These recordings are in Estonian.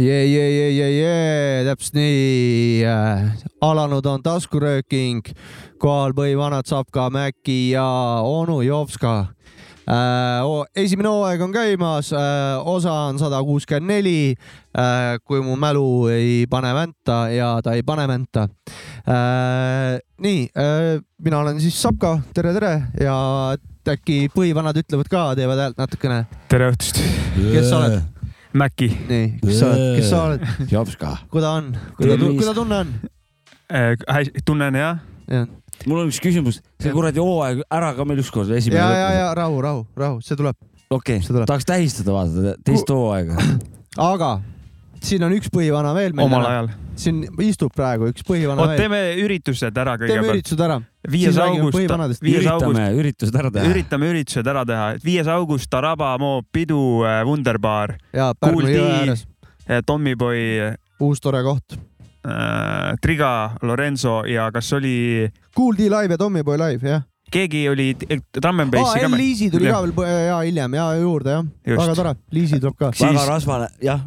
jee, jee, jee, jee, jee, täpselt nii. alanud on taskurööking, kohal põhivanad Sapka, Mäki ja onu Jovska. Esimene hooaeg on käimas, osa on sada kuuskümmend neli. kui mu mälu ei pane vänta ja ta ei pane vänta. nii, mina olen siis Sapka, tere, tere ja äkki põhivanad ütlevad ka, teevad häält natukene. tere õhtust, kes sa oled? Mäkki. nii, kes sa oled, kes sa oled? Jopska. kuidas on, kuidas tunne on? hästi, tunnen jah. ja, mul on üks küsimus, see kuradi hooaeg ära ka meil ükskord ja, esimene. ja, ja rahu, rahu, rahu, see tuleb. okei see tuleb., tahaks tähistada vaata teist hooaega. aga siin on üks põhivana veel meil omal ajal. siin istub praegu üks põhivana oot, veel. teeme üritused ära teeme kõigepealt. üritused ära. viies august, üritame üritused ära teha. üritame üritused ära teha. viies august Taraba Moo pidu äh, Wunderbar, ja Pärnu jõe ääres, Tommyboy uus tore koht. äh,, Triga, Lorenzo ja kas oli, Cool D live ja Tommyboy live, jah. keegi oli Drum n Bassi ka L Liisi tuli ka veel ja hiljem ja juurde jah, väga tore, Liisi tuleb ka. väga rasvane, jah,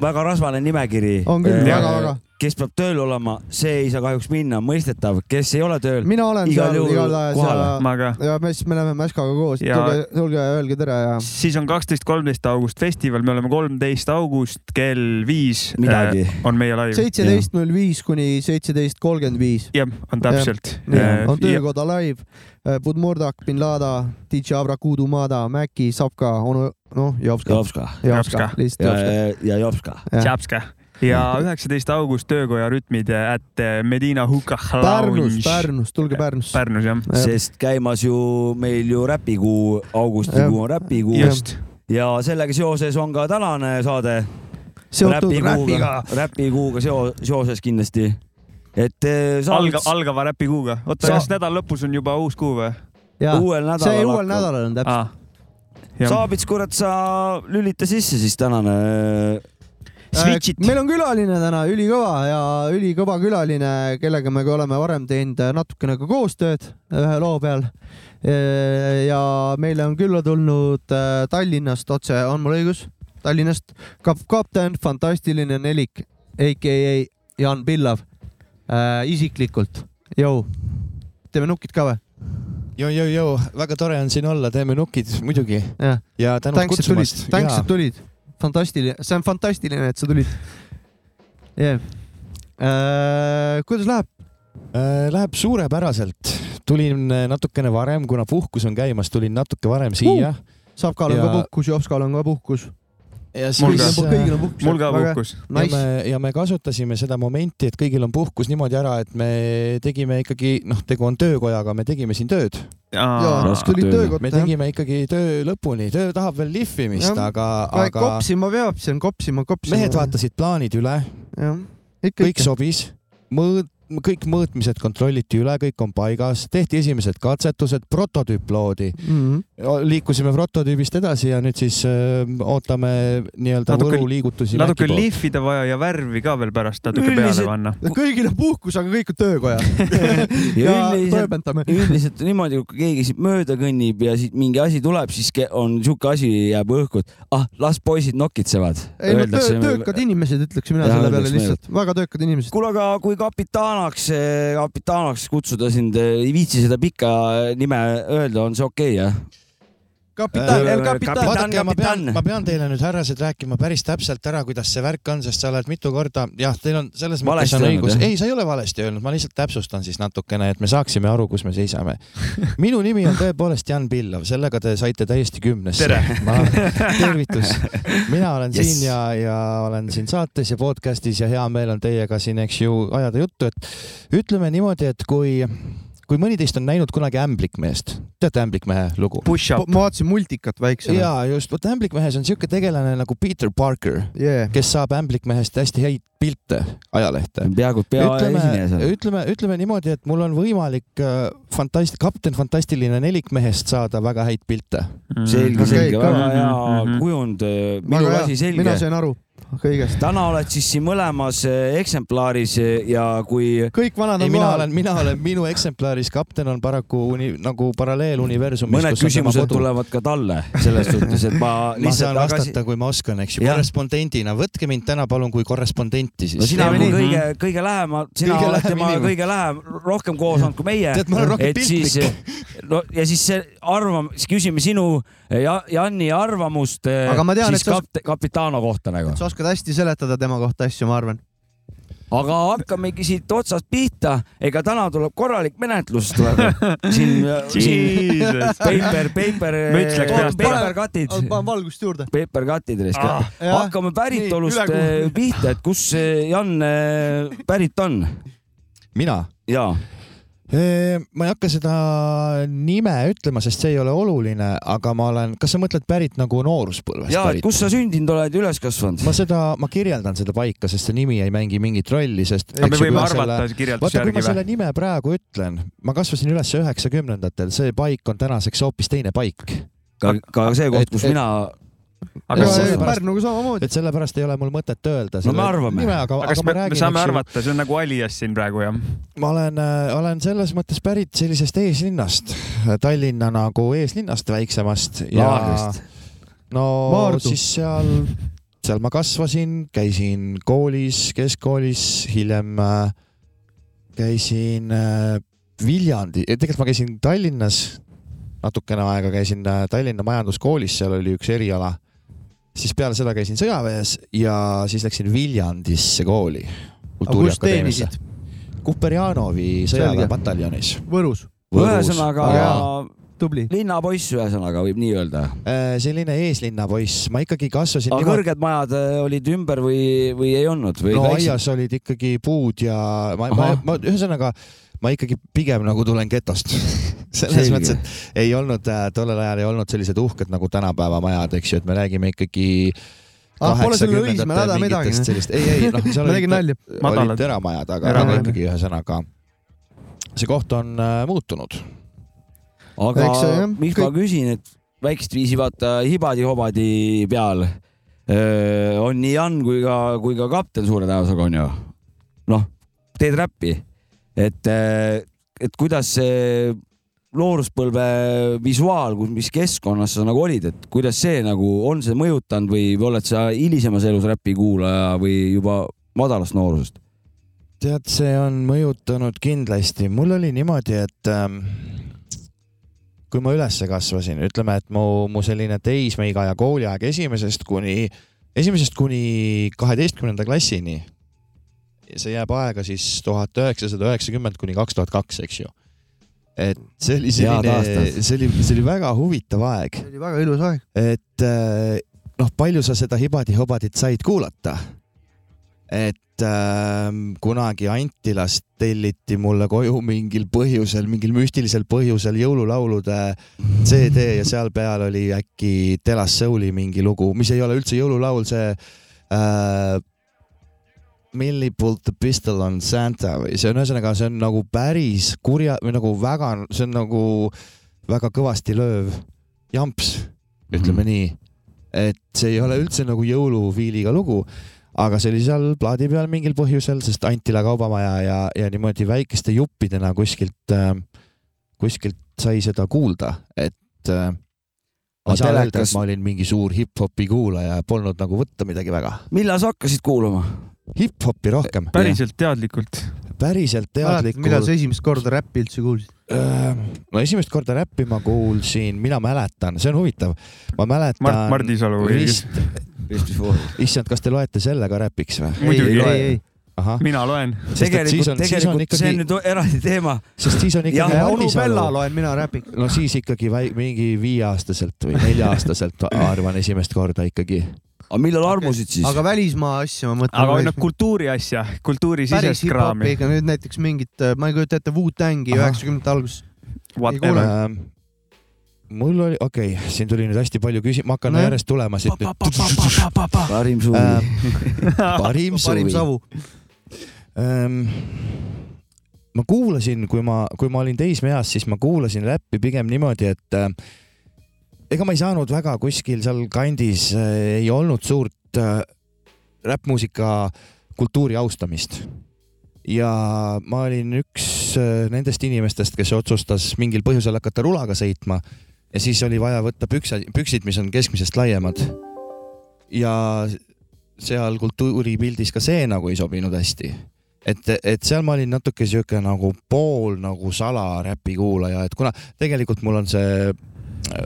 väga rasvane nimekiri. on küll, väga-väga. Kes peab tööl olema, see ei saa kahjuks minna, mõistetav, kes ei ole tööl, mina olen Igal seal igatahes ja, ja me siis me läheme Mäskaga koos, Ja- tulge, tulge ja öelge tere ja siis on kaksteist, kolmteist august festival, me oleme kolmteist august kell viis midagi. äh, on meie live. seitseteist null viis kuni seitseteist kolmkümmend viis. jah, on täpselt. on töökoda live, Budmurdak, bin Lada, DJ Avrakudu Mada, Mäki, Sapka, onu, noh, Jovska. Jopska Jovska Jopska., lihtsalt ja Jovska., ja Jopska. Tšapska ja üheksateist august töökoja rütmid at Medina Hukah Pärnus, Lounge. Pärnus, tulge Pärnusse. Pärnus jah, sest käimas ju meil ju räpikuu, augustikuu on räpikuu ja sellega seoses on ka tänane saade seotud räpiga. räpikuuga seo-, seoses kindlasti. et eh, alga, saad algava räpikuuga. oota, Sa- kas nädala lõpus on juba uus kuu või? uuel see nädalal uuel nädalal on täpselt. jah, Saabits, kurat, sa lülita sisse siis tänane. Switch'it. meil on külaline täna ülikõva ja ülikõva külaline, kellega me ka oleme varem teinud natukene ka koostööd ühe loo peal. ja meile on külla tulnud äh, Tallinnast otse, on mul õigus? Tallinnast kap-, kapten, fantastiline nelik, AKA Jan Pillav äh, isiklikult. Jõu, teeme nukid ka või? Joo-joo-joo, väga tore on siin olla, teeme nukid muidugi jah, ja tänud tulid kutsumast., tänks, et tulid. fantastiline, see on fantastiline, et sa tulid yeah.. Uh, kuidas läheb? äh,. Läheb suurepäraselt, tulin äh, natukene varem, kuna puhkus on käimas, tulin natuke varem siia uh.. Savkal on Ja- ka puhkus, Jopskal on ka puhkus. Ja Mul siis ka. kõigil on puhkus. mul ka puhkus. ja Nice. me, ja me kasutasime seda momenti, et kõigil on puhkus niimoodi ära, et me tegime ikkagi, noh, tegu on töökojaga, me tegime siin tööd. me tegime ikkagi töö lõpuni, töö tahab veel lihvimist, aga, aga kopsima peab, see on kopsima, kopsima. mehed vaatasid plaanid üle, kõik ikka. sobis, mõõt-, kõik mõõtmised kontrolliti üle, kõik on paigas, tehti esimesed katsetused, prototüüp loodi, Mhm. liikusime prototüübist edasi ja nüüd siis öö, ootame nii-öelda Võru liigutusi. natuke on lihvida vaja ja värvi ka veel pärast natuke peale Üldiselt- panna. kõigil on puhkus, aga kõik on töökojas. ja toimetame. üldiselt niimoodi, kui keegi siit mööda kõnnib ja siit mingi asi tuleb, siis ke- on sihuke asi jääb õhku, et ah, las poisid nokitsevad. ei no töö, töökad inimesed, ütleks mina Jah, selle peale lihtsalt, väga töökad inimesed. kuule, aga kui kapitanaks, kapitanaks kutsuda sind, ei viitsi seda pikka nime öelda, on see okei okay,, jah? kapitan, Äh, El Capitan. vaadake, ma pean ma pean teile nüüd, härrased, rääkima päris täpselt ära, kuidas see värk on, sest sa oled mitu korda, jah, teil on selles mõttes on õigus, ei, sa ei ole valesti öelnud, ma lihtsalt täpsustan siis natukene, et me saaksime aru, kus me seisame. minu nimi on tõepoolest Jan Pillov, sellega te saite täiesti kümnesse. tervitus, mina olen yes. siin ja, ja olen siin saates ja podcast'is ja hea meel on teiega siin, eks ju, ajada juttu, et ütleme niimoodi, et kui, kui mõni teist on näinud kunagi ämblikmeest, teate Ämblikmehe lugu? Push-up. ma vaatasin multikat väiksena. ja just, vot Ämblikmehes on siuke tegelane nagu Peter Parker, Yeah. kes saab Ämblikmehest hästi häid pilte ajalehte. peaaegu peaesineja ütleme, seal. ütleme, ütleme niimoodi, et mul on võimalik äh, fantast-, kapten Fantastiline nelikmehest saada väga häid pilte. selge, Okei, selge, kõva. väga hea Mhm. kujund. minu asi selge mina. sain aru kõigest. täna oled siis siin mõlemas eh, eksemplaris eh, ja kui kõik vanad on mina olen, mina olen, minu eksemplaris kapten on paraku uni, nagu paralleeluniversumis. mõned küsimused tulevad ka talle selles suhtes, et ma ma lihtsalt saan tagasi vastata, kui ma oskan, eks ju, korrespondendina, võtke mind täna palun kui korrespondenti siis. no sina oled kõige, kõige lähema, sina Kõige oled temaga kõige lähem, rohkem koos olnud kui meie. tead, ma olen rohkem piltlik., no ja siis see arvam-, siis küsime sinu ja Janni arvamust eh, Aga ma tean, siis et sa- kapitano kohta nagu. Oskad hästi seletada tema kohta asju, ma arvan. aga hakkamegi siit otsast pihta, ega täna tuleb korralik menetlus tuleb siin, siin Jesus. paper, paper, paper cut'id, panen valgust juurde. paper cut'id risk Ah,. hakkame päritolust eh, pihta, et kus Jan eh, pärit on mina? ja ma ei hakka seda nime ütlema, sest see ei ole oluline, aga ma olen, kas sa mõtled pärit nagu nooruspõlvest ja et kus sa sündinud oled ja üles kasvanud? ma seda, ma kirjeldan seda paika, sest see nimi ei mängi mingit rolli, sest. aga me võime arvata kirjelduse vaata, kui järgi ma või? selle nime praegu ütlen, ma kasvasin üles üheksakümnendatel, see paik on tänaseks hoopis teine paik. ka, ka see koht, kus Et- et- mina, aga Ja see Pärnuga samamoodi. et sellepärast ei ole mul mõtet öelda. No me arvame. aga, aga kas me, me räägin, saame eks ju, arvata, see on nagu alias siin praegu jah? ma olen, olen selles mõttes pärit sellisest eeslinnast, Tallinna nagu eeslinnast väiksemast ja laagrist. no Maardu. siis seal, seal ma kasvasin, käisin koolis, keskkoolis, hiljem äh, käisin äh, Viljandi, tegelikult ma käisin Tallinnas, natukene aega käisin äh, Tallinna Majanduskoolis, seal oli üks eriala. Siis peale seda käisin sõjaväes ja siis läksin Viljandisse kooli. teenisid? Kuperjanovi sõjaväepataljonis. Võrus. ühesõnaga Jaa. tubli. linnapoiss, ühesõnaga võib nii öelda. Äh, selline eeslinna poiss, ma ikkagi kasvasin aga kõrged majad äh, olid ümber või, või ei olnud või no väiksed? aias olid ikkagi puud ja ma, ma, ma ühesõnaga ma ikkagi pigem nagu tulen getost. selles Selge. mõttes, et ei olnud äh, tollel ajal ei olnud sellised uhked nagu tänapäeva majad, eks ju, et me räägime ikkagi ah, pole selle Õismäel häda midagi. sellist, ei, ei noh, seal ma. Madalad. olid eramajad, aga, aga ikkagi ühesõnaga see koht on äh, muutunud. aga Eks jah, miks ma kõik- küsin, et väikest viisi vaata hibadi-hobadi peal öö, on nii Jan kui ka, kui ka kapten suure tõenäosusega on ju. noh, teed räppi, et, et kuidas see nooruspõlve visuaal, mis keskkonnas sa nagu olid, et kuidas see nagu on see mõjutanud või või oled sa hilisemas elus räpi kuulaja või juba madalast noorusest? tead, see on mõjutanud kindlasti, mul oli niimoodi, et ähm, kui ma ülesse kasvasin, ütleme, et mu, mu selline teismeiga ja kooliaeg esimesest kuni, esimesest kuni kaheteistkümnenda klassini. See jääb aega siis tuhat üheksasada üheksakümmend kuni kaks tuhat kaks, eks ju. et see oli selline see oli, see oli väga huvitav aeg, see oli väga ilus aeg. et äh, noh, palju sa seda Hibadi-Hobadit said kuulata? et äh, kunagi Antilast telliti mulle koju mingil põhjusel, mingil müstilisel põhjusel jõululaulude CD ja seal peal oli äkki Telas Souli mingi lugu, mis ei ole üldse jõululaul, see äh, Millie pulled the pistol on Santa või see on ühesõnaga, see on nagu päris kurja või nagu väga, see on nagu väga kõvasti lööv jamps, ütleme mm. nii. et see ei ole üldse nagu jõuluviiliga lugu, aga see oli seal plaadi peal mingil põhjusel, sest Antila kaubamaja ja, ja niimoodi väikeste juppidena kuskilt äh,, kuskilt sai seda kuulda, et äh, ma ei saa öelda, et, ma olin mingi suur hip-hopi kuulaja, polnud nagu võtta midagi väga. millal sa hakkasid kuulama? Hip-hopi rohkem, päriselt teadlikult. päriselt mäletad, millal teadlikult sa. esimest korda räppi üldse kuulsid? no esimest korda räppi ma kuulsin, mina mäletan, see on huvitav, ma mäletan. Mart Mardisalu vist, issand, kas te loete selle ka räpiks või? Muidugi. ei, ei, ei. ahah, mina loen. Tegelikult, on- siis on tegelikult see on ikkagi- nüüd eraldi teema. sest siis on Jah, ikkagi onu Mardisalu Bella loen mina räpiks. no siis ikkagi väi- mingi viieaastaselt või nelja-aastaselt arvan esimest korda ikkagi. Aga millal armusid siis? aga välismaa asja ma aga mõtlen. noh, kultuuri asja, kultuurisisest kraami. ega nüüd näiteks mingit, ma ei kujuta ette, Wu-Tangi üheksakümnendate alguses. Whatever. kuule. mul oli, okei okay,, siin tuli nüüd hästi palju küsimusi, ma hakkan no, järjest tulema siit nüüd. parim suvi äh, parim parim suvi savu. ähm,. ma kuulasin, kui ma, kui ma olin teismeeas, siis ma kuulasin räppi pigem niimoodi, et äh, ega ma ei saanud väga kuskil seal kandis äh, ei olnud suurt äh, räppmuusika kultuuri austamist. ja ma olin üks äh, nendest inimestest, kes otsustas mingil põhjusel hakata rulaga sõitma ja siis oli vaja võtta pükse, püksid, mis on keskmisest laiemad. ja seal kultuuripildis ka see nagu ei sobinud hästi et, et seal ma olin natuke sihuke nagu pool nagu salaräpi kuulaja, et kuna tegelikult mul on see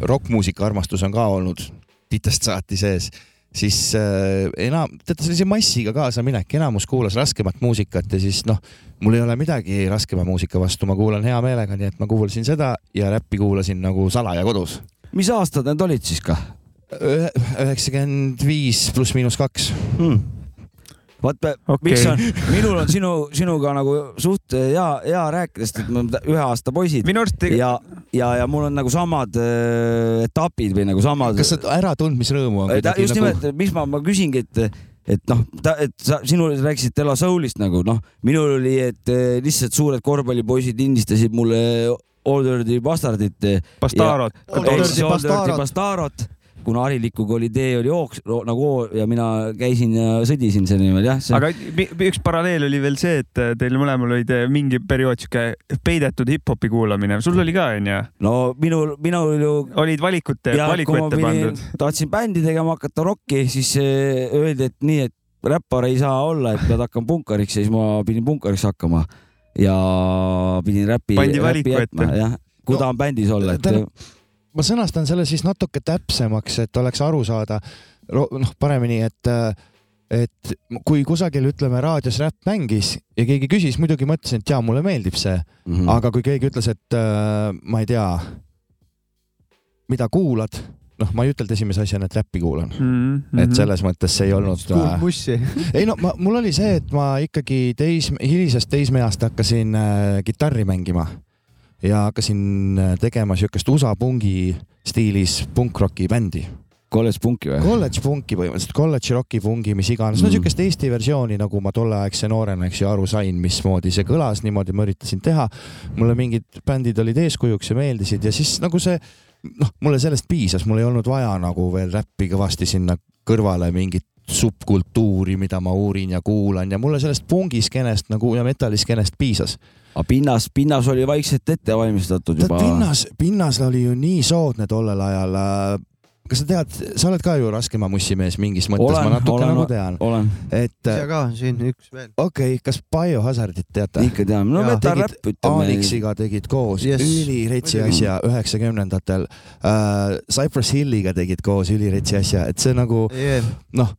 rokkmuusika armastus on ka olnud titest saati sees, siis äh, enam, teate sellise massiga kaasaminek, enamus kuulas raskemat muusikat ja siis noh, mul ei ole midagi raskema muusika vastu, ma kuulan hea meelega, nii et ma kuulasin seda ja räppi kuulasin nagu salaja kodus. mis aastad need olid siis ka üheksakümmend viis pluss miinus kaks. hmm.? Vaat okay., miks on, minul on sinu, sinuga nagu suht hea, hea rääkida, sest et me oleme ühe aasta poisid arust ja, ja, ja mul on nagu samad äh, etapid või nagu samad. kas see äratundmisrõõmu on Ta, kuidagi just nagu nimelt, miks ma, ma küsingi, et, et noh, et sa, sinul rääkisid Dela Soulist nagu noh, minul oli, et eh, lihtsalt suured korvpallipoisid lindistasid mulle Dirty Bastardit. Bastarot. All Dirty Bastarot. Kuna harilikuga oli tee oli hoogs nagu ja mina käisin ja sõdisin selle nimel jah. aga mi- üks paralleel oli veel see, et teil mõlemal olid eh, mingi periood sihuke peidetud hip-hopi kuulamine, sul oli ka onju, no minul, minul ju olid valikute, valiku ette pandud., tahtsin bändi tegema hakata rokki, siis eh, öeldi, et nii, et räppar ei saa olla, et pead hakkama punkariks ja siis ma pidin punkariks hakkama ja pidin räpi, Pandi valiku ette. jah, kui No, tahan bändis olla, et ma sõnastan selle siis natuke täpsemaks, et oleks aru saada noh, paremini, et et kui kusagil ütleme raadios räpp mängis ja keegi küsis, muidugi mõtlesin, et jaa, mulle meeldib see mm mm., aga kui keegi ütles, et äh, ma ei tea, mida kuulad, noh, ma ei ütelnud esimese asjana, et räppi kuulan mm. mm. -hmm. et selles mõttes see ei olnud kuulad bussi. ei no ma, mul oli see, et ma ikkagi teis, hilisest teismeeast hakkasin äh, kitarri mängima ja hakkasin äh, tegema siukest USA pungi stiilis punkroki bändi. kolledž punki või? kolledž punki põhimõtteliselt, kolledži roki pungi, mis iganes, no Mm. siukest Eesti versiooni, nagu ma tolleaegse noorena, eks ju, aru sain, mismoodi see kõlas, niimoodi ma üritasin teha. mulle mingid bändid olid eeskujuks ja meeldisid ja siis nagu see, noh, mulle sellest piisas, mul ei olnud vaja nagu veel räppi kõvasti sinna kõrvale mingit subkultuuri, mida ma uurin ja kuulan ja mulle sellest pungiskenest nagu ja metalliskenest piisas. aga pinnas, pinnas oli vaikselt ette valmistatud juba. pinnas, pinnas oli ju nii soodne tollel ajal. kas sa tead, sa oled ka ju raskema mussimees mingis mõttes, ma natuke olen, nagu tean, olen, et ise ka siin üks veel. okei okay,, kas Biohazardit teate? ikka tean, no Jaa, metal-räpp ütleme. Alexiga tegid koos Yes, üliretsi asja üheksakümnendatel uh,. Cypress Hilliga tegid koos üliretsi asja, et see nagu noh,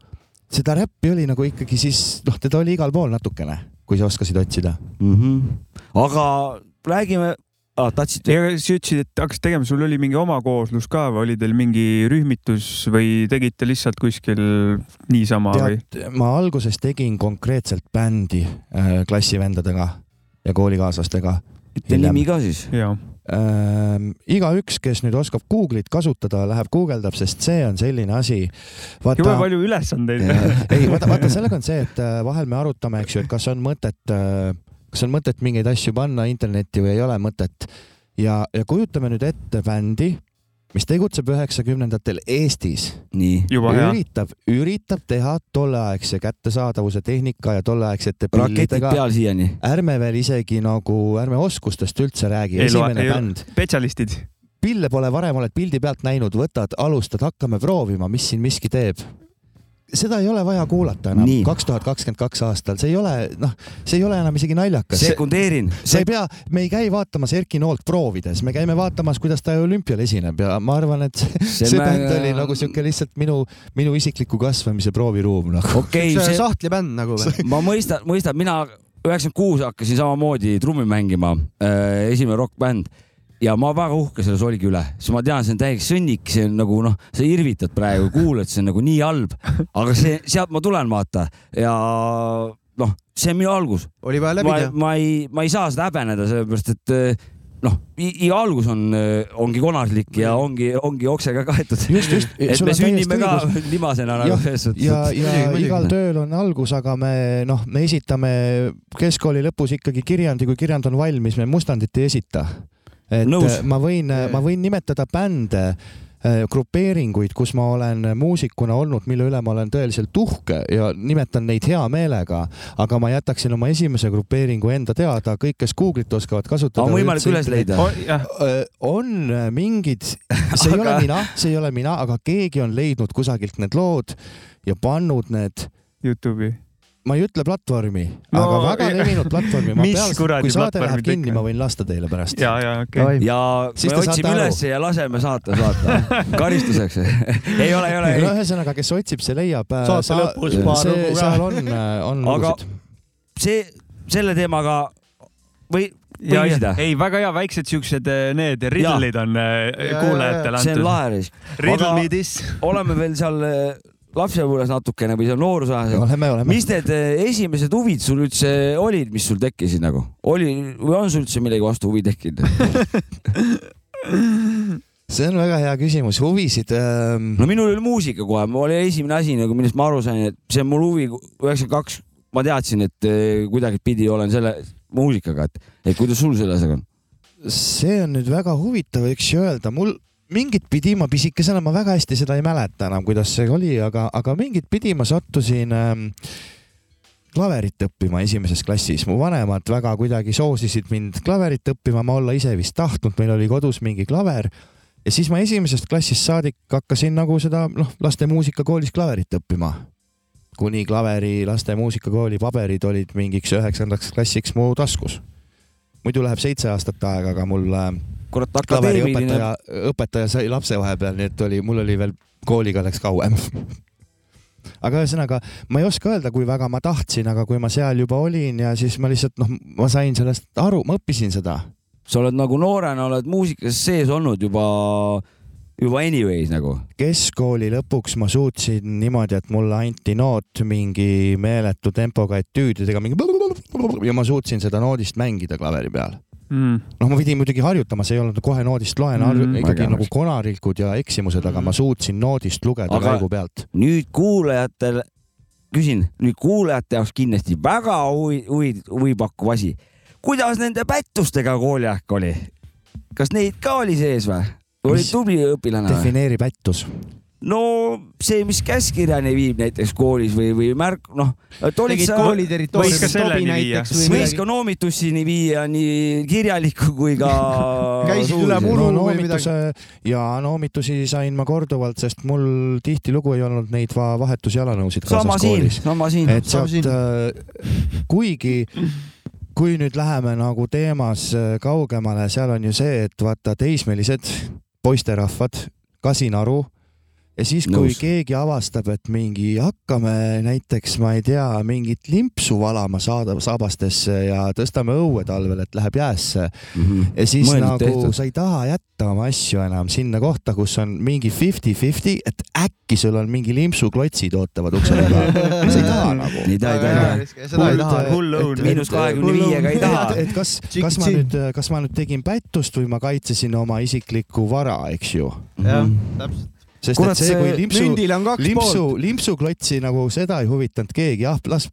seda räppi oli nagu ikkagi siis noh, teda oli igal pool natukene, kui sa oskasid otsida. mm. -hmm. aga räägime ah,, tahtsid? sa ütlesid, et hakkasid tegema, sul oli mingi oma kooslus ka või oli teil mingi rühmitus või tegite lihtsalt kuskil niisama või? tead, ma alguses tegin konkreetselt bändi äh, klassivendadega ja koolikaaslastega ütle nimi ka siis. ähm,. igaüks, kes nüüd oskab Google'it kasutada, läheb guugeldab, sest see on selline asi. jube palju ülesandeid. ei, vaata, vaata, sellega on see, et äh, vahel me arutame, eks ju, et kas on mõtet, kas on mõtet mingeid asju panna internetti või ei ole mõtet. ja, ja kujutame nüüd ette bändi, mis tegutseb üheksakümnendatel Eestis, üritab, üritab teha tolleaegse kättesaadavuse tehnika ja tolleaegsete raketid pillidega. peal siiani. ärme veel isegi nagu, ärme oskustest üldse räägi, esimene ei- bänd, spetsialistid. pille pole varem oled pildi pealt näinud, võtad, alustad, hakkame proovima, mis siin miski teeb. Seda ei ole vaja kuulata enam kaks tuhat kakskümmend kaks aastal, see ei ole, noh, see ei ole enam isegi naljakas. sekundeerin. sa ei pea, me ei käi vaatamas Erki Noolt proovides, me käime vaatamas, kuidas ta olümpial esineb ja ma arvan, et see, See see mä- bänd oli nagu sihuke lihtsalt minu, minu isikliku kasvamise prooviruum nagu. okei, see see, sahtlibänd nagu või? ma mõistan, mõistan, mina üheksakümmend kuus hakkasin samamoodi trummi mängima, esimene rokkbänd ja ma väga uhke selle solgi üle, sest ma tean, see on täiesti sõnnik, see on nagu noh, sa irvitad praegu, kuulad, see on nagu nii halb, aga see, sealt ma tulen, vaata ja noh, see on minu algus, oli vaja läbi ma teha,. ma ei, ma ei saa seda häbeneda, sellepärast et eh, noh, iga algus on, ongi konarlik ja ongi, ongi oksega kaetud. just, just. et me sünnime ka limasena nagu selles suhtes. ja, ja muidugi. igal tööl on algus, aga me noh, me esitame keskkooli lõpus ikkagi kirjandi, kui kirjand on valmis, me mustandit ei esita. Et Nõus. ma võin, ma võin nimetada bände, grupeeringuid, kus ma olen muusikuna olnud, mille üle ma olen tõeliselt uhke ja nimetan neid hea meelega, aga ma jätaksin oma esimese grupeeringu enda teada, kõik, kes Google'it oskavad kasutada. on võimalik üles leida. Öö, on äh, mingid, see ei Aga- ole mina, see ei ole mina, aga keegi on leidnud kusagilt need lood ja pannud need, Youtube'i. Ma ei ütle platvormi no,, aga väga levinud platvormi. Mis kuradi kui saade platvormi läheb kinni, ma võin lasta teile pärast. ja, ja okei okay.. ja Siis me te saate otsime ülesse ja laseme saata, saata karistuseks. ei ole, ei ole, no ühesõnaga, kes otsib, see leiab. Saate lõpus paar lugu, ka. seal on, on Aga- lugusid. see, selle teemaga või ja, ja ei, väga hea, väiksed siuksed eh, need riddle'id on ja, kuulajatele see on antud. lahe risk. Riddle me this. oleme veel seal lapsepõlves natukene või seal noorusajas. mis need eh, esimesed huvid sul üldse olid, mis sul tekkisid nagu? oli või on sul üldse millegi vastu huvi tekkinud? see on väga hea küsimus, huvisid ähm,. no minul oli muusika kohe, mul oli esimene asi nagu, millest ma aru sain, et see on mul huvi, üheksakümmend kaks, ma teadsin, et eh, kuidagipidi olen selle muusikaga, et, et kuidas sul selle asjaga on? see on nüüd väga huvitav, võiks ju öelda, mul mingit pidi ma pisikesena, ma väga hästi seda ei mäleta enam, kuidas see oli, aga, aga mingit pidi ma sattusin ähm, klaverit õppima esimeses klassis. mu vanemad väga kuidagi soosisid mind klaverit õppima, ma olla ise vist tahtnud, meil oli kodus mingi klaver ja siis ma esimesest klassist saadik hakkasin nagu seda noh, laste muusikakoolis klaverit õppima. kuni klaveri laste muusikakooli paberid olid mingiks üheksandaks klassiks mu taskus. muidu läheb seitse aastat aega, aga mul äh, kurat, akadeemiline õpetaja, õpetaja sai lapse vahepeal, nii et oli, mul oli veel kooliga läks kauem. aga ühesõnaga, ma ei oska öelda, kui väga ma tahtsin, aga kui ma seal juba olin ja siis ma lihtsalt noh, ma sain sellest aru, ma õppisin seda. sa oled nagu noorena oled muusikas sees olnud juba, juba anyways nagu. keskkooli lõpuks ma suutsin niimoodi, et mulle anti noot mingi meeletu tempoga etüüdidega, mingi ja ma suutsin seda noodist mängida klaveri peal. Mm. noh, ma pidin muidugi harjutama, see ei olnud kohe noodist loen Mm, mm,, ikkagi nagu konarikud ja eksimused, aga ma suutsin noodist lugeda käigu pealt. nüüd kuulajatel, küsin nüüd kuulajate jaoks kindlasti väga huvi, huvi, huvipakkuv asi. kuidas nende pättustega kooliaeg oli? kas neid ka oli sees või? olid tubli õpilane või? defineeri pättus. No see, mis käskkirjani viib näiteks koolis või, või märk, noh, võis ka territooriumil selleni viia. võis midagi ka. noomitussini viia nii kirjaliku kui ka Käisid üle muru no või noomituse ja noomitusi sain ma korduvalt, sest mul tihtilugu ei olnud neid va vahetusjalanõusid sama kaasas siin, koolis. sama siin. et Sama sealt, kuigi kui nüüd läheme nagu teemas äh, kaugemale, seal on ju see, et vaata teismelised poisterahvad, kasin aru ja siis, kui Nõus. keegi avastab, et mingi hakkame näiteks, ma ei tea, mingit limpsu valama saada saabastesse ja tõstame õue talvel, et läheb jäässe ja siis Mõeldud nagu tehtud. sa ei taha jätta oma asju enam sinna kohta, kus on mingi fifty-fifty, et äkki sul on mingi limpsuklotsid ootavad ukse taga. sa ei taha nagu. ei taha, ei taha. seda ei taha. hull õun. miinus kahekümne viiega ei taha. et kas, kas ma nüüd, kas ma nüüd tegin pättust või ma kaitsesin oma isiklikku vara, eks ju. jah, täpselt. Sest Kurat, et see, kui limpsu, limpsu limpsuklotsi nagu seda ei huvitanud keegi, jah, las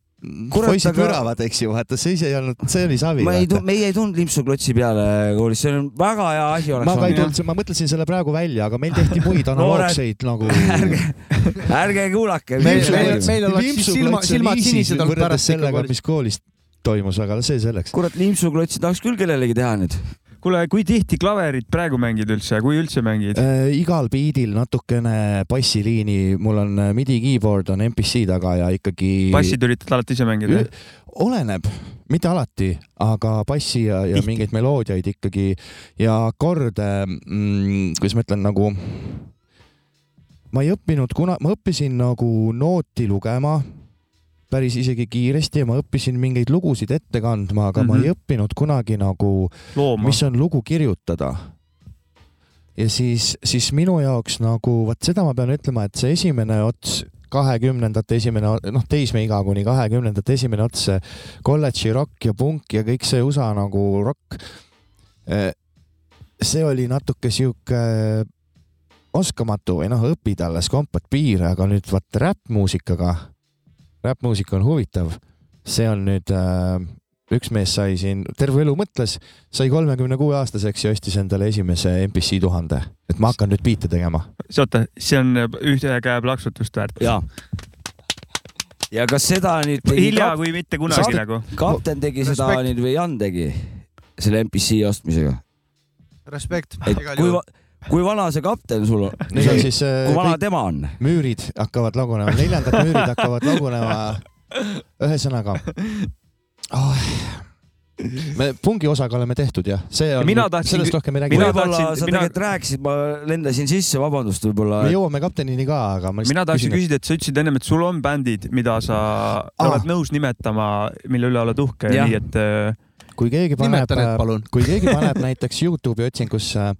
Kurat, poisid aga- müravad, eks ju, vaata see ise ei olnud, see oli savi. ma ei tulnud, meie ei tulnud limpsuklotsi peale koolis, see on väga hea asi oleks ma ka ei tulnud, ma mõtlesin selle praegu välja, aga meil tehti muid analoogseid nagu. ärge, ärge kuulake. Meil- meil- meil oleks silma- silmad sinised olnud pärast sellega, mis koolis toimus, aga see selleks. kurat, limpsuklotsi tahaks küll kellelegi teha nüüd. kuule, kui tihti klaverit praegu mängid üldse, kui üldse mängid? Äh, igal biidil natukene bassiliini, mul on äh, midi keyboard on MPC taga ja ikkagi. bassid üritad alati ise mängida? oleneb, mitte alati, aga bassi ja, ja Tihti. mingeid meloodiaid ikkagi ja akorde mm,, kuidas ma ütlen, nagu ma ei õppinud kuna, ma õppisin nagu nooti lugema päris isegi kiiresti ja ma õppisin mingeid lugusid ette kandma, aga mm -hmm. ma Mhm. ei õppinud kunagi nagu mis on lugu kirjutada. ja siis, siis minu jaoks nagu vot seda ma pean ütlema, et see esimene ots, kahekümnendate esimene, noh, teismeiga kuni kahekümnendate esimene ots, see kolledži rokk ja punk ja kõik see USA nagu rokk. see oli natuke sihuke oskamatu või noh, õpid alles kompad piire, aga nüüd vaat räppmuusikaga, räppmuusika on huvitav. see on nüüd äh,, üks mees sai siin terve elu mõtles, sai kolmekümne kuue aastaseks ja ostis endale esimese MPC tuhande, et ma hakkan nüüd biite tegema. oota, see on ühe käe plaksutust väärt. ja. ja kas seda nüüd tegi hilja kap- kui mitte kunagi nagu. kapten tegi seda Respekt. nüüd või Jan tegi selle MPC ostmisega, Respekt. et kui, kui vana see kapten sul on, nüüd on siis äh, kui vana tema on? müürid hakkavad lagunema, neljandad müürid hakkavad lagunema. ühesõnaga oh,. me pungi osaga oleme tehtud jah, see on, Mina tahtsin- sellest rohkem ei räägi mina. võib-olla tahtsin- sa mina- tegelikult rääkisid, ma lendasin sisse, vabandust, võib-olla me. jõuame kaptenini ka, aga ma mina lihtsalt tahtsin küsin, küsida, et sa ütlesid ennem, et sul on bändid, mida sa Ah. oled nõus nimetama, mille üle oled uhke, Jah. nii et äh, et kui keegi paneb palun. kui keegi paneb näiteks Youtube'i otsingusse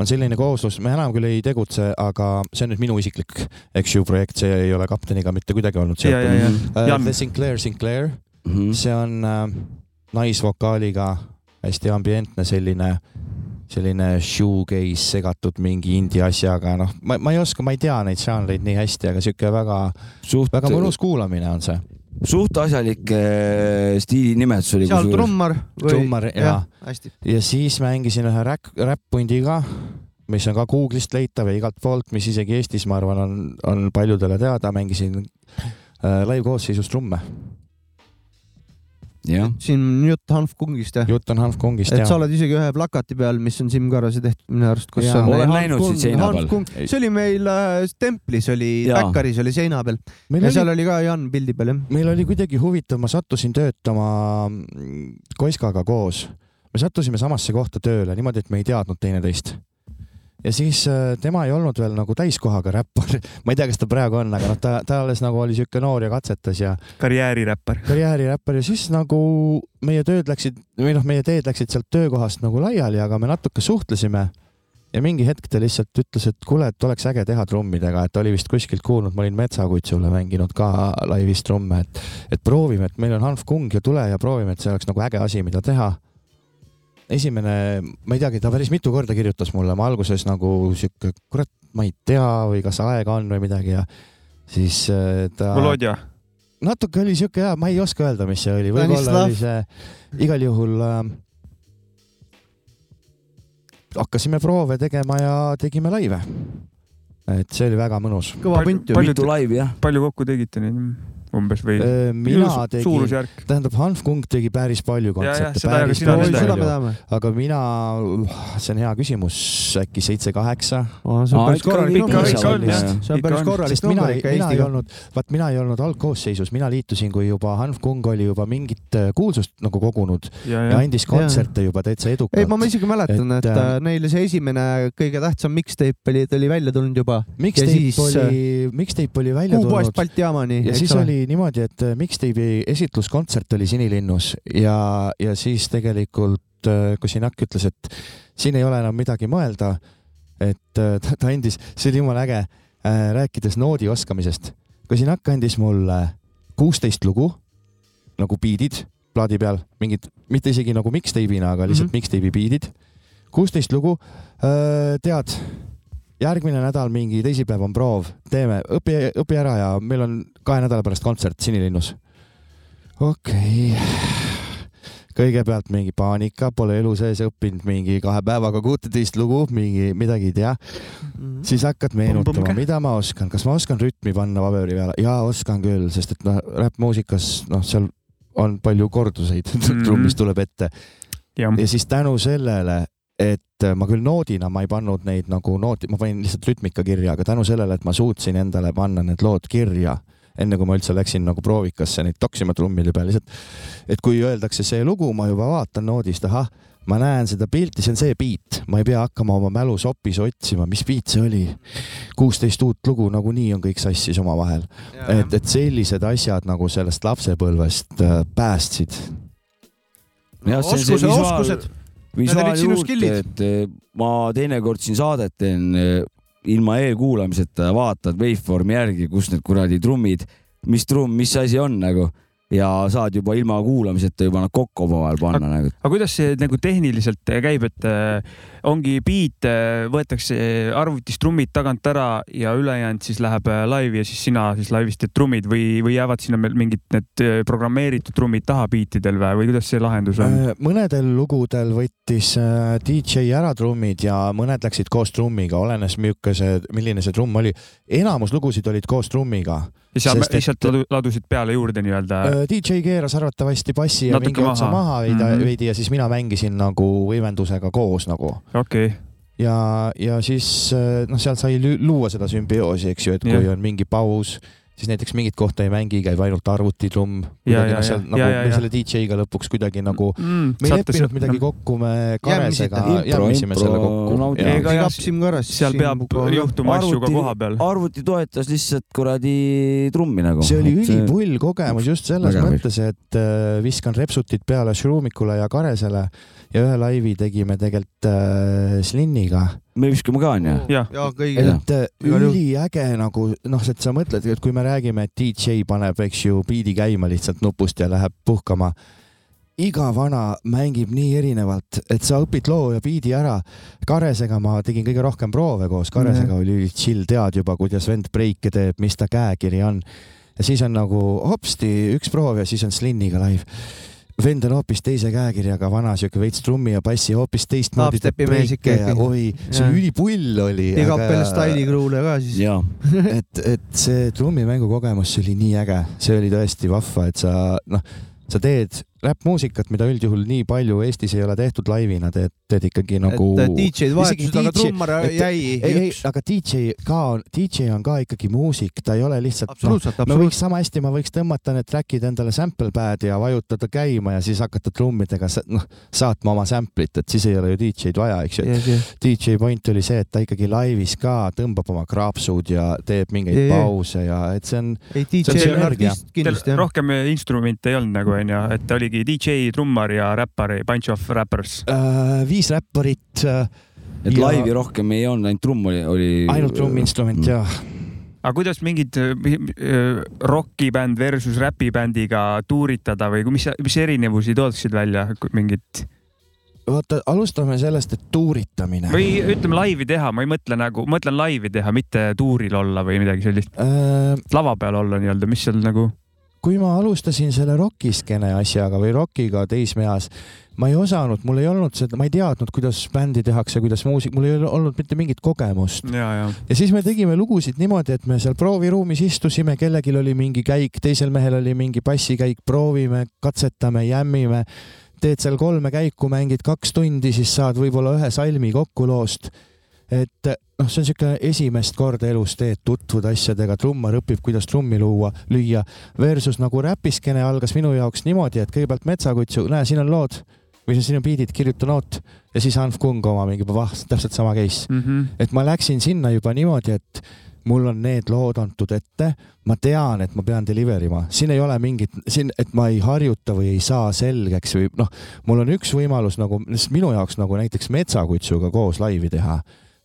on selline kooslus, me enam küll ei tegutse, aga see on nüüd minu isiklik, eks ju, projekt, see ei ole kapteniga mitte kuidagi olnud ja Uh, Jan. The Sinclair Sinclair, Mhm. see on äh, naisvokaaliga hästi ambientne selline, selline shoegaze segatud mingi indie asjaga, noh, ma, ma ei oska, ma ei tea neid žanreid nii hästi, aga sihuke väga, väga mõnus kuulamine on see. Suht asjalik äh, stiilinimetus oli seal. trummar või? trummar ja, hästi. ja siis mängisin ühe räpp, räpp-pundiga, mis on ka Google'ist leitav ja igalt poolt, mis isegi Eestis, ma arvan, on, on paljudele teada, mängisin äh, live-koosseisus trumme. jah, siin on jutt Hanf Kungist jah? jutt on Hanf Kongist et ja sa oled isegi ühe plakati peal, mis on Siim Karrase tehtud minu arust, kus Jaa. on Olen Hanf näinud Kung- siit seina Hanf peal. Kung- see oli meil äh, templis oli. Backeris oli seina peal meil ja oli seal oli ka Jan pildi peal jah. meil oli kuidagi huvitav, ma sattusin töötama mm, Koiskaga koos. me sattusime samasse kohta tööle niimoodi, et me ei teadnud teineteist. Ja siis äh, tema ei olnud veel nagu täiskohaga räppar, ma ei tea, kas ta praegu on, aga noh, ta, ta alles nagu oli siuke noor ja katsetas ja karjääriräppar. karjääriräppar ja siis nagu meie tööd läksid või noh, meie teed läksid sealt töökohast nagu laiali, aga me natuke suhtlesime ja mingi hetk ta lihtsalt ütles, et kuule, et oleks äge teha trummidega, et ta oli vist kuskilt kuulnud, ma olin Metsakutsulle mänginud ka laivis trumme, et, et proovime, et meil on Hanf Kung ja tule ja proovime, et see oleks nagu äge asi, mida teha. esimene, ma ei teagi, ta päris mitu korda kirjutas mulle, ma alguses nagu sihuke, kurat, ma ei tea või kas aega on või midagi ja siis äh, ta Volodja, natuke oli siuke hea, ma ei oska öelda, mis see oli, võib-olla oli see igal juhul äh,. hakkasime proove tegema ja tegime laive. et see oli väga mõnus. kõva Palju- punt ju. mitu laivi jah. palju kokku tegite neid umbes või? mina tegin, tähendab, Hanf Kung tegi päris palju kontserte, päris palju, aga mina, see on hea küsimus, äkki seitse-kaheksa, see on päris korralik number ikka Eestiga. olnud, vaat mina ei olnud algkoosseisus, mina liitusin, kui juba Hanf Kung oli juba mingit äh, kuulsust nagu kogunud ja, ja ja, andis kontserte juba täitsa edukalt. ei, ma isegi mäletan, Et, äh, äh, neile see esimene kõige tähtsam mixtape oli, ta oli välja tulnud juba. Mixtape oli, Mixtape oli välja kuupoest tulnud. Balti jaamani. ja siis oli niimoodi, et äh, Mixtape'i esitluskontsert oli Sinilinnus ja, ja siis tegelikult äh, Kosinak ütles, et siin ei ole enam midagi mõelda. et äh, ta, ta andis, see oli jumala äge, rääkides noodi oskamisest. Kosinak andis mulle kuusteist lugu nagu biidid plaadi peal, mingid, mitte isegi nagu mixtape'ina, aga lihtsalt mm. -hmm. mixtape'i biidid. kuusteist lugu, tead järgmine nädal mingi teisipäev on proov, teeme, õpi, õpi ära ja meil on kahe nädala pärast kontsert Sinilinnus. okei okay. kõigepealt mingi paanika, pole elu sees õppinud mingi kahe päevaga kuuteteist lugu, mingi midagi ei tea, Mhm. siis hakkad meenutama mida ma oskan, kas ma oskan rütmi panna paberi peale, jaa, oskan küll, sest et noh, räppmuusikas noh, seal on palju korduseid mm. -hmm. trummis tuleb ette ja siis tänu sellele, et ma küll noodina, ma ei pannud neid nagu nooti, ma panin lihtsalt rütmika kirja, aga tänu sellele, et ma suutsin endale panna need lood kirja, enne kui ma üldse läksin nagu proovikasse neid toksima trummide peal, lihtsalt, et kui öeldakse see lugu, ma juba vaatan noodist, ahah, ma näen seda pilti, see on see beat, ma ei pea hakkama oma mälus opis otsima, mis beat see oli. kuusteist uut lugu nagunii on kõik sassis omavahel, et, et sellised asjad nagu sellest lapsepõlvest äh, päästsid oskused, oskused. Olid sinu juurde, et eh, ma teinekord siin saadet teen eh, ilma eelkuulamiseta, vaatad waveformi järgi, kus need kuradi trummid, mis trumm, mis asi on nagu ja saad juba ilma kuulamiseta juba nad kokku omavahel panna nagu. aga kuidas see nagu tehniliselt käib, et äh, ongi beat, võetakse arvutist trummid tagant ära ja ülejäänud siis läheb äh, laivi ja siis sina siis laivis teed trummid või, või jäävad sinna veel mingid need äh, programmeeritud trummid taha beatidel või, või kuidas see lahendus on? Äh, mõnedel lugudel võttis äh, DJ ära trummid ja mõned läksid koos trummiga, olenes milline see, milline see trumm oli. enamus lugusid olid koos trummiga. Ja seal sest et- lihtsalt ladu- ladusid peale juurde nii-öelda? Äh, DJ keeras arvatavasti bassi ja mingi otsa maha. maha veidi Mhm. veidi ja siis mina mängisin nagu võimendusega koos nagu okei, ja, ja siis äh, noh, seal sai luua seda sümbioosi, eks ju, et kui Jah. on mingi paus, siis näiteks mingit kohta ei mängi, käib ainult arvutitrumm. Noh, nagu me selle DJ-ga lõpuks kuidagi nagu mm, me ei leppinud midagi kokku, me Karesega impro, selle kokku. Ega jah, seal peab juhtuma asju ka koha peal. arvuti toetas lihtsalt kuradi trummi nagu. see oli ülipull kogemus just selles mõttes, et äh, viskan repsutid peale Šrumikule ja Karesele ja ühe laivi tegime tegelikult äh, Slinniga. me viskame ka onju. jah, ja kõigil. et äh, üliäge nagu noh, et sa mõtled, et kui me räägime, et DJ paneb, eks ju, biidi käima lihtsalt nupust ja läheb puhkama. iga vana mängib nii erinevalt, et sa õpid loo ja biidi ära. Karesega ma tegin kõige rohkem proove koos, Karesega oli üli chill, tead juba, kuidas vend breike teeb, mis ta käekiri on. ja siis on nagu hopsti üks proov ja siis on Slinniga live vend on hoopis teise käekirjaga, vana siuke veits trummi ja bassi hoopis teistmoodi. Mees ikka ja oi, see Jaa. ülipull oli. veel staili kruule ka siis. ja, et, et see trummimängu kogemus, see oli nii äge, see oli tõesti vahva, et sa noh, sa teed räppmuusikat, mida üldjuhul nii palju Eestis ei ole tehtud laivina, teed, teed ikkagi nagu. et DJ-d vahetusid, aga trummar jäi ei, ei, aga DJ ka on, DJ on ka ikkagi muusik, ta ei ole lihtsalt noh, absoluutselt, me võiks absoluutselt. sama hästi, ma võiks tõmmata need track'id endale sample pad'i ja vajutada käima ja siis hakata trummidega noh, saatma oma sample'it, et siis ei ole ju DJ-d vaja, eks ju. DJ point oli see, et ta ikkagi laivis ka tõmbab oma kraapsud ja teeb mingeid jaa. pause ja et see on, ei, see on DJ on energia. artist kindlasti jah. rohkem instrumente ei olnud nagu onju, et oligi DJ, trummar ja räppar, bunch of rappers. äh, viis räpparit äh,, et Ja- laivi rohkem ei olnud, ainult trumm oli, oli. ainult trumminstrument ja aga kuidas mingid äh, rokibänd versus räpibändiga tuuritada või mis, mis erinevusi tooksid välja mingit vaata, alustame sellest, et tuuritamine. või ütleme laivi teha, ma ei mõtle nagu, mõtlen laivi teha, mitte tuuril olla või midagi sellist, Äh, lava peal olla nii-öelda, mis seal nagu. Kui ma alustasin selle rokiskene asjaga või rokiga teismeeas, ma ei osanud, mul ei olnud seda, ma ei teadnud, kuidas bändi tehakse, kuidas muusik, mul ei olnud mitte mingit kogemust. ja, ja ja siis me tegime lugusid niimoodi, et me seal prooviruumis istusime, kellelgi oli mingi käik, teisel mehel oli mingi bassikäik, proovime, katsetame, jämmime. teed seal kolme käiku, mängid kaks tundi, siis saad võib-olla ühe salmi kokku loost. Et noh, see on niisugune esimest korda elus teed, tutvud asjadega, trummar õpib, kuidas trummi luua, lüüa. Versus nagu räpiskene algas minu jaoks niimoodi, et kõigepealt Metsakutsu, näe, siin on lood või siin on beat'id, kirjuta noot ja siis Hanf Kung oma mingi, vah, täpselt sama case mm. -hmm. et ma läksin sinna juba niimoodi, et mul on need lood antud ette, ma tean, et ma pean deliver ima, siin ei ole mingit, siin, et ma ei harjuta või ei saa selgeks või noh, mul on üks võimalus nagu, minu jaoks nagu näiteks Metsakutsuga koos laivi teha.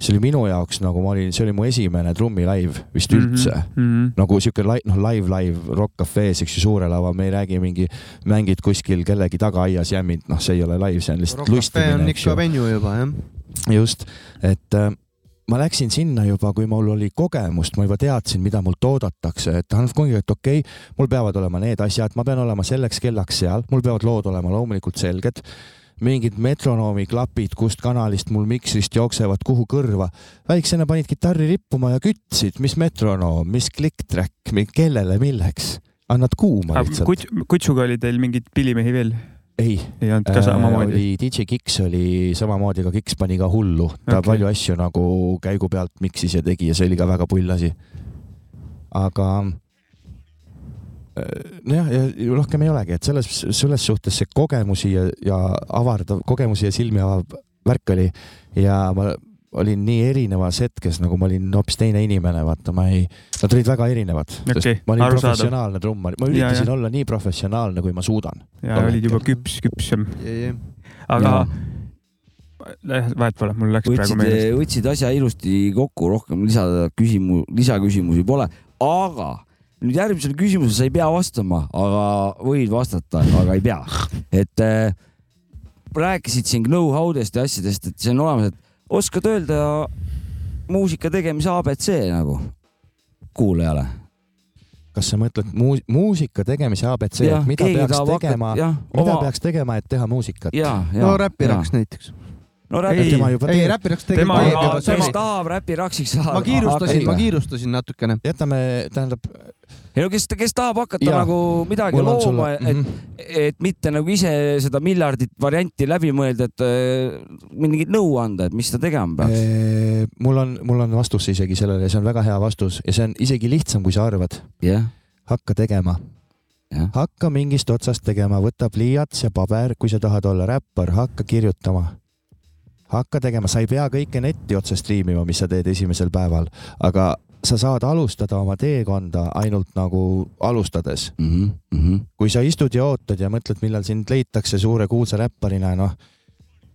See oli minu jaoks nagu ma olin, see oli mu esimene trummilaiv vist üldse mm. -hmm mm. -hmm. nagu siuke lai-, noh, live, live Rock Cafe's, eks ju, suure lava, me ei räägi mingi, mängid kuskil kellegi tagaaias jämmid, noh, see ei ole live, see on lihtsalt Rock lustimine, on eks ikka ju. venue juba jah. just, et äh, ma läksin sinna juba, kui mul oli kogemust, ma juba teadsin, mida mult oodatakse, et Hanf Kungi, et okei okay,, mul peavad olema need asjad, ma pean olema selleks kellaks seal, mul peavad lood olema loomulikult selged mingid metronoomi klapid, kust kanalist mul miksrist jooksevad kuhu kõrva. väiksena panid kitarri rippuma ja kütsid, mis metronoom, mis click-track, kellele, milleks. annad kuuma lihtsalt. Kuts-, Kutsuga oli teil mingeid pilimehi veel? ei, ei olnud ka samamoodi? oli DJ Kiks oli samamoodi, aga Kiks pani ka hullu, ta okay. palju asju nagu käigu pealt miksis ja tegi ja see oli ka väga pull asi. aga äh, nojah, ja rohkem ei olegi, et selles, selles suhtes see kogemusi ja, ja avardav, kogemusi ja silmi avav värk oli. Ja ma olin nii erinevas hetkes, nagu ma olin hoopis teine inimene, vaata, ma ei, nad olid väga erinevad Okei, ma olin professionaalne trummar, ma Ja, üritasin ja. olla nii professionaalne, kui ma suudan. ja olid juba küps, küpsem, aga vahet pole, mul läks praegu võtsid, meelest. võtsid asja ilusti kokku, rohkem lisada küsimu-, lisaküsimusi pole, aga nüüd järgmisele küsimusele sa ei pea vastama, aga võid vastata, aga ei pea. et äh, rääkisid siin know-how dest ja asjadest, et see on olemas, et oskad öelda muusika tegemise abc nagu kuulajale? kas sa mõtled muus muusika tegemise abc, mida peaks tegema, mida oma- peaks tegema, et teha muusikat? no räpiraks näiteks. No Ei, räpi, tema juba ei, teeb. räpiraks Tema- teeb juba kes tahab räpiraksiks saada. ma kiirustasin, ma kiirustasin natukene. jätame, tähendab, ei no kes, kes tahab hakata Jaa. nagu midagi looma et, Mhm. et mitte nagu ise seda miljardit varianti läbi mõelda, et äh, mingit nõu anda, et mis ta tegema peaks. Mul on, mul on vastus isegi sellele ja see on väga hea vastus ja see on isegi lihtsam, kui sa arvad. jah, hakka tegema Jah.. hakka mingist otsast tegema, võta pliiats ja paber, kui sa tahad olla räppar, hakka kirjutama. Hakka tegema, sa ei pea kõike netti otse striimima, mis sa teed esimesel päeval, aga sa saad alustada oma teekonda ainult nagu alustades. Mhm, kui sa istud ja ootad ja mõtled, millal sind leitakse suure kuulsa räpparina, noh.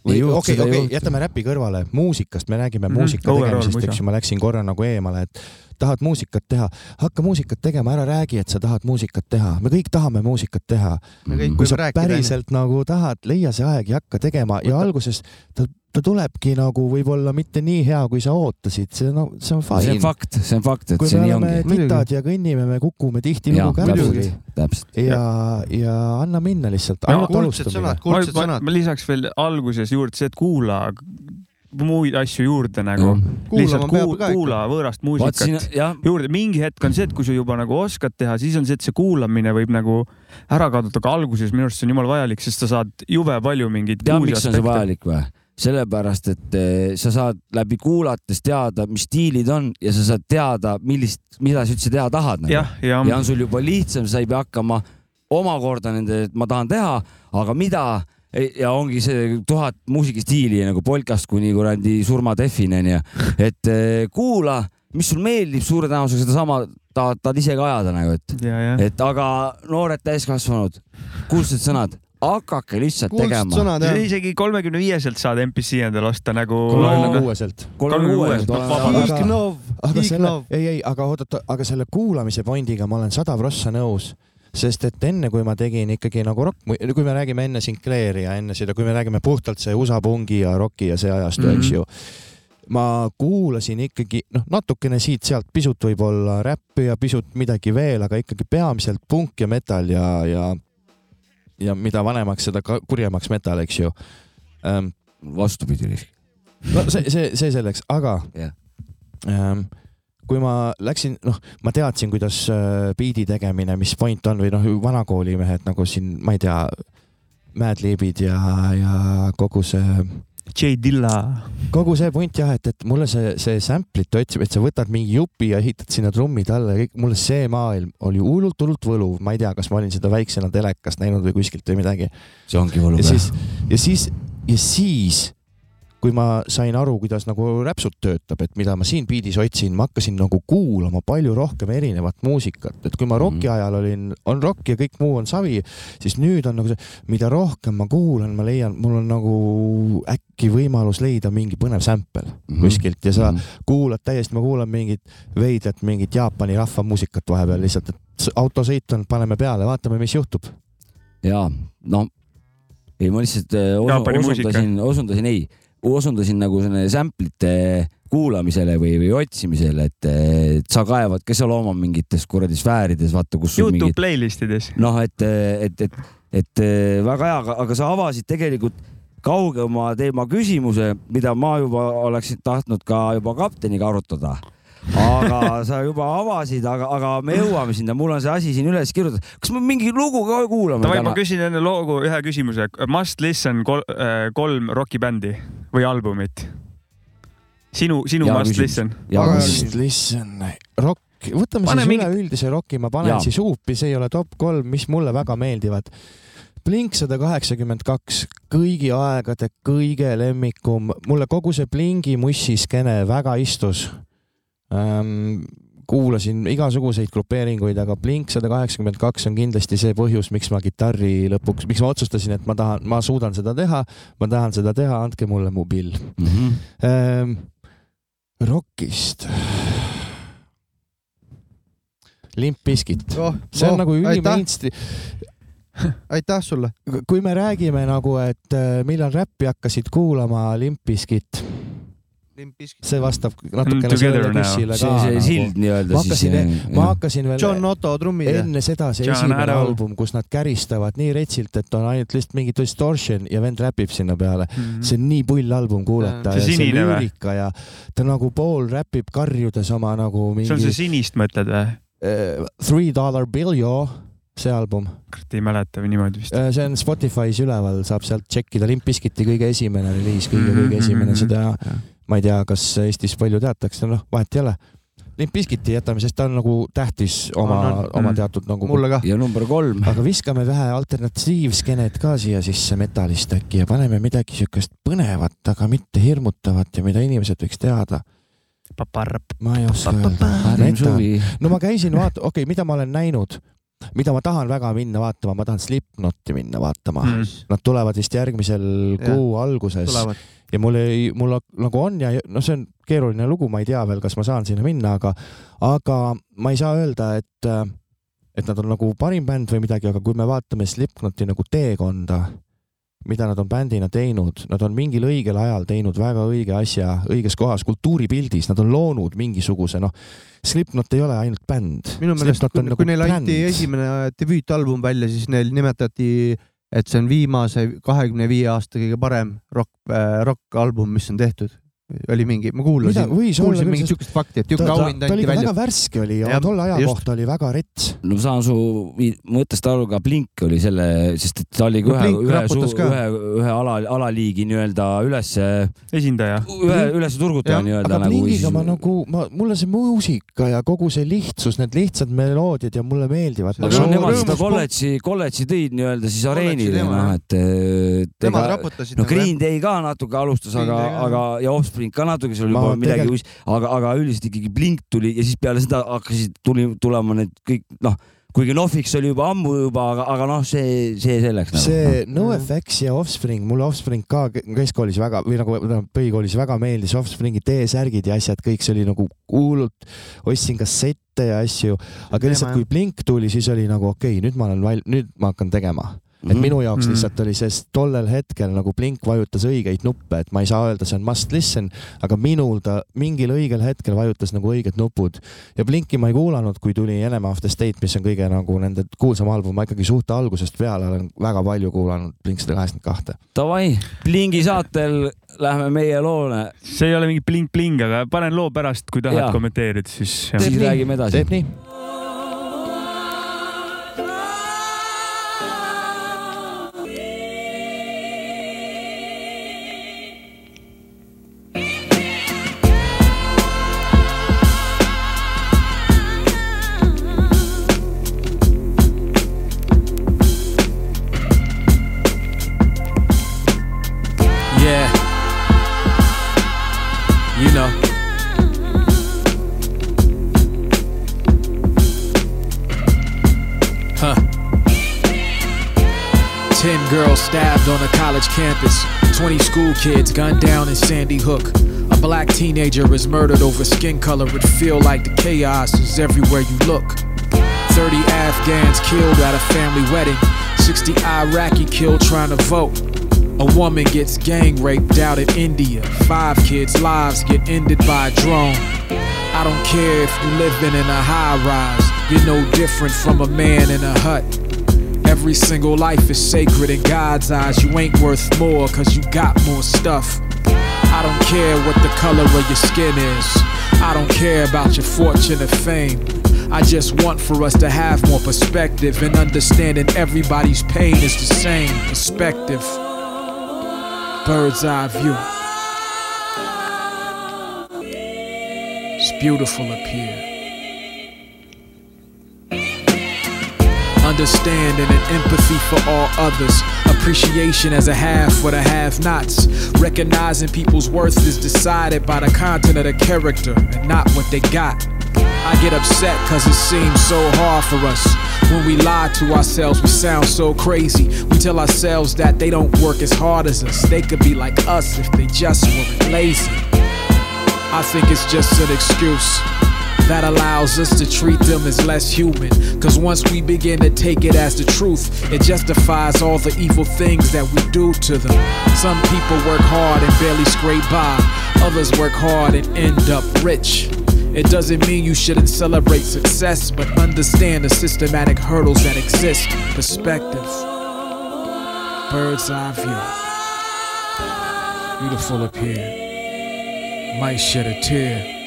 või okei, okei, jätame räpi kõrvale, muusikast me räägime mm -hmm. muusika tegemisest, eks ju, ma läksin korra nagu eemale, et tahad muusikat teha, hakka muusikat tegema, ära räägi, et sa tahad muusikat teha, me kõik tahame muusikat teha. Me kõik kui sa rääkida, päriselt nagu tahad, leia see aeg ja hakka tegema ja Võta- alguses ta, ta tulebki nagu võib-olla mitte nii hea, kui sa ootasid, see no see on see on fine. fakt, see on fakt, et kui see me nii oleme ongi. titad ja kõnnime, me kukume tihtilugu täpselt. ja, ja anna minna lihtsalt, kuldsed sõnad,. kuldsed ma, sõnad. ma lisaks veel alguses juurde see, et kuula muid asju juurde nagu. kuulama lihtsalt peab kuula, võõrast siin muusikat jah, juurde, mingi hetk on see, et kui sa juba nagu oskad teha, siis on see, et see kuulamine võib nagu ära kaduda, aga alguses minu arust see on jumala vajalik, sest sa saad jube palju mingeid tead, miks on see vajalik või? sellepärast, et eh, sa saad läbi kuulates teada, mis stiilid on ja sa saad teada, millist, mida sa üldse teha tahad nagu.. ja, ja on sul juba lihtsam, sa ei pea hakkama omakorda nende, et ma tahan teha, aga mida ja ongi see tuhat muusikastiili nagu polkast kuni kuradi surmadefini onju, et eh, kuula, mis sul meeldib, suure tõenäosusega sedasama tahad, tahad ise ka ajada nagu, et, et aga noored täiskasvanud, kuldsed sõnad, hakake lihtsalt kuldsed tegema. sõnad jah. isegi kolmekümne viieselt saad MPC endale osta nagu. kolmekümne kuueselt. kolmekümne kuueselt, aga selle ei, ei, aga oodata, aga selle kuulamise pointiga ma olen sada prossa nõus, sest et enne kui ma tegin ikkagi nagu rock, kui me räägime enne Sinclairi ja enne seda, kui me räägime puhtalt see USA pungi ja rocki ja see ajastu mm, Mhm. -hmm. eks ju ma kuulasin ikkagi noh, natukene siit-sealt pisut võib-olla räppi ja pisut midagi veel, aga ikkagi peamiselt punk ja metal ja, ja ja mida vanemaks, seda kurjemaks metal, eks ju ähm,. vastupidi. no see, see, see selleks, aga Jah. ähm, kui ma läksin, noh, ma teadsin, kuidas äh, biidi tegemine, mis point on või noh, vanakooli mehed nagu siin, ma ei tea, Madlibid ja, ja kogu see, J Dilla. kogu see punt jah, et, et mulle see, see sample'ite otsimine, et sa võtad mingi jupi ja ehitad sinna trummid alla ja kõik, mulle see maailm oli hullult-hullult võluv, ma ei tea, kas ma olin seda väiksena telekast näinud või kuskilt või midagi. see ongi võluv ja. siis, ja siis, ja siis, kui ma sain aru, kuidas nagu räpsut töötab, et mida ma siin biidis otsin, ma hakkasin nagu kuulama palju rohkem erinevat muusikat, et kui ma roki Mhm. ajal olin, on rock ja kõik muu on savi, siis nüüd on nagu see, mida rohkem ma kuulan, ma leian, mul on nagu äkki võimalus leida mingi põnev sample Mhm. kuskilt ja sa kuulad täiesti, ma kuulan mingit veidrat, mingit Jaapani rahvamuusikat vahepeal lihtsalt, et autosõit on, paneme peale, vaatame, mis juhtub. ja no ei, ma lihtsalt äh, osundasin, osundasin ei, osundasin nagu sample'ite kuulamisele või, või otsimisele, et sa kaevad, kes seal oma mingites kuradi sfäärides, vaata, kus Youtube mingid playlist ides. noh, et, et, et, et väga hea, aga sa avasid tegelikult kaugema teema küsimuse, mida ma juba oleksin tahtnud ka juba kapteniga arutada. Aga sa juba avasid, aga, aga me jõuame sinna, mul on see asi siin üles kirjutatud. kas me mingi lugu ka kuulame davai, ma täna? küsin enne loogu ühe küsimuse. Must listen kol, äh, kolm rokibändi või albumit. sinu, sinu Hea Must küsimus. listen. siis listen, rock, võtame Pane siis mingi- üleüldise rocki, ma panen Jaa. siis huupi, see ei ole top kolm, mis mulle väga meeldivad. Blink sada kaheksakümmend kaks, kõigi aegade kõige lemmikum, mulle kogu see Blingi mussiskeene väga istus. Kuulasin igasuguseid grupeeringuid, aga Blink sada kaheksakümmend kaks on kindlasti see põhjus, miks ma kitarri lõpuks, miks ma otsustasin, et ma tahan, ma suudan seda teha, ma tahan seda teha, andke mulle mu pill Mhm. ähm,. Rockist. Limp Bizkit, oh, see on oh, nagu ülimainstream, aitäh sulle. kui me räägime nagu, et äh, millal räppi hakkasid kuulama Limp Bizkit, see vastab natukene Together sellele see, ka see nagu. sild nii-öelda ma siis hakkasin, ma hakkasin veel John Otto trummid. enne seda see John esimene Arrow. album, kus nad käristavad nii retsilt, et on ainult lihtsalt mingi distortion ja vend räpib sinna peale. see on nii pull album kuulata See ja see sinine või? lüürika ja ta nagu pool räpib karjudes oma nagu see on see mingi sinist mõtled või? uh, Three Dollar Bill Yo, see album. kurat ei mäleta või niimoodi vist. see on Spotify's üleval, saab sealt tšekkida, Limp Bizkiti kõige esimene reliis, kõige, Mhm, kõige esimene mhm, seda, ma ei tea, kas Eestis palju teatakse, noh, vahet ei ole. Limp Bizkiti jätame, sest ta on nagu tähtis oma On, on., oma Mhm. teatud nagu mulle ka. ja number kolm. aga viskame vähe alternatiivskenet ka siia sisse metallist äkki ja paneme midagi siukest põnevat, aga mitte hirmutavat ja mida inimesed võiks teada. ma ei oska öelda. No ma käisin vaata, okei okay,, mida ma olen näinud, mida ma tahan väga minna vaatama, ma tahan Slipknoti minna vaatama mm.. Nad tulevad vist järgmisel Jah. kuu alguses tulevad. Ja mul ei, mul nagu on ja noh, see on keeruline lugu, ma ei tea veel, kas ma saan sinna minna, aga, aga ma ei saa öelda, et, et nad on nagu parim bänd või midagi, aga kui me vaatame Slipknoti nagu teekonda, mida nad on bändina teinud, nad on mingil õigel ajal teinud väga õige asja õiges kohas, kultuuripildis, nad on loonud mingisuguse noh, Slipknot ei ole ainult bänd. minu meelest, kui, nagu kui neil anti esimene debüütalbum välja, siis neil nimetati, et see on viimase kahekümne viie aasta kõige parem rock äh,, rokk-album, mis on tehtud. Oli mingi, ma kuulasin, kuulsin mingit siukest fakti, et ta, auhind anti välja väga. värske oli ja Jah, tolle aja just. kohta oli väga rets. no ma saan su mõttest aru, ka Blink oli selle, sest et ta oli No ühe, ühe, ühe, ühe ala, alaliigi nii-öelda üles, esindaja. ühe üles turgutaja nii-öelda aga nagu. Blingiga ma nagu, ma, mulle see muusika ja kogu see lihtsus, need lihtsad meloodiad ja mulle meeldivad. See aga on no nemad seda kolledži, kolledži tõid nii-öelda siis areenile, noh, et, Nemad raputasid nagu no Green Day ka natuke alustas, aga aga ja Offspring ka natuke, seal oli juba midagi tegelikult- uus, aga, aga üldiselt ikkagi Blink tuli ja siis peale seda hakkasid, tuli tulema need kõik noh, kuigi Nofix oli juba ammu juba, aga, aga noh, see, see selleks nagu. see NoFX ja Offspring, mulle Offspring ka ke- keskkoolis väga või nagu tähendab, põhikoolis väga meeldis, Offspringi T-särgid ja asjad, kõik see oli nagu hullult, ostsin kassette ja asju, aga lihtsalt kui Blink tuli, siis oli nagu okei okay,, nüüd ma olen val-, nüüd ma hakkan tegema et Mhm. minu jaoks Mhm. lihtsalt oli see, sest tollel hetkel nagu Blink vajutas õigeid nuppe, et ma ei saa öelda, see on must listen, aga minul ta mingil õigel hetkel vajutas nagu õiged nupud ja Blinki ma ei kuulanud, kui tuli Enema of the State, mis on kõige nagu nende kuulsam album, ma ikkagi suht algusest peale olen väga palju kuulanud Blink sada kaheksakümmend kahte. Davai, Blingi saatel lähme meie loole, see ei ole mingi bling-bling, aga panen loo pärast, kui tahad kommenteerida, siis. siis räägime edasi teeb. nii? College campus. 20 school kids gunned down in Sandy Hook. A black teenager is murdered over skin color. It feel like the chaos is everywhere you look. 30 Afghans killed at a family wedding. 60 Iraqi killed trying to vote. A woman gets gang raped out in India. Five kids' lives get ended by a drone. I don't care if you're living in a high rise. You're no different from a man in a hut. Every single life is sacred in God's eyes. You ain't worth more cause you got more stuff. I don't care what the color of your skin is. I don't care about your fortune or fame. I just want for us to have more perspective and understanding everybody's pain is the same. Perspective. Bird's eye view. It's beautiful up here. Understanding and empathy for all others. Appreciation as a half for the have nots. Recognizing people's worth is decided by the content of the character and not what they got. I get upset cause it seems so hard for us. When we lie to ourselves, we sound so crazy. We tell ourselves that they don't work as hard as us. They could be like us if they just weren't lazy. I think it's just an excuse. That allows us to treat them as less human. Cause once we begin to take it as the truth, it justifies all the evil things that we do to them. Some people work hard and barely scrape by, others work hard and end up rich. It doesn't mean you shouldn't celebrate success, but understand the systematic hurdles that exist. Perspective, bird's eye view. Beautiful up here, might shed a tear.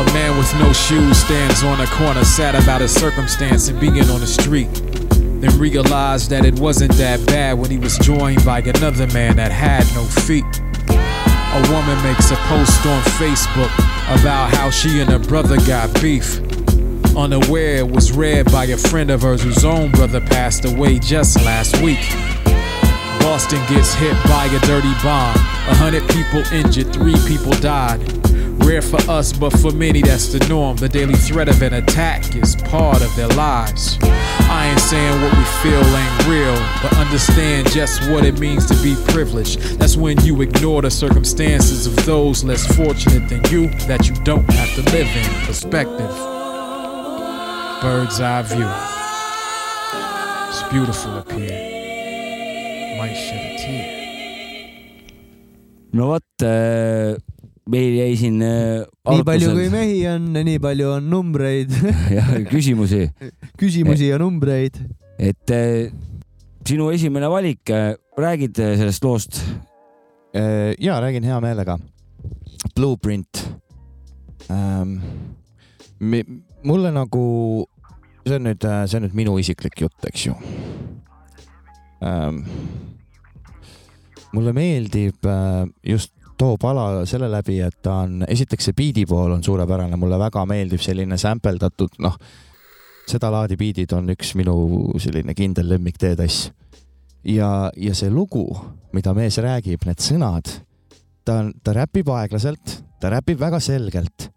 A man with no shoes stands on a corner, sad about his circumstance and being on the street. Then realized that it wasn't that bad when he was joined by another man that had no feet. A woman makes a post on Facebook about how she and her brother got beef. Unaware it was read by a friend of hers whose own brother passed away just last week. Boston gets hit by a dirty bomb. A hundred people injured, three people died. Rare for us, but for many that's the norm. The daily threat of an attack is part of their lives. I ain't saying what we feel ain't real, but understand just what it means to be privileged. That's when you ignore the circumstances of those less fortunate than you that you don't have to live in. Perspective. Bird's eye view. It's beautiful up here. Might shed a tear. no vot äh, uh, meil jäi siin äh, nii palju kui arutlusel mehi on, nii palju on numbreid, jah, küsimusi, küsimusi ja numbreid. et äh, sinu esimene valik, räägid äh, sellest loost? ja räägin hea meelega. Blueprint ähm,. mulle nagu, see on nüüd, see on nüüd minu isiklik jutt, eks ju ähm,. mulle meeldib just too pala selle läbi, et ta on, esiteks see biidi pool on suurepärane, mulle väga meeldib selline sämpeldatud, noh, sedalaadi biidid on üks minu selline kindel lemmik teetass. ja, ja see lugu, mida mees räägib, need sõnad, ta on, ta räpib aeglaselt, ta räpib väga selgelt,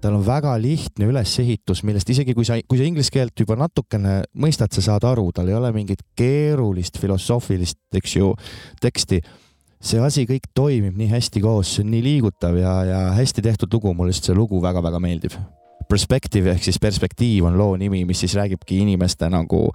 tal on väga lihtne ülesehitus, millest isegi kui sa, kui sa inglise keelt juba natukene mõistad, sa saad aru, tal ei ole mingit keerulist filosoofilist, eks ju, teksti see asi kõik toimib nii hästi koos, see on nii liigutav ja, ja hästi tehtud lugu, mulle lihtsalt see lugu väga-väga meeldib. Perspective ehk siis perspektiiv on loo nimi, mis siis räägibki inimeste nagu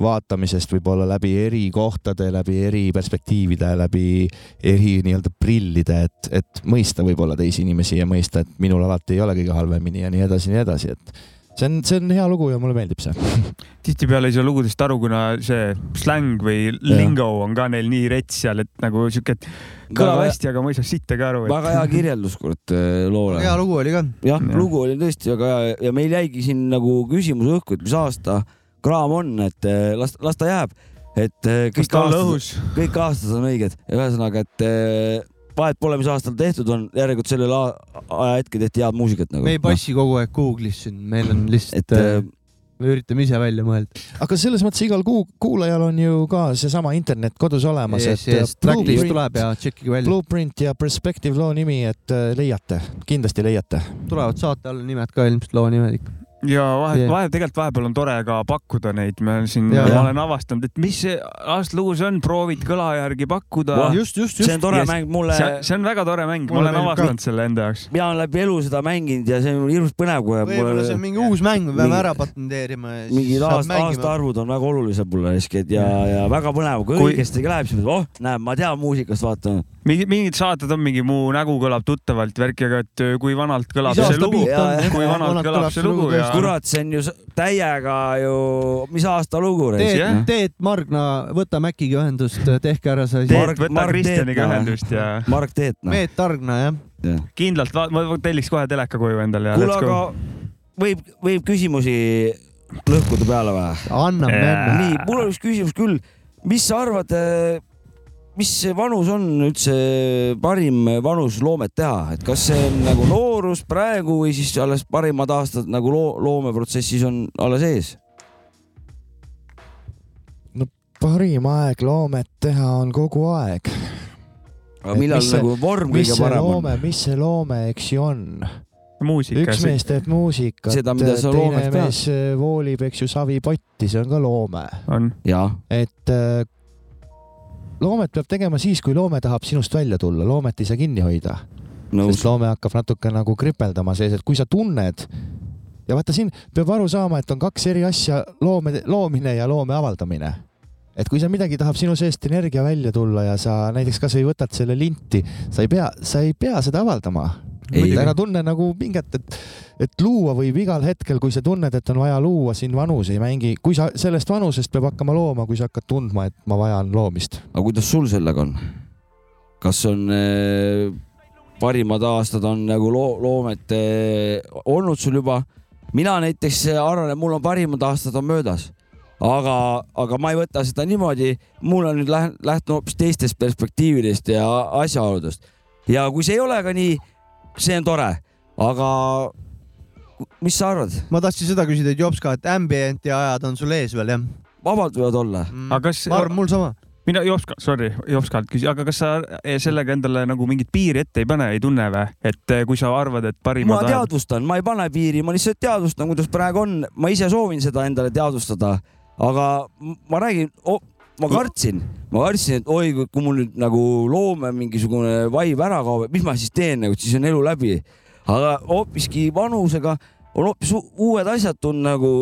vaatamisest võib-olla läbi eri kohtade, läbi eri perspektiivide, läbi eri nii-öelda prillide, et, et mõista võib-olla teisi inimesi ja mõista, et minul alati ei ole kõige halvemini ja nii edasi, nii edasi, et see on, see on hea lugu ja mulle meeldib see. tihtipeale ei saa lugudest aru, kuna see släng või lingo on ka neil nii rets seal, et nagu siuke, et kõlab väga, hästi, aga ma ei saa sittagi aru. väga hea kirjeldus, kurat, loole. hea lugu oli ka. jah Jah., lugu oli tõesti väga hea ja meil jäigi siin nagu küsimus õhku, et mis aasta kraam on, et eh, las, las ta jääb. et kas kõik aastad, kõik aastad on õiged ja ühesõnaga, et vahet pole, mis aastal tehtud on, järelikult sellel a- ajahetkel tehti head muusikat nagu. me ei passi kogu aeg Google'is siin, meil on lihtsalt et, eh, me üritame ise välja mõelda. aga selles mõttes igal kuu, kuulajal on ju ka seesama internet kodus olemas, yes, et yes, tracklist Blueprint, tuleb ja tšekkige välja. Blueprint ja Perspective loo nimi, et äh, leiate, kindlasti leiate. tulevad saate alla nimed ka ilmselt loo nimed ikka. Ja vahe Jah., vahe, tegelikult vahepeal on tore ka pakkuda neid, ma siin, ma ja. olen avastanud, et mis see aasta lugu see on, proovid kõla järgi pakkuda Vah.. just, just, see on just. tore Yes. mäng mulle, see, on väga tore mäng, ma olen meeldib ka. avastanud selle enda jaoks. mina olen läbi elu seda mänginud ja see on hirmus põnev, kui võib-olla see on mingi uus mäng, me peame mingi- ära patenteerima mingid aasta, aastaarvud on väga olulised mulle riskid ja, ja väga põnev, kui õigesti läheb, siis oh, näed, ma tean muusikast, vaata. mingi, mingid saated on mingi mu nägu kõlab tuttavalt värki, aga et öö, kui vanalt kõlab Mis see lugu kui vanalt kõlab see lugu ja kurat, see on ju täiega ju, mis aasta lugu Teet reis jah., Teet Margna, võta Mäkiga ühendust, tehke ära see asi. Teet, Mark- võta Mark Kristjaniga Teetna. ühendust ja Mark Teet, noh. Meet Targna, jah. kindlalt, ma telliks kohe teleka koju endale ja kuule, aga võib, võib küsimusi lõhkuda peale või? anname enne. nii, mul on üks küsimus küll. mis sa arvad, mis see vanus on üldse parim vanus loomet teha, et kas see on nagu noorus praegu või siis alles parimad aastad nagu loo, loomeprotsessis on alles ees? parim aeg loomet teha on kogu aeg. aga millal mis see- nagu vorm mis kõige parem loome on?, mis see loome, eks ju on? muusika üks, mees teeb muusikat, Seda, mida sa teine mees äh, voolib, eks ju, savipotti, see on ka loome. et äh, loomet peab tegema siis, kui loome tahab sinust välja tulla, loomet ei saa kinni hoida. nõus sest. loome hakkab natuke nagu kripeldama sees, et kui sa tunned ja vaata siin peab aru saama, et on kaks eri asja, loome, loomine ja loome avaldamine. et kui sa midagi tahab sinu seest energia välja tulla ja sa näiteks kasvõi võtad selle linti, sa ei pea, sa ei pea seda avaldama. Ei. ära tunne nagu pinget, et, et luua võib igal hetkel, kui sa tunned, et on vaja luua, siin vanus ei mängi, kui sa sellest vanusest peab hakkama looma, kui sa hakkad tundma, et ma vajan loomist. aga kuidas sul sellega on? kas on äh, parimad aastad on nagu loo, loomet äh, olnud sul juba? mina näiteks arvan, et mul on parimad aastad on möödas, aga, aga ma ei võta seda niimoodi, mul on nüüd läht- lähtun hoopis teistest perspektiividest ja asjaoludest ja kui see ei ole ka nii, see on tore, aga mis sa arvad, ma tahtsin seda küsida, et Jops ka, et ambient'i ajad on sul ees veel jah vabalt võivad olla? mm.? aga kas, ma arvan, mul sama. mina Jopska, sorry, Jopskalt küsin, aga kas sa sellega endale nagu mingit piiri ette ei pane, ei tunne või? et eh, kui sa arvad, et ma parimad ajad, teadvustan, ma ei pane piiri, ma lihtsalt teadvustan, kuidas praegu on, ma ise soovin seda endale teadvustada, aga ma räägin oh,, ma kartsin, ma kartsin, et oi, kui mul nüüd nagu loome mingisugune vibe ära kaob, et mis ma siis teen nagu, siis on elu läbi. aga hoopiski vanusega on hoopis uued asjad tulnud nagu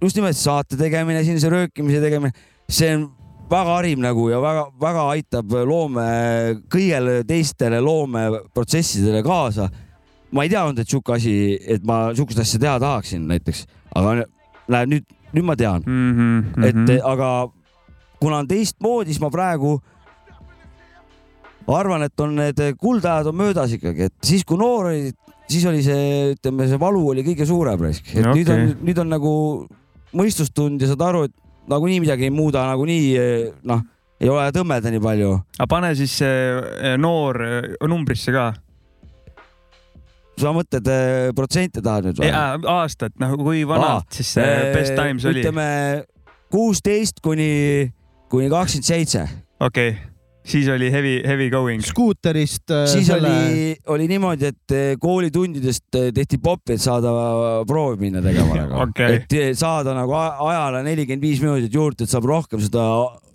just nimelt saate tegemine, siin see röökimise tegemine, see on väga hariv nagu ja väga-väga aitab loome kõigele teistele loomeprotsessidele kaasa. Ma ei teadnud, et sihuke asi, et ma sihukest asja teha tahaksin näiteks, aga näed nüüd, nüüd ma tean, mm. -hmm, et aga kuna on teistmoodi, siis ma praegu arvan, et on need kuldajad on möödas ikkagi, et siis kui noor olid, siis oli see, ütleme, see valu oli kõige suurem raisk, et okay. nüüd on nüüd on nagu mõistustund ja saad aru, et nagunii midagi ei muuda, nagunii noh, ei ole tõmmeda nii palju. aga pane siis see noor eh, numbrisse ka. sa mõtled protsente tahad nüüd või? aastat, noh kui vanalt siis see best times oli? ütleme kuusteist kuni, kuni kakskümmend seitse. okei okay., siis oli heavy, heavy going. skuuterist äh, siis selle... oli, oli niimoodi, et eh, koolitundidest eh, tehti popi, et saada proovi minna tegema nagu Okei. et saada nagu ajale nelikümmend viis minutit juurde, et saab rohkem seda,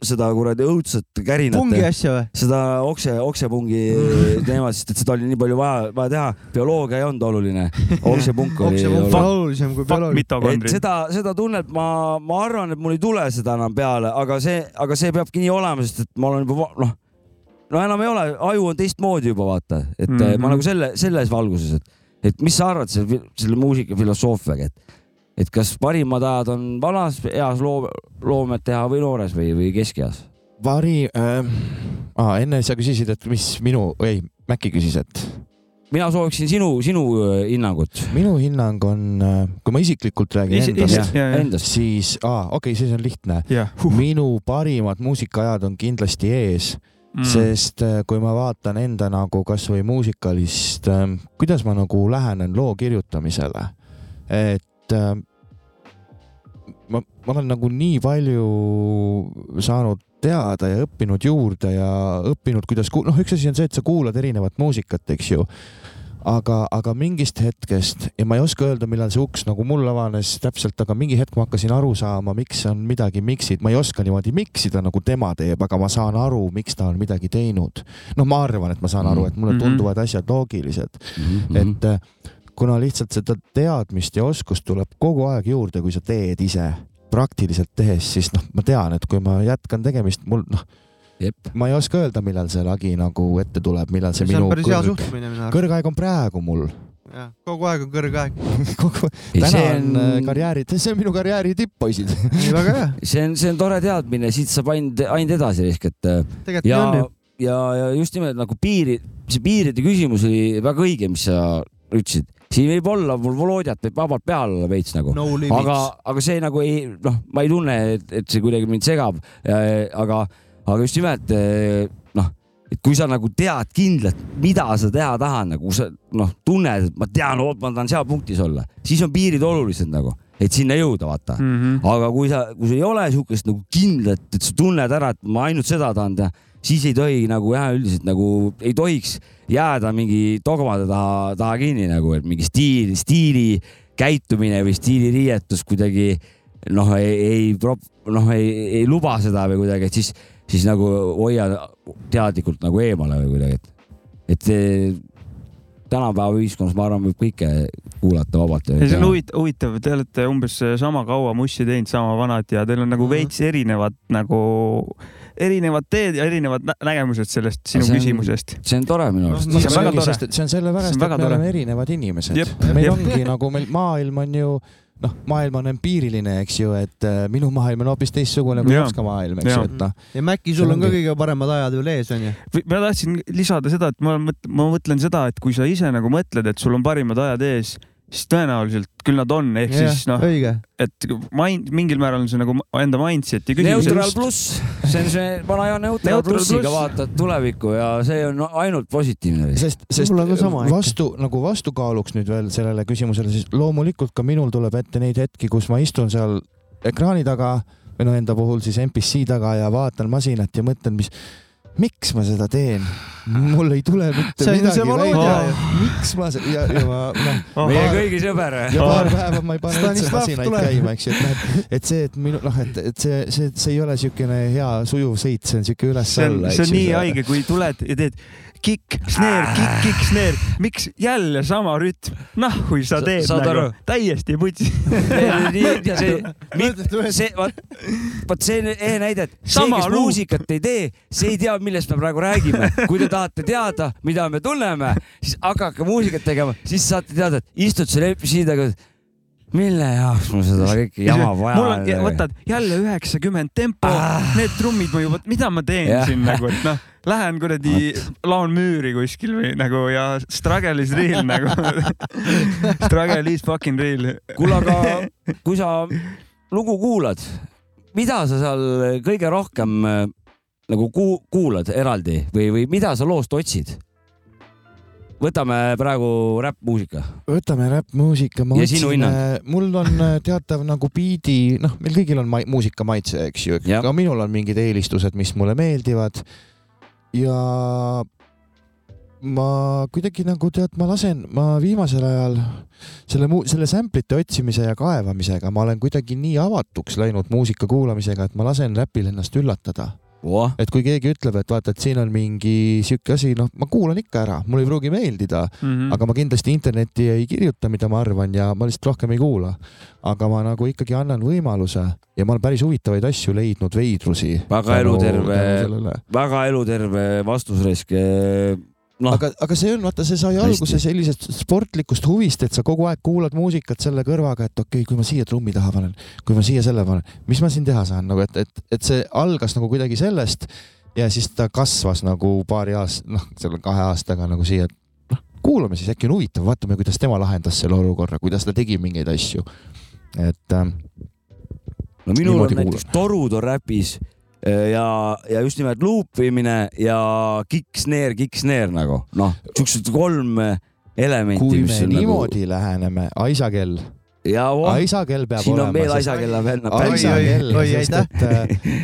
seda kuradi õudset kärinat. pungi asja või? seda okse, oksepungi teemat, sest et seda oli nii palju vaja, vaja teha. bioloogia ei olnud oluline, oksepunk oli oluline. olulisem kui bioloogia. seda, seda tunnet ma, ma arvan, et mul ei tule seda enam peale, aga see, aga see peabki nii olema, sest et ma olen juba noh, no enam ei ole, aju on teistmoodi juba vaata, et mm Mhm. -hmm. ma nagu selle, selles valguses, et, et mis sa arvad selle, selle muusika filosoofiaga, et, et kas parimad ajad on vanas eas loo-, loomet teha või noores või, või keskeas? vari äh,, ah, enne sa küsisid, et mis minu, ei, Mäkki küsis, et mina sooviksin sinu, sinu äh, hinnangut. minu hinnang on, kui ma isiklikult räägin Isi- endast, endast. siis, aa, okei okay,, siis on lihtne. jah, minu parimad muusikaajad on kindlasti ees mm., sest äh, kui ma vaatan enda nagu kasvõi muusikalist, kuidas ma nagu lähenen loo kirjutamisele, et äh, ma, ma olen nagu nii palju saanud teada ja õppinud juurde ja õppinud, kuidas, noh, üks asi on see, et sa kuulad erinevat muusikat, eks ju. Aga, aga mingist hetkest ja ma ei oska öelda, millal see uks nagu mul avanes täpselt, aga mingi hetk ma hakkasin aru saama, miks on midagi miksid, ma ei oska niimoodi miksida nagu tema teeb, aga ma saan aru, miks ta on midagi teinud. noh, ma arvan, et ma saan aru, et mulle Mhm. tunduvad asjad loogilised, et äh, kuna lihtsalt seda teadmist ja oskust tuleb kogu aeg juurde, kui sa teed ise praktiliselt tehes, siis noh, ma tean, et kui ma jätkan tegemist, mul noh, ma ei oska öelda, millal see lagi nagu ette tuleb, millal see, see minu kõrg, kõrgaeg on praegu mul. kogu aeg on kõrge aeg. kogu, Ei, täna see on on- äh, karjääri, see on minu karjääri tipp, poisid. väga hea, see on, see on tore teadmine, siit saab ainult, ainult edasi risk, et äh, ja ja, ja just nimelt nagu piiri, see piiride küsimus oli väga õige, mis sa ütlesid. Siin võib olla, mul Volodjat võib vabalt peal olla veits nagu, no aga aga see nagu ei, noh, ma ei tunne, et, et see kuidagi mind segab. aga, aga just nimelt eh, noh, et kui sa nagu tead kindlalt, mida sa teha tahad, nagu sa noh, tunned, et ma tean, ma tahan seal punktis olla, siis on piirid olulised nagu, et sinna jõuda, vaata Mm -hmm. aga kui sa, kui sul ei ole siukest nagu kindlat, et sa tunned ära, et ma ainult seda tahan teha, siis ei tohi nagu jah, üldiselt nagu ei tohiks jääda mingi dogmade taha, taha kinni nagu, et mingi stiil, stiili käitumine või stiiliriietus kuidagi noh, ei, ei, noh, ei, ei luba seda või kuidagi, et siis, siis nagu hoia teadlikult nagu eemale või kuidagi, et, et tänapäeva ühiskonnas, ma arvan, võib kõike kuulata vabalt. see on huvitav, huvitav, te olete umbes sama kaua mussi teinud, sama vanad ja teil on nagu Mhm. veits erinevad nagu, erinevad teed ja erinevad nä- nägemused sellest sinu See on- küsimusest. see on tore minu arust See on väga tore. see on sellepärast, See on et me tore. oleme erinevad inimesed meil jep. ongi nagu meil maailm on ju noh, maailm on empiiriline, eks ju, et äh, minu maailm on hoopis teistsugune kui Jaa. Jopska maailm, eks ju, et noh, ja Mäkki, sul See on ka kõige paremad ajad veel ees, onju. ma tahtsin lisada seda, et ma mõtlen, ma mõtlen seda, et kui sa ise nagu mõtled, et sul on parimad ajad ees, siis tõenäoliselt küll nad on, ehk siis noh, et mind, mingil määral on see nagu enda mindset'i küsimus. Neutral pluss, see on see vana hea Neutral Neutral plussiga pluss. vaatad tulevikku ja see on ainult positiivne. sest, sest Mul on ka sama ikka. vastu nagu vastukaaluks nüüd veel sellele küsimusele, siis loomulikult ka minul tuleb ette neid hetki, kus ma istun seal ekraani taga või no enda puhul siis MPC taga ja vaatan masinat ja mõtlen, mis, miks ma seda teen, mul ei tule mitte See midagi see välja ju., miks ma se- ja, ja ma noh, meie kõigi sõber. ja paar päeva ma ei pane üldse masinaid käima, eks ju, et noh, et see, et minu noh, et, et see, see, see ei ole niisugune hea sujuv sõit, see on niisugune see on, üles-alla. see on nii haige, kui tuled ja teed kikk, sneer, kikk, kikk, sneer, miks jälle sama rütm, noh, kui sa Sa- teed saad nagu täiesti putsi. see, vot, vot see on ehe näide, et see, Sama kes muusikat ei tee, see ei tea, millest me praegu räägime. kui te tahate teada, mida me tunneme, siis hakake muusikat tegema, siis saate teada, et istud selle MPC taga, mille jaoks mul seda kõike jama vaja mul on, võtad jälle üheksakümmend tempo Ah., need trummid ma juba, mida ma teen Jah. siin nagu, et noh, lähen kuradi laon müüri kuskil või nagu ja struggle is real nagu. Struggle is fucking real. kuule, aga kui sa lugu kuulad, mida sa seal kõige rohkem äh, nagu ku kuulad eraldi või, või mida sa loost otsid? võtame praegu räppmuusika. võtame räppmuusika, ma Ja sinu otsin, mul on äh, teatav nagu biidi, noh, meil kõigil on mai, muusika maitse, eks ju, ka minul on mingid eelistused, mis mulle meeldivad ja ma kuidagi nagu tead, ma lasen, ma viimasel ajal selle muu-, selle samplite otsimise ja kaevamisega, ma olen kuidagi nii avatuks läinud muusika kuulamisega, et ma lasen räpil ennast üllatada voh, et kui keegi ütleb, et vaata, et siin on mingi sihuke asi, noh, ma kuulan ikka ära, mul ei pruugi meeldida, Mhm. aga ma kindlasti internetti ei kirjuta, mida ma arvan ja ma lihtsalt rohkem ei kuula. aga ma nagu ikkagi annan võimaluse ja ma olen päris huvitavaid asju leidnud, veidrusi. Väga eluterve- väga eluterve vastusrisk. noh, aga, aga see on, vaata, see sai alguse sellisest sportlikust huvist, et sa kogu aeg kuulad muusikat selle kõrvaga, et okei okay,, kui ma siia trummi taha panen, kui ma siia selle panen, mis ma siin teha saan nagu, et, et, et see algas nagu kuidagi sellest ja siis ta kasvas nagu paari aasta, noh, selle kahe aastaga nagu siia, noh, kuulame siis, äkki on huvitav, vaatame, kuidas tema lahendas selle olukorra, kuidas ta tegi mingeid asju. et äh, no minul on näiteks torud on räpis ja, ja just nimelt luupimine ja kick-snare, kick-snare nagu. Noh, siuksed kolm äh, elementi, kui mis me on niimoodi nagu... läheneme, Aisa kell, nagu ja voh, Aisa kell peab siin on olema. veel asja, kelle peal Aisa Oi, oi, kell, oi, sest et äh,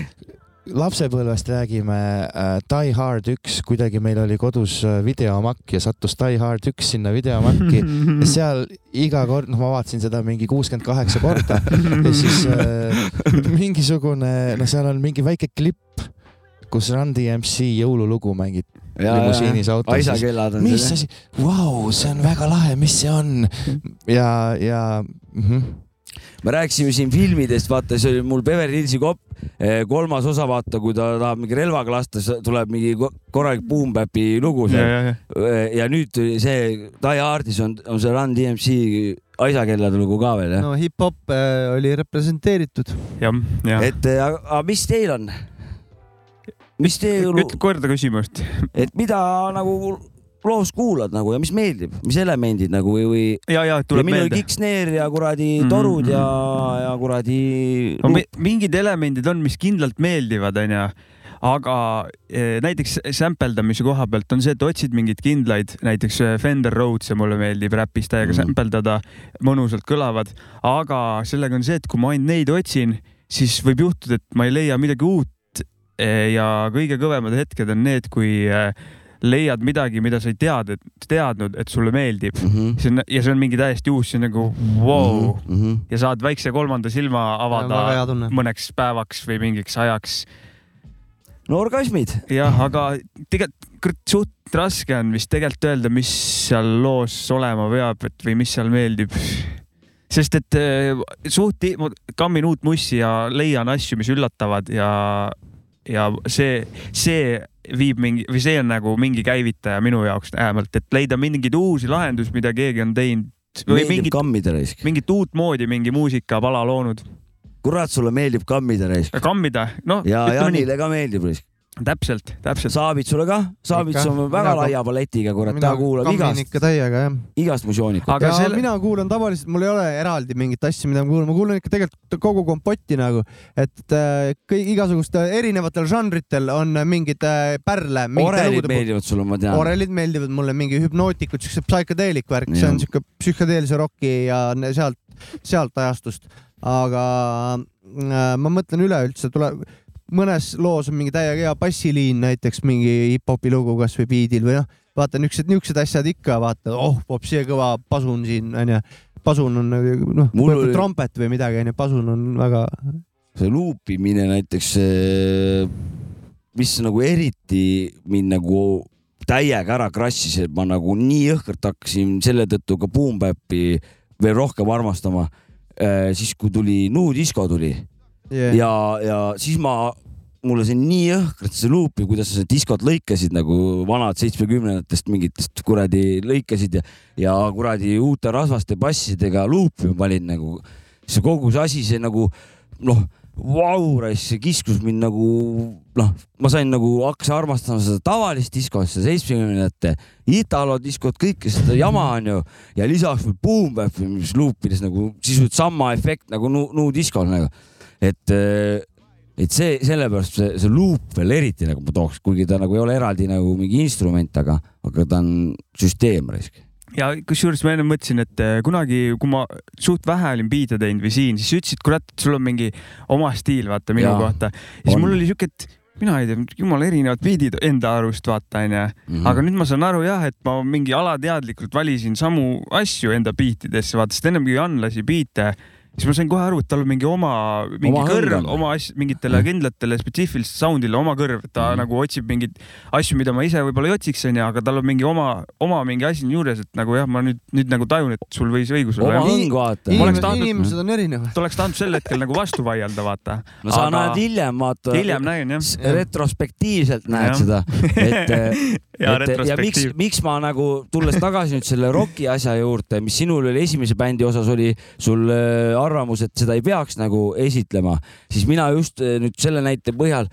lapsepõlvest räägime äh, Die Hard üks, kuidagi meil oli kodus äh, videomakk ja sattus Die Hard üks sinna videomakki ja seal iga kord, noh, ma vaatasin seda mingi kuuskümmend kaheksa korda ja siis äh, mingisugune, no seal on mingi väike klipp, kus Run DMC jõululugu mängib limusiinis autos. Aisa kellad on mis see. asi, vau, see on väga lahe, mis see on ja, ja mm -hmm. Me rääkisime siin filmidest, vaata, see oli mul Beverly Hillsi kopp, kolmas osa, vaata, kui ta tahab mingi relvaga lasta, tuleb mingi ko- korralik boom-bap'i lugu ja, seal. ja, ja nüüd see Die Hardis on, on see Run DMC Aisa kellade lugu ka veel jah no.? hip-hop äh, oli representeeritud. jah, jah. et aga aga mis teil on? mis teie, ütle korda küsimust. et mida nagu loos kuulad nagu ja mis meeldib, mis elemendid nagu või, või ja, ja ja tuleb minul meelde. kick-snare ja kuradi Mhm, torud ja mhm., ja kuradi no,. mi- mingid elemendid on, mis kindlalt meeldivad, onju aga eh, näiteks sämpeldamise koha pealt on see, et otsid mingeid kindlaid, näiteks eh, Fender Rhodes'e mulle meeldib räpis täiega Mhm. sämpeldada, mõnusalt kõlavad, aga sellega on see, et kui ma ainult neid otsin, siis võib juhtuda, et ma ei leia midagi uut eh, ja kõige kõvemad hetked on need, kui eh, leiad midagi, mida sa ei tead, et teadnud, et sulle meeldib. Mhm. see on ja see on mingi täiesti uus, see on nagu vau mm. -hmm. ja saad väikse kolmanda silma avada mõneks päevaks või mingiks ajaks. no orgasmid. jah, aga tegelikult suht raske on vist tegelikult öelda, mis seal loos olema peab, et või mis seal meeldib. sest et äh, suht, ma kammin uut mussi ja leian asju, mis üllatavad ja, ja see, see viib mingi või see on nagu mingi käivitaja minu jaoks vähemalt, et leida mingeid uusi lahendusi, mida keegi on teinud või meeldib mingit, mingit uut moodi mingi muusikapala loonud. kurat, sulle meeldib kammida raisk. kammida, noh, ja ütleme nii, Janile ka meeldib raisk. täpselt, täpselt. Saavitsule ka, Saavits on väga laia paletiga, kurat, ta kuulab igast, ikka täiega jah. igast musioonikut. aga selle mina kuulan tavaliselt, mul ei ole eraldi mingit asja, mida ma kuulan, ma kuulan ikka tegelikult kogu kompotti nagu, et äh, kõik igasugustel erinevatel žanritel on mingid äh, pärle. orelid meeldivad sulle, ma tean. orelid meeldivad mulle, mingi hüpnootikud, siukse psühhedeelik värk, see on siuke psühhedeelse roki ja sealt, sealt ajastust. aga äh, ma mõtlen üleüldse, tuleb, mõnes loos on mingi täiega hea bassiliin näiteks mingi hip-hopi lugu kasvõi biidil või noh, vaata niisugused, niisugused asjad ikka vaata, oh, see kõva pasun siin onju. pasun on nagu noh, oli- trompet või midagi onju, pasun on väga, see luupimine näiteks, mis nagu eriti mind nagu täiega ära krassis, et ma nagu nii jõhkralt hakkasin selle tõttu ka Boom Bap'i veel rohkem armastama. siis kui tuli New Disco tuli yeah. ja, ja siis ma, mulle see nii jõhkralt see luupi, kuidas sa diskot lõikasid nagu vanad seitsmekümnendatest mingitest kuradi lõikasid ja, ja kuradi uute rasvaste bassidega luupi ma panin nagu. see kogu see asi, see nagu noh, vau, see kiskus mind nagu noh, ma sain nagu, hakkasin armastama seda tavalist diskot, seda seitsmekümnendate Italo diskot, kõike seda jama onju ja lisaks veel Boom Bap'i, mis luupides nagu sisuliselt sama efekt nagu nu, nu diskol nagu, et äh, et see, sellepärast see, see luup veel eriti nagu ma tooks, kuigi ta nagu ei ole eraldi nagu mingi instrument, aga, aga ta on süsteem raisk. ja kusjuures ma enne mõtlesin, et eh, kunagi, kui ma suht vähe olin biite teinud või siin, siis ütlesid, kurat, sul on mingi oma stiil, vaata minu Jaa, kohta. ja siis on. mul oli siuke, et mina ei tea, jumala erinevad biidid enda arust vaata onju. Mhm. aga nüüd ma saan aru jah, et ma mingi alateadlikult valisin samu asju enda biitidesse, vaata, sest ennem kui Jan lasi biite, siis ma sain kohe aru, et tal on mingi oma, mingi Oma kõrv on., oma asj-, mingitele kindlatele spetsiifilistele sound'ile oma kõrv, ta Mhm. nagu otsib mingeid asju, mida ma ise võib-olla ei otsiks, onju, aga tal on mingi oma, oma mingi asi juures, et nagu jah, ma nüüd, nüüd nagu tajun, et sul võis õigus olla oma hõng vaata. Inimesed, on erinevad. et oleks tahtnud sel hetkel nagu vastu vaielda, vaata. no sa aga- näed hiljem vaata. hiljem nägin jah. retrospektiivselt näed Jah. seda, et ja et ja miks, miks ma nagu tulles tagasi nüüd selle roki asja juurde, mis sinul oli esimese bändi osas oli sul äh, arvamus, et seda ei peaks nagu esitlema, siis mina just äh, nüüd selle näite põhjal,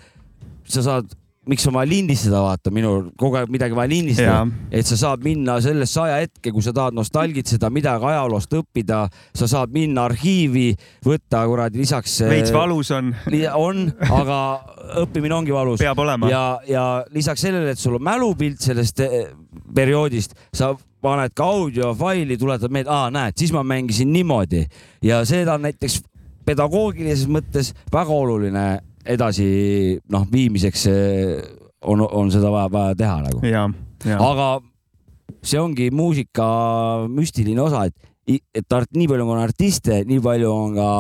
sa saad, miks on vaja lindistada, vaata minul kogu aeg midagi vaja lindistada et sa saad minna sellesse ajahetke, kui sa tahad nostalgitseda, midagi ajaloost õppida, sa saad minna arhiivi, võtta kuradi lisaks. veits valus on, on, aga õppimine ongi valus peab olema. ja, ja lisaks sellele, et sul on mälupilt sellest eh, perioodist, sa paned ka audiofaili, tuletad meelde, aa näed, siis ma mängisin niimoodi ja seda on näiteks pedagoogilises mõttes väga oluline edasi noh, viimiseks eh, on, on seda vaja, vaja teha nagu. aga see ongi muusika müstiline osa, et, et art, nii palju on artiste, nii palju on ka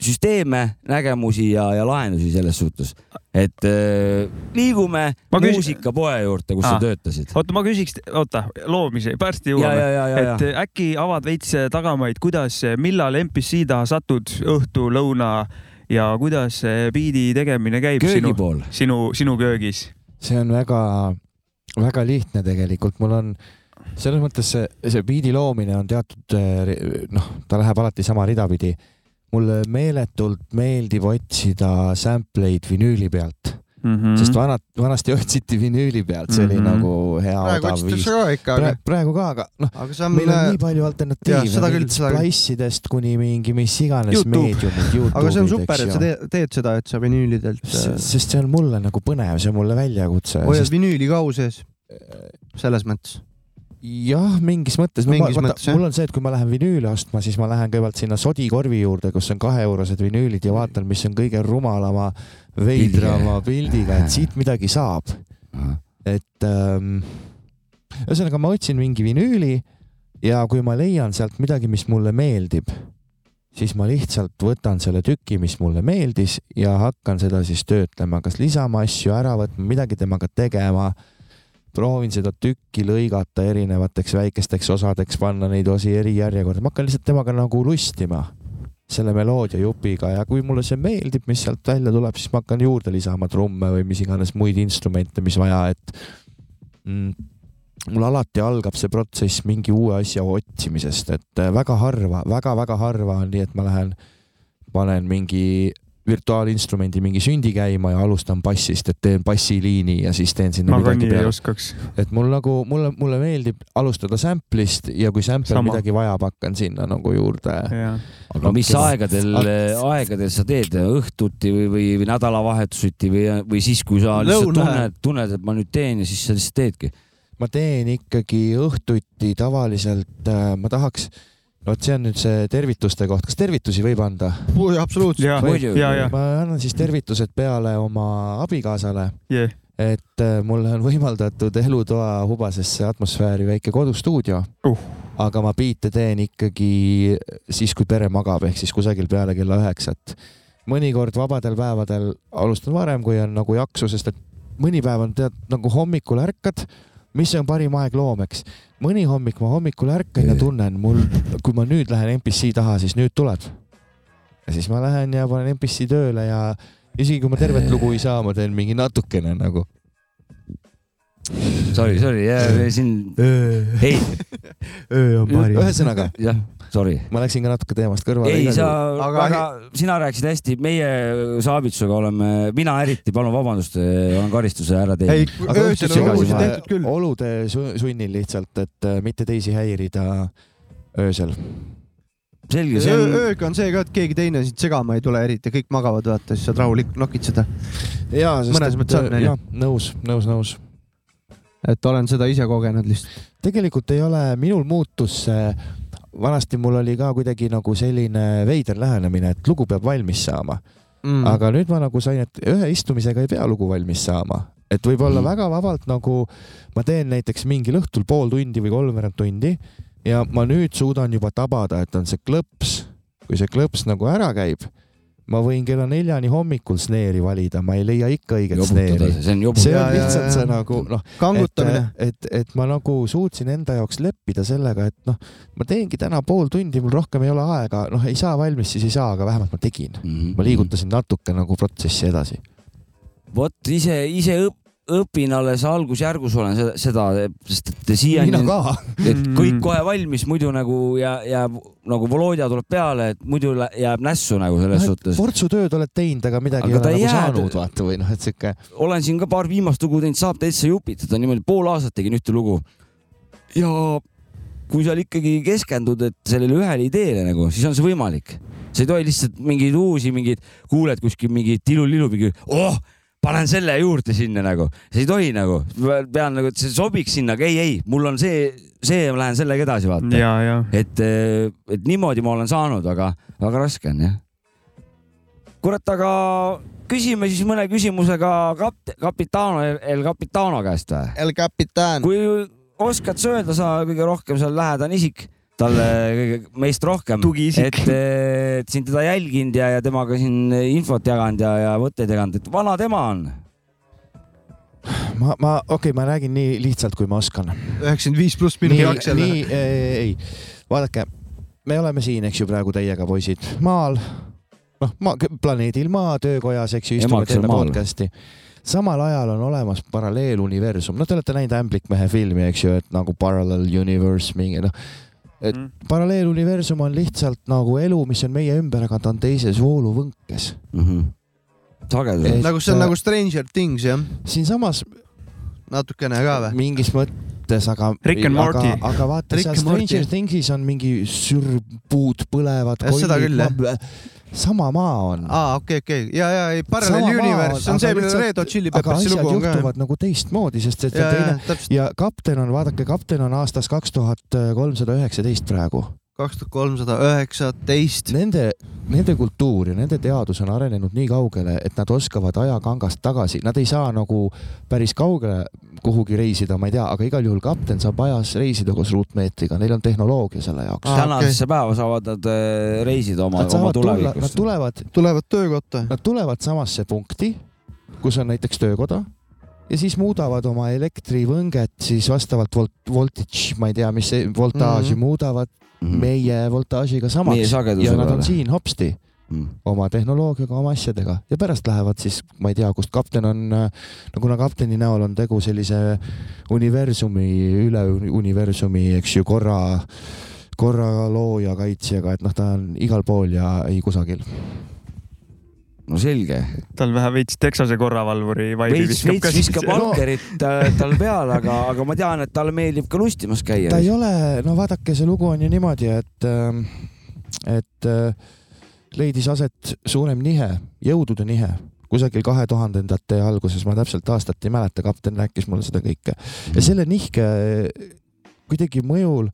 süsteeme, nägemusi ja, ja lahendusi selles suhtes. et äh, liigume Ma küs- muusikapoe juurde, kus Aa. sa töötasid. oota, ma küsiks, oota, loomise, varsti jõuame ja, ja, et äkki avad veits tagamaid, kuidas, millal MPC taha satud, õhtu, lõuna ja kuidas see biidi tegemine käib köögi sinu, pool. sinu, sinu köögis? see on väga, väga lihtne tegelikult, mul on selles mõttes see, see biidi loomine on teatud eh, noh, ta läheb alati sama rida pidi. Mulle meeletult meeldib otsida sample eid vinüüli pealt mm, -hmm. sest vanad, vanasti otsiti vinüüli pealt, see oli Mhm. nagu hea praegu odav viis. aga, praegu ka, aga noh, on meil on nii palju alternatiive, mingit. Splice'idest kuni mingi mis iganes meediumid, Youtube'id, aga see on super, et sa teed, teed seda, et sa vinüülidelt äh, sest see on mulle nagu põnev, see on mulle väljakutse. hoiad vinüüli ka au sees, selles mõttes. jah, mingis mõttes no,. Mingis mõttes, jah. mul on see, et kui ma lähen vinüüli ostma, siis ma lähen kõigepealt sinna sodikorvi juurde, kus on kaheeurosed vinüülid ja vaatan, mis on kõige rumalama, veidrama pildiga, et siit midagi saab. et ähm, ühesõnaga, ma otsin mingi vinüüli ja kui ma leian sealt midagi, mis mulle meeldib, siis ma lihtsalt võtan selle tüki, mis mulle meeldis ja hakkan seda siis töötlema, kas lisama asju, ära võtma, midagi temaga tegema proovin seda tükki lõigata erinevateks väikesteks osadeks, panna neid osi eri järjekorda, ma hakkan lihtsalt temaga nagu lustima selle meloodia jupiga ja kui mulle see meeldib, mis sealt välja tuleb, siis ma hakkan juurde lisama trumme või mis iganes muid instrumente, mis vaja, et mm, mul alati algab see protsess mingi uue asja otsimisest, et äh, väga harva väga,, väga-väga harva on nii, et ma lähen, panen mingi virtuaalinstrumendi mingi sündi käima ja alustan bassist, et teen bassiliini ja siis teen sinna ma midagi peale. et mul nagu, mulle, mulle meeldib alustada sample'ist ja kui sample Sama. midagi vajab, hakkan sinna nagu juurde. aga mis Okei. aegadel, aegadel sa teed, õhtuti või, või, või nädalavahetuseti või, või siis, kui sa lihtsalt Lõuna. tunned, tunned, et ma nüüd teen ja siis sa lihtsalt teedki? ma teen ikkagi õhtuti tavaliselt, ma tahaks, vot see on nüüd see tervituste koht, kas tervitusi võib anda? absoluutselt. ja, Muidugi. ja, ja, ma annan siis tervitused peale oma abikaasale, yeah. et äh, mulle on võimaldatud elutoa hubasesse atmosfääri väike kodustuudio Uh. aga ma biite teen ikkagi siis, kui pere magab, ehk siis kusagil peale kella üheksat. mõnikord vabadel päevadel alustan varem, kui on nagu jaksu, sest et mõni päev on tead nagu hommikul ärkad, mis on parim aeg loomeks. mõni hommik ma hommikul ärkan ja tunnen mul, kui ma nüüd lähen MPC taha, siis nüüd tuleb. ja siis ma lähen ja panen MPC tööle ja isegi kui ma tervet lugu ei saa, ma teen mingi natukene nagu. Sorry, sorry, siin, ei, öö on parim. ühesõnaga, jah, sorry. ma läksin ka natuke teemast kõrvale. ei, sa Aga- väga, sina rääkisid hästi, meie Saavitsusega oleme, mina eriti, palun vabandust, olen karistuse ära ei teinud., aga õhtuti on ma- tehtud küll. olude su- sunnil lihtsalt, et äh, mitte teisi häirida öösel. selge, see on, ööga on see ka, et keegi teine sind segama ei tule eriti, kõik magavad, vaata, siis saad rahulikult nokitseda. ja, Mõnes mõttes on, onju. jah, nõus, nõus, nõus. Et olen seda ise kogenud lihtsalt. tegelikult ei ole, minul muutus see, vanasti mul oli ka kuidagi nagu selline veider lähenemine, et lugu peab valmis saama mm., aga nüüd ma nagu sain, et ühe istumisega ei pea lugu valmis saama, et võib-olla mm. väga vabalt nagu ma teen näiteks mingil õhtul pool tundi või kolmveerand tundi ja ma nüüd suudan juba tabada, et on see klõps, kui see klõps nagu ära käib, ma võin kella neljani hommikul sneeri valida, ma ei leia ikka õiget sneeri. see on see on lihtsalt see nagu noh, kangutamine. et, et, et ma nagu suutsin enda jaoks leppida sellega, et noh, ma teengi täna pool tundi, mul rohkem ei ole aega, noh, ei saa valmis, siis ei saa, aga vähemalt ma tegin. Mhm. ma liigutasin natuke nagu protsessi edasi. vot ise, ise õp, õpin alles algusjärgus olen seda, seda, sest et siiani et Mm. kõik kohe valmis, muidu nagu ja jääb nagu Volodja tuleb peale, et muidu jääb nässu nagu selles suhtes. portsutööd oled teinud, aga midagi Aga ei ole nagu jääb- saanud, vaata või noh, et sihuke. olen siin ka paar viimast lugu teinud, saab täitsa jupitada niimoodi, pool aastat tegin ühte lugu. ja kui seal ikkagi keskendud, et sellele ühele ideele nagu, siis on see võimalik. sa ei tohi lihtsalt mingeid uusi mingeid, kuuled kuskil mingit ilu-lilu mingi, oh, panen selle juurde sinna nagu, see ei tohi nagu, pean nagu, et see sobiks sinna, aga ei, ei, mul on see, see, ma lähen sellega edasi, vaata. ja, ja et, et niimoodi ma olen saanud, aga väga raske on jah. kurat, aga küsime siis mõne küsimuse ka kap-, Capitano, El Capitano käest või? El Capitan. kui oskad sa öelda, sa kõige rohkem seal lähedane isik, talle kõige meist rohkem, et, et siin teda jälginud ja, ja temaga siin infot jaganud ja, ja mõtteid jaganud, et vana tema on? ma, ma, okei okay,, ma räägin nii lihtsalt, kui ma oskan. üheksakümmend viis pluss mingi nii, Aksel. nii, ei, vaadake, me oleme siin, eks ju, praegu teiega, poisid, maal, noh, maa, planeedil Maa töökojas, eks ju, istume, teeme podcast'i. samal ajal on olemas paralleeluniversum, noh, te olete näinud Ämblikmehe filmi, eks ju, et nagu parallel universe mingi noh, et Mm. paralleeluniversum on lihtsalt nagu elu, mis on meie ümber, aga ta on teises vooluvõnkes. sagedus Eh, nagu see on nagu Stranger Things jah, siinsamas natukene ka või? mingis mõttes, aga. Rick and Morty. aga, aga vaata Rick seal. Stranger Thingsis on mingi sürpuud põlevad. Seda küll, jah. Sama maa on. aa, okei, okei, ja, ja, ei, Parallel Universe, on, see millel Red Hot Chili Peppersi lugu on ka. juhtuvad nagu teistmoodi, sest et ja, ja teine. täpselt, ja kapten on, vaadake, kapten on aastast kaks tuhat kolmsada üheksateist praegu. Kaks tuhat kolmsada üheksateist. Nende, nende kultuur ja nende teadus on arenenud nii kaugele, et nad oskavad ajakangast tagasi, nad ei saa nagu päris kaugele kuhugi reisida, ma ei tea, aga igal juhul kapten saab ajas reisida koos ruutmeetriga, neil on tehnoloogia selle jaoks. Aa, tänasesse päeva saavad nad äh, reisida oma, oma saavad tulla, nad tulevad, tulevad töökotta. nad tulevad samasse punkti, kus on näiteks töökoda ja siis muudavad oma elektrivõnget siis vastavalt volt, voltage, ma ei tea, mis see voltaaži mm. -hmm. muudavad meie voltaažiga meie samaks ja sageduse nad on siin hopsti. Mm. oma tehnoloogiaga, oma asjadega. Ja pärast lähevad siis, ma ei tea, kust kapten on, no kuna kapteni näol on tegu sellise universumi, üle universumi, eks ju, korra, korra looja, kaitsjaga, et noh, ta on igal pool ja ei kusagil. No selge. tal vähe veits Texase korravalvuri vaibi veits, viskab veits ka viskab sisse. valkerit äh, tal peale, aga, aga ma tean, et talle meeldib ka lustimas käia ta. ei ole, no vaadake, see lugu on ju niimoodi, et, et äh, leidis aset suurem nihe, jõudude nihe kusagil kahe tuhandendate alguses, ma täpselt aastat ei mäleta, kapten rääkis mulle seda kõike ja selle nihke kuidagi mõjul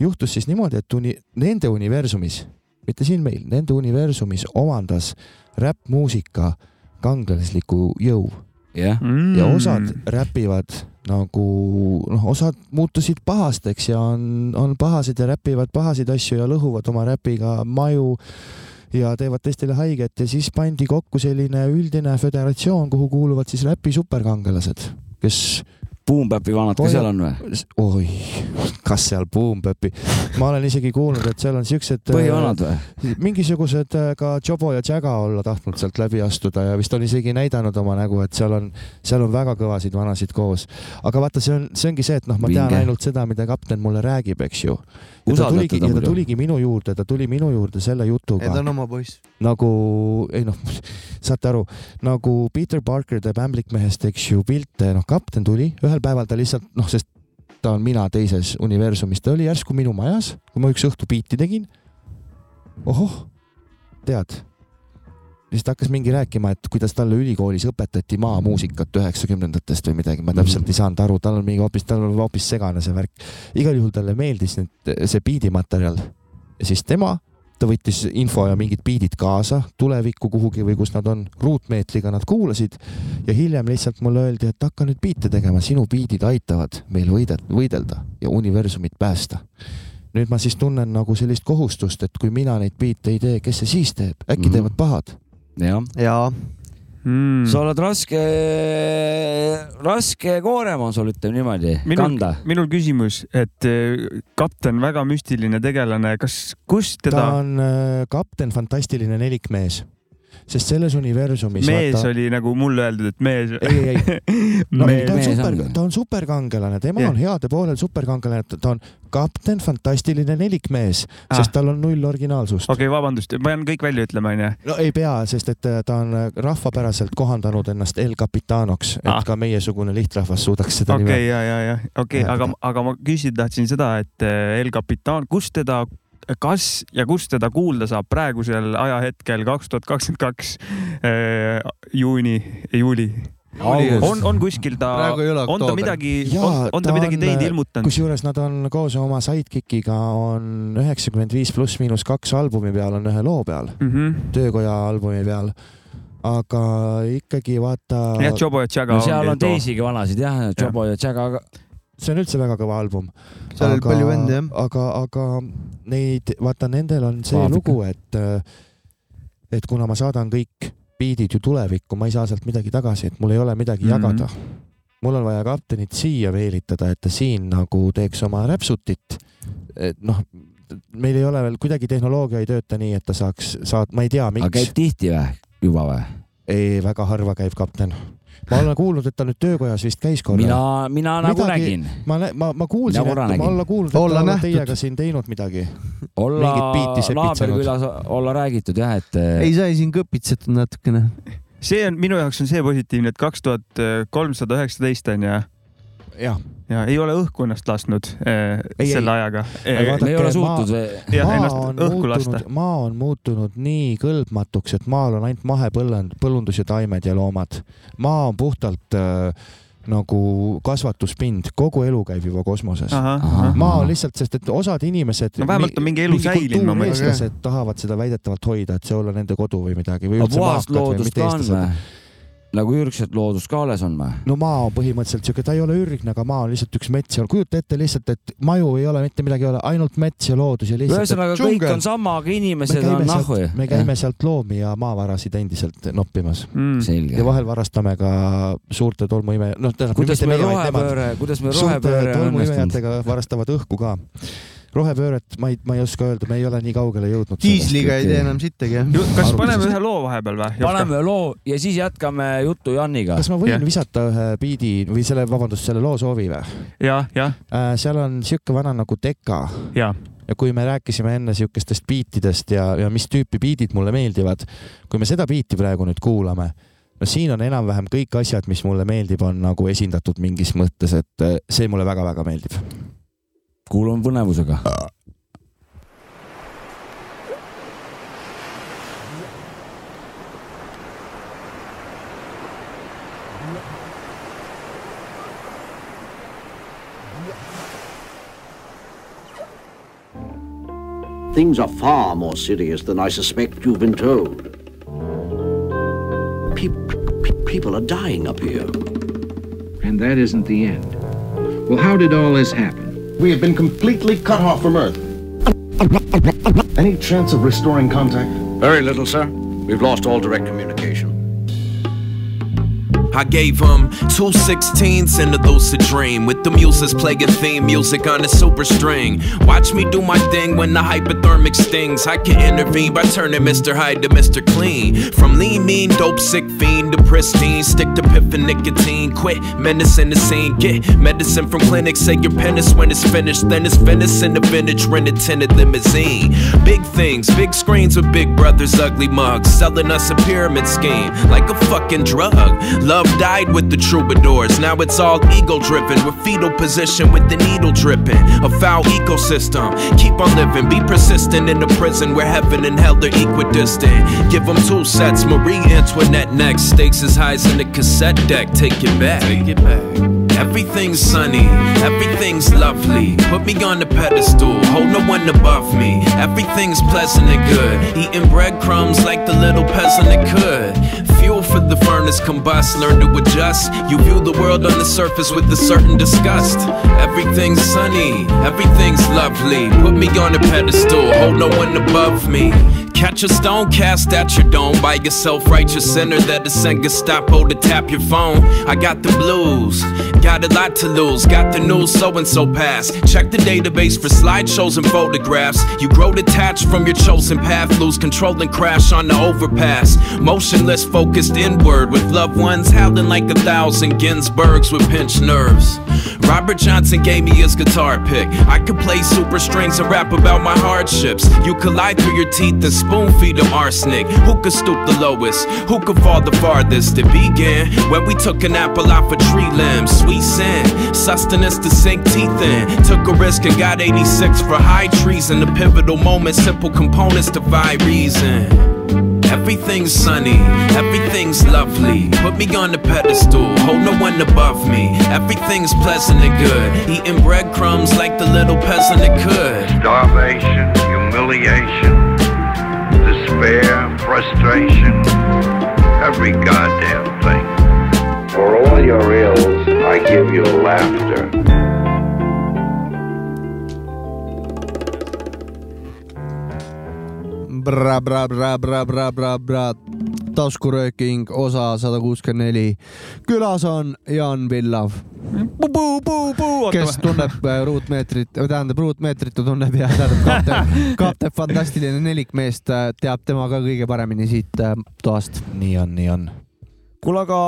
juhtus siis niimoodi, et uni, nende universumis, mitte siin meil, nende universumis omandas räppmuusika kangelasliku jõu jah, mm. ja osad räpivad nagu noh, osad muutusid pahasteks ja on, on pahased ja räpivad pahasid asju ja lõhuvad oma räpiga maju ja teevad teistele haiget ja siis pandi kokku selline üldine föderatsioon, kuhu kuuluvad siis räpi superkangelased, kes Boompäpi vanad ka seal on või? oi, kas seal Boompäpi, ma olen isegi kuulnud, et seal on siuksed põhivanad või? mingisugused äh, ka Jobo ja Jaga olla tahtnud sealt läbi astuda ja vist on isegi näidanud oma nägu, et seal on, seal on väga kõvasid vanasid koos. aga vaata, see on, see ongi see, et noh, ma tean Vinge. ainult seda, mida kapten mulle räägib, eks ju. Ja ta tuligi, ja ta tuligi minu juurde, ta tuli minu juurde selle jutuga ta on oma poiss. nagu, ei noh, saate aru, nagu Peter Parker teeb ämblikmehest, eks ju, pilte, noh, kapten tuli, ühel päeval ta lihtsalt noh, sest ta on mina teises universumis, ta oli järsku minu majas, kui ma üks õhtu biiti tegin. ohoh, tead, siis ta hakkas mingi rääkima, et kuidas talle ülikoolis õpetati maamuusikat üheksakümnendatest või midagi, ma täpselt ei saanud aru, tal on mingi hoopis, tal on hoopis segane see värk. igal juhul talle meeldis nüüd see biidimaterjal ja siis tema ta võttis info ja mingid biidid kaasa tulevikku kuhugi või kus nad on, ruutmeetriga nad kuulasid ja hiljem lihtsalt mulle öeldi, et hakka nüüd biite tegema, sinu biidid aitavad meil võidet-, võidelda ja universumit päästa. nüüd ma siis tunnen nagu sellist kohustust, et kui mina neid biite ei tee, kes see siis teeb, äkki Mhm. teevad pahad? jaa, mm. sa oled raske, raske koorem on sul, ütleme niimoodi, kanda., minul küsimus, et eh, kapten, väga müstiline tegelane, kas, kus ta teda, on äh, kapten fantastiline nelikmees, sest selles universumis mees vaata, oli nagu mulle öeldud, et mees. ei, ei, ei, no, ta on super ta on superkangelane, tema Jah. on heade poolel superkangelane, ta on kapten fantastiline nelikmees ah., sest tal on null originaalsust okay.. okei okay,, vabandust, ma pean kõik välja ütlema, onju. no ei pea, sest et äh, ta on rahvapäraselt kohandanud ennast El Capitanoks, et Ah. ka meiesugune lihtrahvas suudaks seda okei nime okay,, ja, ja, ja okei okay,, aga aga ma küsida tahtsin seda, et eh, El Capitan, kus teda, kas ja kus teda kuulda saab praegusel ajahetkel kaks tuhat kakskümmend kaks juuni, juuli? on, on kuskil ta, on ta midagi, on, on ta ta midagi on- teid ilmutanud? kusjuures nad on koos oma sidekickiga on üheksakümmend viis pluss miinus kaks albumi peal on ühe loo peal, Mm -hmm. töökoja albumi peal. aga ikkagi vaata, jah, Jobo ja Tšaga no seal ongi on teisigi vanasid jah, Jobo ja Jaga, see on üldse väga kõva album. seal oli palju vende jah. aga, aga neid, vaata, nendel on see Vaadake. lugu, et, et kuna ma saadan kõik biidid ju tulevikku, ma ei saa sealt midagi tagasi, et mul ei ole midagi mm -hmm. jagada. mul on vaja kaptenit siia meelitada, et ta siin nagu teeks oma räpsutit. et noh, meil ei ole veel kuidagi tehnoloogia ei tööta nii, et ta saaks, saad, ma ei tea, aga miks käib. tihti või, juba või? ei, väga harva käib kapten. Ma olen kuulnud, et ta nüüd töökojas vist käis korra. mina, mina nagu Midagi- nägin, ma, ma, ma kuulsin, et ma nägin. olla kuulnud, et Olla ta on teiega siin teinud midagi. olla naaberkülas olla räägitud jah, et ei, sai siin kõpitsetud natukene. see on minu jaoks on see positiivne, et kaks tuhat kolmsada üheksateist on ju jah, ja ei ole õhku ennast lasknud eh, Ei, selle ei. ajaga. vaadake, me ei ole ma- suutnud jah, maa ennast on õhku lasta muutunud, maa on muutunud nii kõlbmatuks, et maal on ainult mahepõllund, põllundus ja taimed ja loomad. maa on puhtalt äh, nagu kasvatuspind, kogu elu käib juba kosmoses. Maa on lihtsalt, sest et osad inimesed. No vähemalt on mingi elu säilinud, eestlased tahavad seda väidetavalt hoida, et see olla nende kodu või midagi või aga üldse puhast maakad või loodust mitte ka on eestlased. Nagu ka alles on või? no maa on põhimõtteliselt siuke, ta ei ole ürgne, aga maa on lihtsalt üks mets ja kujuta ette lihtsalt, et maju ei ole mitte midagi, ei ole ainult mets ja loodus ja lihtsalt. ühesõnaga kõik džungel. on sama, aga me inimesed on nahhu me käime sealt loomi ja maavarasid endiselt noppimas mm.. ja. vahel varastame ka suurte tolmuime, noh, tähendab. kuidas meil rohepööre, kuidas suurte rohepööre õnnestunud? tolmuimejatega varastavad õhku ka. Rohepööret ma ei, ma ei oska öelda, me ei ole nii kaugele jõudnud. diisliga ei tee enam sittagi, jah? kas paneme ühe loo vahepeal või? paneme ühe loo ja siis jätkame juttu Janiga. kas ma võin Jah. visata ühe biidi või selle, vabandust, selle loo soovi või? jah, jah, seal on sihuke vana nagu Deka ja, ja kui me rääkisime enne siukestest biitidest ja, ja mis tüüpi biidid mulle meeldivad, kui me seda biiti praegu nüüd kuulame, no siin on enam-vähem kõik asjad, mis mulle meeldib, on nagu esindatud mingis mõttes, et eh, see mulle väga-väga meeldib. Kuulame põnevusega. Things are far more serious than I suspect you've been told. Peop- pe- people are dying up here. And that isn't the end. Well, how did all this happen? We have been completely cut off from Earth. Any chance of restoring contact? Very little, sir. We've lost all direct communication. I gave him two 16s and a lucid dream with the muses playing theme music on a super string. Watch me do my thing when the hypothermic stings. I can intervene by turning Mr. Hyde to Mr. Clean. From lean, mean, dope, sick fiend to pristine. Stick to piff and nicotine. Quit menacing the scene. Get medicine from clinics. Say your penance when it's finished. Then it's in the vintage rented tinted limousine. Big things, big screens with big brothers, ugly mugs. Selling us a pyramid scheme like a fucking drug. Love died with the troubadours. Now it's all ego driven. With fetal position with the needle dripping. A foul ecosystem. Keep on living. Be persistent in the prison where heaven and hell are equidistant. Give them two sets. Marie Antoinette next. Stakes as high as in the cassette deck. Take it back. Take it back. Everything's sunny, everything's lovely. Put me on the pedestal, hold no one above me. Everything's pleasant and good. Eating breadcrumbs like the little peasant that could. Fuel for the furnace combust, learn to adjust. You view the world on the surface with a certain disgust. Everything's sunny, everything's lovely. Put me on a pedestal, hold no one above me. Catch a stone cast at your dome by your self-righteous sinner that is send Gestapo oh, to tap your phone. I got the blues, got a lot to lose. Got the news so and so pass. Check the database for slideshows and photographs. You grow detached from your chosen path, lose control and crash on the overpass. Motionless, focused inward with loved ones howling like a thousand Ginsbergs with pinched nerves. Robert Johnson gave me his guitar pick. I could play super strings and rap about my hardships. You could lie through your teeth and spoon feed them arsenic. Who could stoop the lowest? Who could fall the farthest? It began when we took an apple off a tree limb. Sweet sin, sustenance to sink teeth in. Took a risk and got 86 for high treason. The pivotal moment, simple components defy reason. Everything's sunny, everything's lovely. Put me on the pedestal, hold no one above me. Everything's pleasant and good. Eating breadcrumbs like the little peasant that could. starvation, humiliation, despair, frustration, every goddamn thing. For all your ills, I give you laughter. Taskurööking osa sada kuuskümmend neli. külas on Jaan Villav, kes tunneb äh, ruutmeetrit, tähendab ruutmeetrit ta tunneb ja tähendab kapten, kapten fantastiline nelikmeest äh, teab tema ka kõige paremini siit äh, toast. nii on, nii on. kuule, aga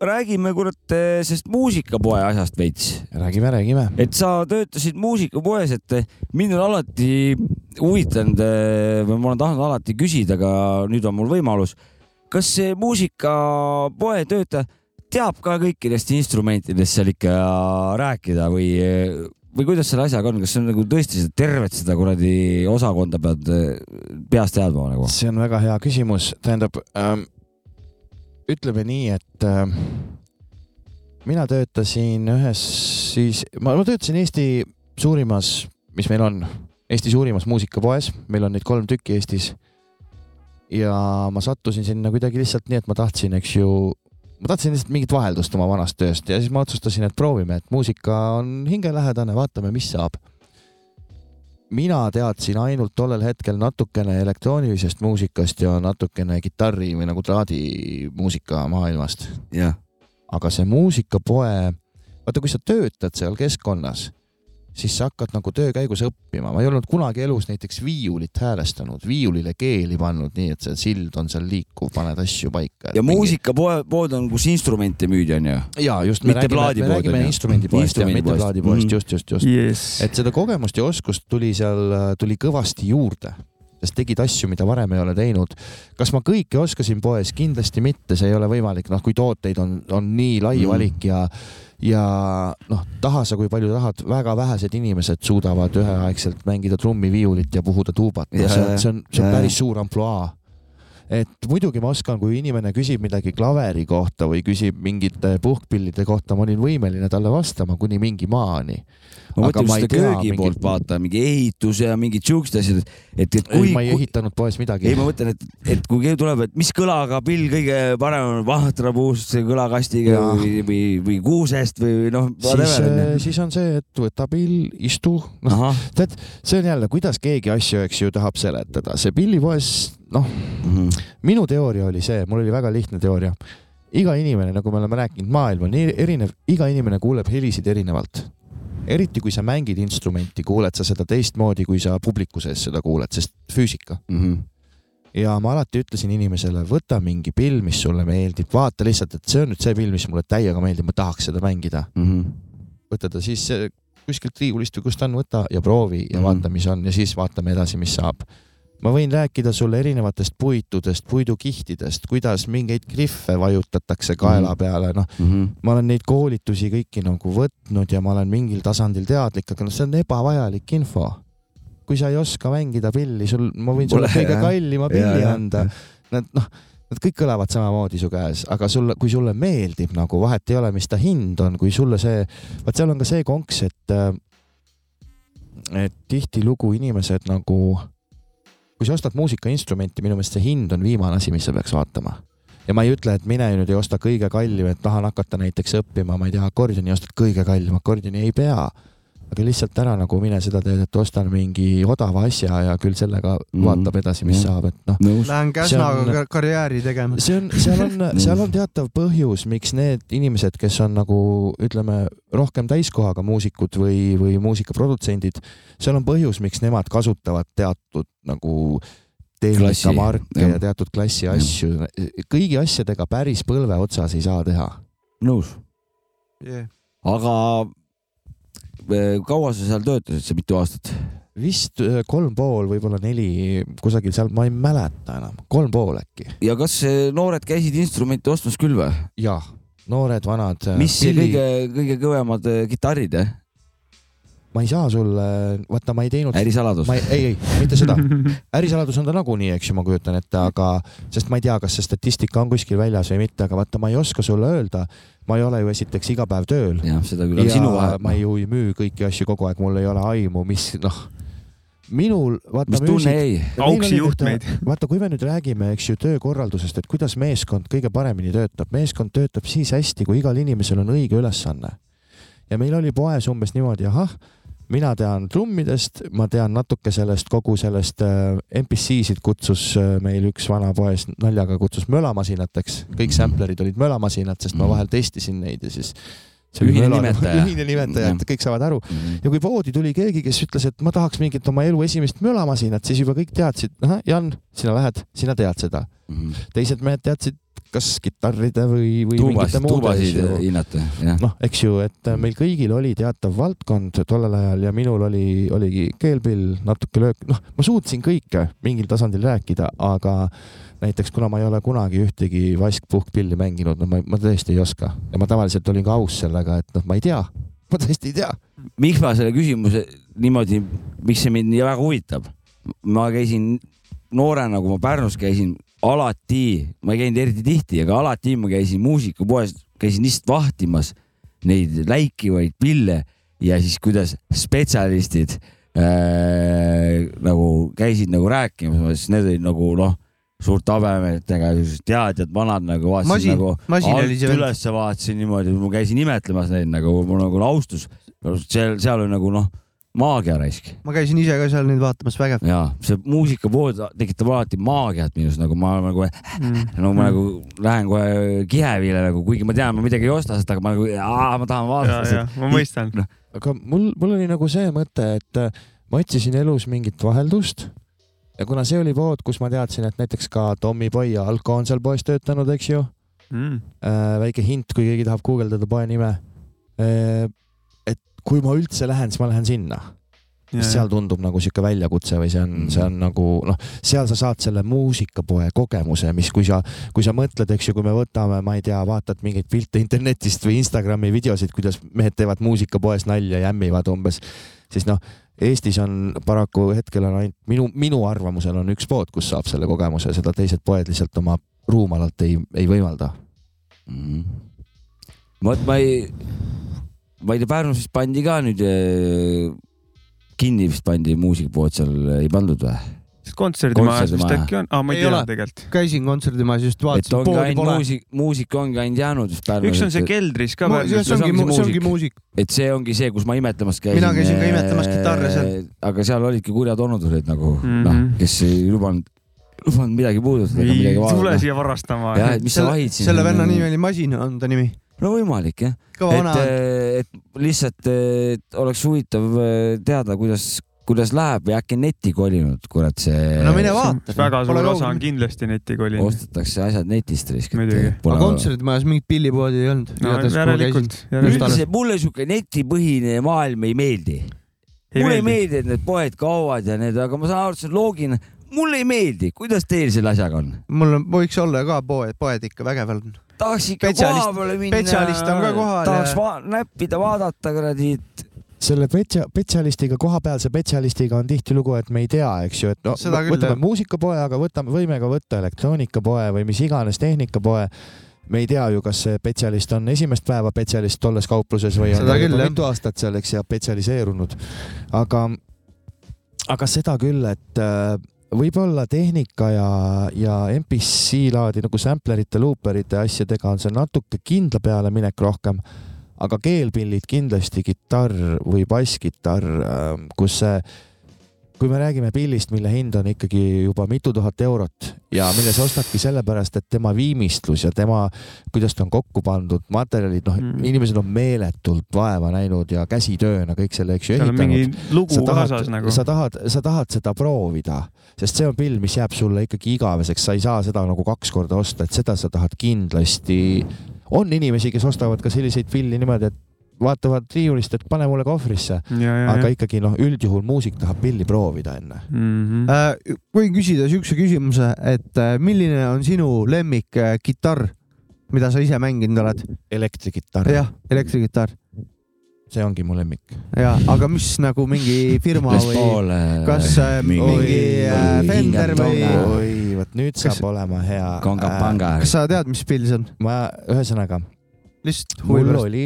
räägime kurat sellest muusikapoe asjast veits. räägime, räägime. et sa töötasid muusikapoes, et mind on alati huvitanud või ma olen tahtnud alati küsida, aga nüüd on mul võimalus. kas see muusikapoe töötaja teab ka kõikidest instrumentidest seal ikka rääkida või, või kuidas selle asjaga on, kas see on nagu tõesti seda tervet seda kuradi osakonda pead eh, peast teadma nagu? see on väga hea küsimus, tähendab ähm,, ütleme nii, et ähm, mina töötasin ühes siis, ma töötasin Eesti suurimas, mis meil on, Eesti suurimas muusikapoes, meil on neid kolm tükki Eestis. ja ma sattusin sinna kuidagi lihtsalt nii, et ma tahtsin, eks ju, ma tahtsin lihtsalt mingit vaheldust oma vanast tööst ja siis ma otsustasin, et proovime, et muusika on hingelähedane, vaatame, mis saab. Mina teadsin ainult tollel hetkel natukene elektroonilisest muusikast ja natukene kitarri või nagu traadimuusika maailmast. aga see muusikapoe, vaata, kui sa töötad seal keskkonnas, siis sa hakkad nagu töö käigus õppima. ma ei olnud kunagi elus näiteks viiulit häälestanud, viiulile keeli pannud, nii et see sild on seal liikuv, paned asju paika. ja muusikapood pood on, kus instrumente müüdi, onju. ja just, me Mitte räägime, me räägime instrumendipoest ja mitte plaadipoest, Mhm. just, just, just. Yes. et seda kogemust ja oskust tuli seal, tuli kõvasti juurde, sest tegid asju, mida varem ei ole teinud. kas ma kõike oskasin poes, kindlasti mitte, see ei ole võimalik, noh, kui tooteid on, on nii lai Mm. valik ja ja noh, taha sa kui palju tahad, väga vähesed inimesed suudavad üheaegselt mängida trummi, viiulit ja puhuda tuubat. See on, see on, see on päris suur ampluaa et muidugi ma oskan, kui inimene küsib midagi klaveri kohta või küsib mingite puhkpillide kohta, ma olin võimeline talle vastama kuni mingi maani. ma mõtlen seda köögi mingit- poolt vaata, mingi ehitus ja mingid siuksed asjad, et, et kui ma ei, ehitanud poes midagi ei, ma mõtlen, et, et kui keegi tuleb, et mis kõlaga pill kõige parem on, vahtrapuust kõlakastiga Jaa. või, või, või kuusest või noh, siis, siis on see, et võta pill, istu, noh, tead, see on jälle, kuidas keegi asju, eks ju, tahab seletada, see pillipoes, noh, Mhm. minu teooria oli see, mul oli väga lihtne teooria. iga inimene, nagu me oleme rääkinud, maailm on erinev, iga inimene kuuleb helisid erinevalt. eriti kui sa mängid instrumenti, kuuled sa seda teistmoodi, kui sa publiku sees seda kuuled, sest füüsika. Mhm. ja ma alati ütlesin inimesele, võta mingi pill, mis sulle meeldib, vaata lihtsalt, et see on nüüd see pill, mis mulle täiega meeldib, ma tahaks seda mängida. Mhm. võta ta siis eh, kuskilt riiulist või kust ta on, võta ja proovi ja Mhm. vaata, mis on ja siis vaatame edasi, mis saab. Ma võin rääkida sulle erinevatest puitudest, puidukihtidest, kuidas mingeid griffe vajutatakse kaela Mhm. peale, noh, Mhm. ma olen neid koolitusi kõiki nagu võtnud ja ma olen mingil tasandil teadlik, aga noh, see on ebavajalik info. kui sa ei oska mängida pilli, sul, ma võin sulle kõige kallima pilli jah. anda. Nad noh, nad kõik kõlavad samamoodi su käes, aga sulle, kui sulle meeldib nagu vahet ei ole, mis ta hind on, kui sulle see, vot seal on ka see konks, et äh, et tihtilugu inimesed nagu, kui sa ostad muusikainstrumenti, minu meelest see hind on viimane asi, mis sa peaks vaatama ja ma ei ütle, et mine nüüd ei osta kõige kallim, et tahan hakata näiteks õppima, ma ei tea, akordioni, ostad kõige kallim akordioni, ei pea. Aga lihtsalt ära nagu mine seda teed, et ostan mingi odava asja ja küll sellega Mhm. vaatab edasi, mis Jah. saab, et noh, nõus. Lähen Käsnaga on... karjääri tegema. see on, seal on, seal on teatav põhjus, miks need inimesed, kes on nagu ütleme, rohkem täiskohaga muusikud või, või muusikaprodutsendid, seal on põhjus, miks nemad kasutavad teatud nagu tehnikamarke ja teatud klassi asju. kõigi asjadega päris põlve otsas ei saa teha. nõus. Yeah. aga kaua sa seal töötasid, see mitu aastat? vist öö, kolm pool, võib-olla neli, kusagil seal, ma ei mäleta enam, kolm pool äkki. ja kas eh, noored käisid instrumente ostmas küll või? jah, noored, vanad. mis kõige, kõige kõvemad kitarrid, eh? Ma ei saa sulle, vaata, ma ei teinud. ärisaladus ei, ei, ei, mitte seda. ärisaladus on ta nagunii, eks ju, ma kujutan ette, aga sest ma ei tea, kas see statistika on kuskil väljas või mitte, aga vaata, ma ei oska sulle öelda. ma ei ole ju esiteks iga päev tööl jah, seda küll, aga sinu ja vahe. ma ju ei müü kõiki asju kogu aeg, mul ei ole aimu, mis noh, minul vaata mis tunne jäi? Auksi juhtmeid. vaata, kui me nüüd räägime, eks ju, töökorraldusest, et kuidas meeskond kõige paremini töötab, meeskond töötab siis hästi, kui igal inimesel on õige ülesanne. ja meil oli poes umbes niimoodi, ahah, mina tean trummidest, ma tean natuke sellest kogu sellest äh, MPC-sid kutsus äh, meil üks vana poes naljaga kutsus mölamasinateks, kõik samplerid olid mölamasinad, sest ma vahel testisin neid ja siis see Ühine nimetaja. ühine nimetaja, et kõik saavad aru. Mhm. ja kui poodi tuli keegi, kes ütles, et ma tahaks mingit oma elu esimest mölamasinat, siis juba kõik teadsid, ahah, Jan, sina lähed, sina tead seda. teised mehed teadsid, kas kitarride või, või mingite tuubasid, muude asju hinnata, jah. noh, eks ju, et äh, meil kõigil oli teatav valdkond tollel ajal ja minul oli, oligi keelpill, natuke löök, noh, ma suutsin kõike mingil tasandil rääkida, aga näiteks kuna ma ei ole kunagi ühtegi vaskpuhkpilli mänginud, no ma, ma tõesti ei oska ja ma tavaliselt olin ka aus sellega, et noh, ma ei tea, ma tõesti ei tea. miks ma selle küsimuse niimoodi, miks see mind nii väga huvitab? ma käisin noorena, kui ma Pärnus käisin, alati, ma ei käinud eriti tihti, aga alati ma käisin muusikapoes, käisin lihtsalt vahtimas neid läikivaid pille ja siis kuidas spetsialistid äh, nagu käisid nagu rääkimas, siis need olid nagu noh, suurte habemetega, teadjad, vanad nagu vaatasin nagu alt ülesse vaatasin niimoodi, ma käisin imetlemas neid nagu, mul nagu austus, seal, seal oli nagu noh, maagia raisk. Ma käisin ise ka seal nüüd vaatamas, vägev. ja see muusika pool tekitab alati maagiat minus, nagu ma nagu Mm. no ma nagu lähen kohe kihevile nagu, kuigi ma tean, ma midagi ei osta seda, aga ma nagu, ma tahan vaadata ja ma mõistan. aga mul, mul oli nagu see mõte, et äh, ma otsisin elus mingit vaheldust ja kuna see oli pood, kus ma teadsin, et näiteks ka Tommy Boy ja Alko on seal poes töötanud, eks ju Mm. äh,, väike hint, kui keegi tahab guugeldada poe nime äh,. et kui ma üldse lähen, siis ma lähen sinna, sest seal tundub nagu sihuke väljakutse või see on mm., see on nagu noh, seal sa saad selle muusikapoe kogemuse, mis, kui sa, kui sa mõtled, eks ju, kui me võtame, ma ei tea, vaatad mingeid pilte internetist või Instagrami videosid, kuidas mehed teevad muusikapoes nalja, jämmivad umbes, siis noh, Eestis on paraku hetkel on ainult minu, minu arvamusel on üks pood, kus saab selle kogemuse, seda teised poed lihtsalt oma ruumalalt ei, ei võimalda. mm.. vot ma ei, ma ei tea, Pärnus vist pandi ka nüüd eh, kinni vist pandi muusikapood seal, ei pandud või? Kontserdimajas vist äkki on, aa ma ei Ei tea tegelikult. käisin kontserdimajas just et vaatasin, poodi pole. muusik, muusika ongi ainult jäänud vist Pärnus. üks on see keldris ka see ongi, see ongi muusik. et see ongi see, kus ma imetlemas käisin. Mina käisin ka imetlemas kitarre seal.. aga seal olidki kurjad onudurid nagu mm Mhm. -hmm. noh, kes ei lubanud, lubanud midagi puudutada ega midagi ei tule vaadata. siia varastama. jah, et mis sa selle vahid, siin. selle venna nimi oli Masin, on ta nimi. no võimalik jah, et vana,. et lihtsalt et oleks huvitav teada, kuidas, kuidas läheb ja äkki netti kolinud, kurat see. no mine vaata. väga suur osa on kindlasti netti kolinud. ostetakse asjad netist risk. Aga kontserdimajas mingit pillipoodi ei olnud. no järelikult, üldiselt mulle siuke netipõhine maailm ei meeldi. mulle ei meeldi, et need poed kaovad ja need, aga ma saan aru, et see on loogiline. mulle ei meeldi, kuidas teil selle asjaga on? mul on- võiks olla ka poed, poed ikka vägeval on. tahaks ikka koha peale minna. spetsialist on ka kohal tahaks ja- va näppida, vaadata kuradi, et selle spetsia- spetsialistiga, kohapealse spetsialistiga on tihtilugu, et me ei tea, eks ju, et no Seda küll, võtame jah. muusikapoe, aga võtame, võime ka võtta elektroonikapoe või mis iganes tehnikapoe. me ei tea ju, kas see spetsialist on esimest päeva spetsialist olles kaupluses või on Seda ta küll, mitu aastat seal, eks, ja spetsialiseerunud. aga, aga seda küll, et äh, võib-olla tehnika ja, ja MPC laadi nagu samplerite, luuperite asjadega on see natuke kindla peale minek rohkem aga keelpillid kindlasti kitarr või basskitarr, kus see, kui me räägime pillist, mille hind on ikkagi juba mitu tuhat eurot ja mille sa ostadki sellepärast, et tema viimistlus ja tema, kuidas ta on kokku pandud, materjalid, noh Mm. mm., inimesed on meeletult vaeva näinud ja käsitööna kõik selle, eks ju, lugu sa tahad nagu. sa tahad, sa tahad seda proovida, sest see on pill, mis jääb sulle ikkagi igaveseks, sa ei saa seda nagu kaks korda osta, et seda sa tahad kindlasti. On inimesi, kes ostavad ka selliseid pille niimoodi, et vaatavad riiulist, et pane mulle kohvrisse, aga ikkagi noh, üldjuhul muusik tahab pilli proovida enne. Mhm. Äh, võin küsida siukse küsimuse, et äh, milline on sinu lemmik äh, kitarr, mida sa ise mänginud oled? elektrikitarr, jah, elektrikitarr. See ongi mu lemmik. ja, aga mis nagu mingi firma või Paul. kas äh, mingi äh, Fender või? oi, vot nüüd Kas- saab olema hea. Konga-panga. kas sa tead, mis pill see on? ma, ühesõnaga, lihtsalt huvi mul pärast. oli,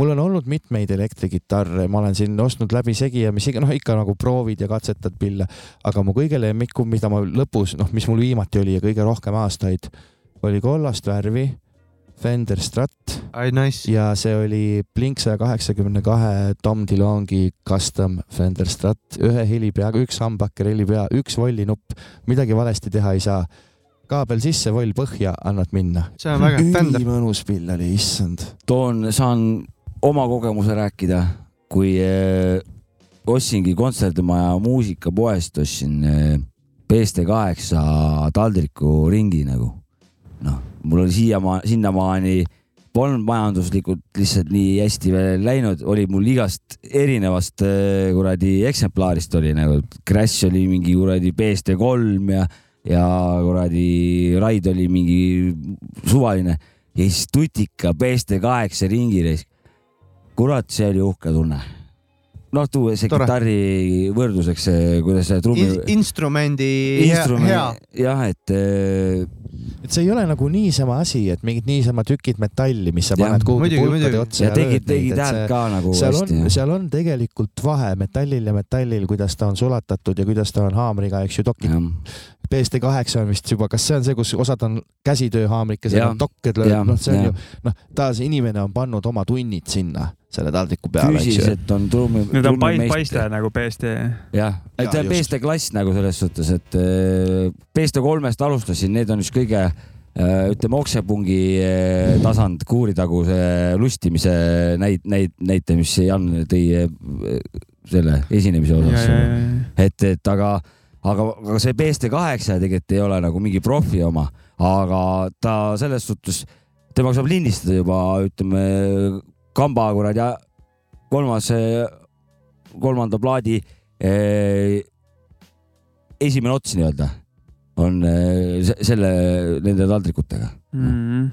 mul on olnud mitmeid elektrikitarre, ma olen siin ostnud läbisegi ja mis iga, noh ikka nagu proovid ja katsetad pille, aga mu kõige lemmikum, mida ma lõpus, noh, mis mul viimati oli ja kõige rohkem aastaid, oli kollast värvi Fender Strat ai, nice. ja see oli Blink saja kaheksakümne kahe Tom DeLonge'i custom Fender Strat, ühe helipeaga, üks hambaker helipea, üks vollinupp, midagi valesti teha ei saa. kaabel sisse, voll põhja, annad minna. see on väga Fender. ülimõnus pill oli, issand. toon, saan oma kogemuse rääkida, kui äh, ostsingi kontserdimaja muusikapoest, ostsin äh, BST8 taldriku ringi nagu. noh, mul oli siiamaa, sinnamaani polnud majanduslikult lihtsalt nii hästi veel läinud, oli mul igast erinevast äh, kuradi eksemplaarist oli nagu, Crash oli mingi kuradi BST3 ja, ja kuradi Raid oli mingi suvaline ja siis tutika BST8 ringi. kurat, see oli uhke tunne. noh, tuua see Tore. kitarri võrdluseks, kuidas see trummi In,. instrumendi jah, et äh, et see ei ole nagu niisama asi, et mingid niisama tükid metalli, mis sa paned kuhugi pulkade otsa ja tegid, tegid häält ka nagu seal hästi seal on tegelikult vahe metallil ja metallil, kuidas ta on sulatatud ja kuidas ta on haamriga, eks ju, dokid. BSD kaheksa on vist juba, kas see on see, kus osad on käsitööhaamrikesed, Jah. on dokked löödud, noh, see on jah. ju, noh, ta, see inimene on pannud oma tunnid sinna selle taldriku peale, füüsiliselt on trummi. nüüd on paist, paiste nagu BSD. jah, et ta on. BSD klass nagu selles suhtes, et äh, BSD kolmest alustasin, need on üks kõige äh, ütleme, oksepungi äh, tasand kuuritaguse lustimise näit-, näit-, näite, mis Jan tõi selle esinemise osas. et, et aga, aga, aga see BSD kaheksa tegelikult ei ole nagu mingi profi oma, aga ta selles suhtes, temaga saab lindistada juba ütleme kamba kuradi ja kolmas, kolmanda plaadi eh, esimene ots nii-öelda on eh, se- selle, nende taldrikutega Mm.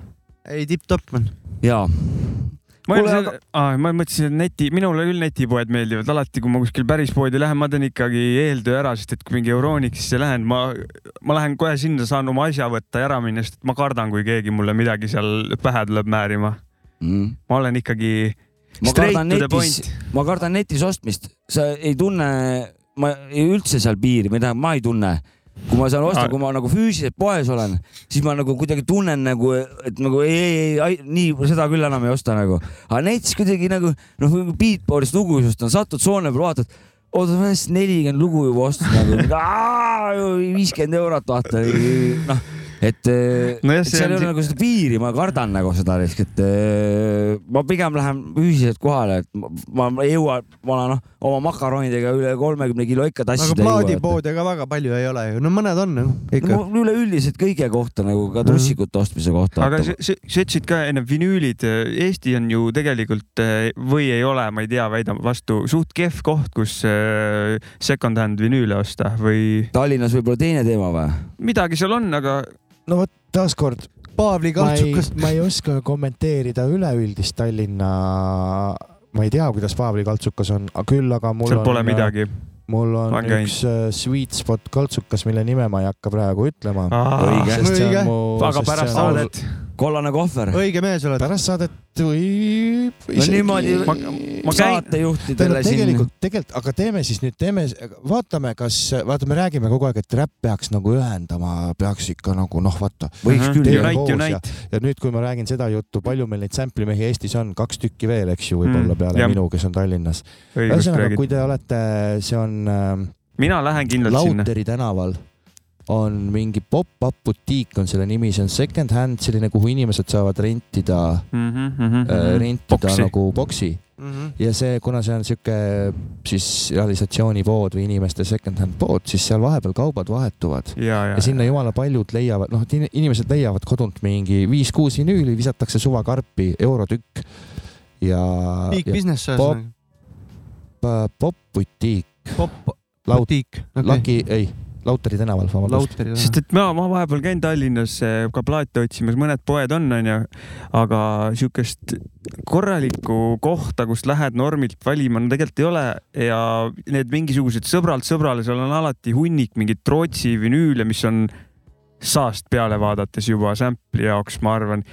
ei, tipp-topp on. ja ma Kuule, olen, ma mõtlesin, et neti, minule küll netipoed meeldivad alati, kui ma kuskil päris poodi lähen, ma teen ikkagi eeltöö ära, sest et kui mingi Euronixisse lähen, ma, ma lähen kohe sinna, saan oma asja võtta ja ära minna, sest ma kardan, kui keegi mulle midagi seal pähe tuleb määrima. Mm. ma olen ikkagi ma kardan netis ma kardan netis ostmist, sa ei tunne, ma ei üldse seal piiri või tähendab, ma ei tunne. kui ma seal ostan, Ah. kui ma nagu füüsiliselt poes olen, siis ma nagu kuidagi tunnen nagu, et nagu ei, ei, ei, nii seda küll enam ei osta nagu. aga netis kuidagi nagu noh, beatboardist lugu just on, satud Soome peale, vaatad, oota, ma olen nelikümmend lugu juba ostnud nagu, viiskümmend eurot vaata, noh et No jah, seal ei on ole nagu seda piiri, ma kardan nagu seda risk, et eh, ma pigem lähen füüsiliselt kohale, et ma, ma ei jõua, ma olen noh, oma makaronidega üle kolmekümne kilo ikka aga tassida jõua. plaadipoode ka väga palju ei ole ju, no mõned on noh, ikka. no üleüldiselt kõige kohta nagu ka trussikute ostmise kohta. aga sa, ütlesid ka enne vinüülid, Eesti on ju tegelikult või ei ole, ma ei tea, väidan vastu, suht kehv koht, kus second-hand vinüüle osta või Tallinnas võib-olla teine teema või? midagi seal on, aga no vot, taaskord Paavli kaltsukas., ma ei oska kommenteerida üleüldist Tallinna, ma ei tea, kuidas Paavli kaltsukas on, küll aga mul seal on. pole midagi. mul on käinud. üks äh, sweet spot kaltsukas, mille nime ma ei hakka praegu ütlema. Õige. Õige. aga pärast see on saadet. Kollane kohver. õige mees oled. pärast saadet võib. no niimoodi ma käin, saatejuhtidele siin. tegelikult, tegelikult, aga teeme siis nüüd, teeme, vaatame, kas, vaata, me räägime kogu aeg, et räpp peaks nagu ühendama, peaks ikka nagu noh, vaata. võiks küll. Unite, ja- Unite. ja nüüd, kui ma räägin seda juttu, palju meil neid sample'i mehi Eestis on, kaks tükki veel, eks ju, võib-olla Mm, peale jah. minu, kes on Tallinnas. ühesõnaga, kui. te olete, see on äh, mina lähen kindlalt sinna. Lauteri tänaval on mingi pop-up butiik on selle nimi, see on second hand selline, kuhu inimesed saavad rentida Mhm, äh,, rentida Boksi. nagu boksi Mhm. ja see, kuna see on sihuke siis realisatsioonipood või inimeste second hand pood, siis seal vahepeal kaubad vahetuvad ja, ja ja, sinna jumala paljud leiavad, noh, inimesed leiavad kodunt mingi viis-kuus vinüüli, visatakse suvakarpi, eurotükk ja, Big ja business pop- ühesõnaga. pop-butiik, pop, Laut- butiik. Laki, ei, Lauteri tänaval, vabandust. Sest et ma, ma vahepeal käin Tallinnas eh, ka plaate otsimas, mõned poed on, onju, aga siukest korralikku kohta, kust lähed normilt valima, no tegelikult ei ole ja need mingisugused sõbralt sõbrale, seal on alati hunnik mingeid Rootsi vinüüle, mis on saast peale vaadates juba sample'i jaoks, ma arvan.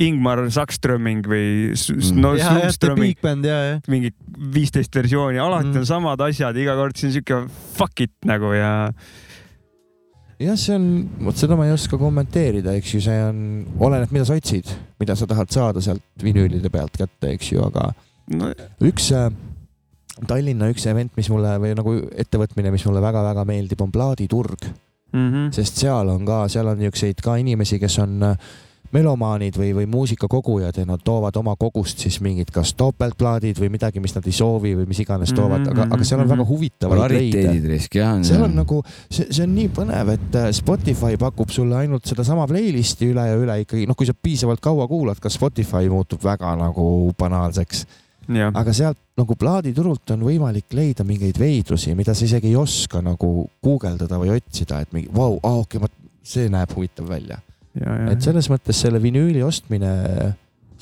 Ingmar Sakströmming või S- no ja, ja. mingi viisteist versiooni, alati Mm. on samad asjad, iga kord see on siuke fuck it nagu ja jah, see on, vot seda ma ei oska kommenteerida, eks ju, see on, oleneb, mida sa otsid, mida sa tahad saada sealt vinüülide pealt kätte, eks ju, aga no, üks äh, Tallinna üks event, mis mulle või nagu ettevõtmine, mis mulle väga-väga meeldib, on plaaditurg, mm -hmm. sest seal on ka, seal on niisuguseid ka inimesi, kes on äh, melomaanid või, või muusikakogujad ja nad toovad oma kogust siis mingid kas topeltplaadid või midagi, mis nad ei soovi või mis iganes toovad, aga, aga seal on väga huvitavaid leide rariteedid risk jah. seal on nagu, see, see on nii põnev, et äh, Spotify pakub sulle ainult sedasama playlist'i üle ja üle ikkagi, noh, kui sa piisavalt kaua kuulad, ka Spotify muutub väga nagu banaalseks. jah, aga sealt nagu plaaditurult on võimalik leida mingeid veidrusi, mida sa isegi ei oska nagu guugeldada või otsida, et mingi vau, aa okei okay,, see näeb huvitav välja. ja, ja et selles mõttes selle vinüüli ostmine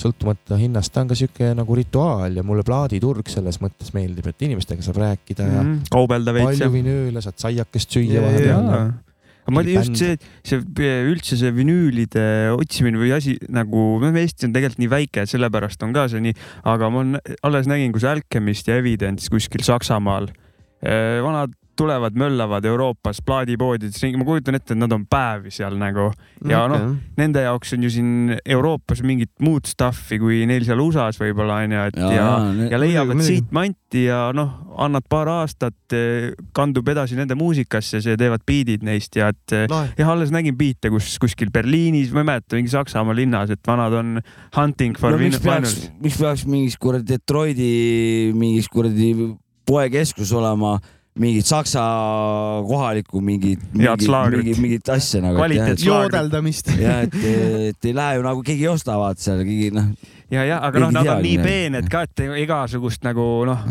sõltumata hinnast, ta on ka sihuke nagu rituaal ja mulle plaaditurg selles mõttes meeldib, et inimestega saab rääkida ja Mhm. kaubelda veits palju vinüüle, saad saiakest süüa Ja, vahepeal. ja ma mingi just see, see üldse see vinüülide otsimine või asi nagu, noh, Eesti on tegelikult nii väike, sellepärast on ka see nii, aga ma alles nägin, kus Alchemist ja Evidence kuskil Saksamaal, vanad tulevad, möllavad Euroopas plaadipoodides ringi, ma kujutan ette, et nad on päevi seal nagu ja Okei. noh, nende jaoks on ju siin Euroopas mingit muud stuff'i kui neil seal USA-s võib-olla onju, et ja, ja, ja, ja leiavad siit manti ja noh, annad paar aastat, kandub edasi nende muusikasse, see teevad biidid neist ja et lahe. jah, alles nägin biite, kus kuskil Berliinis, ma ei mäleta, mingi Saksamaa linnas, et vanad on hunting for no no, miks peaks miks peaks mingis kuradi Detroiti mingis kuradi poekeskus olema mingit saksa kohalikku mingit, mingit, mingit, mingit asja nagu. Joodeldamist. ja et, et ei lähe ju nagu keegi ei osta, vaata seal keegi noh, ja, ja aga noh, nad on nii peened ka, et igasugust nagu noh,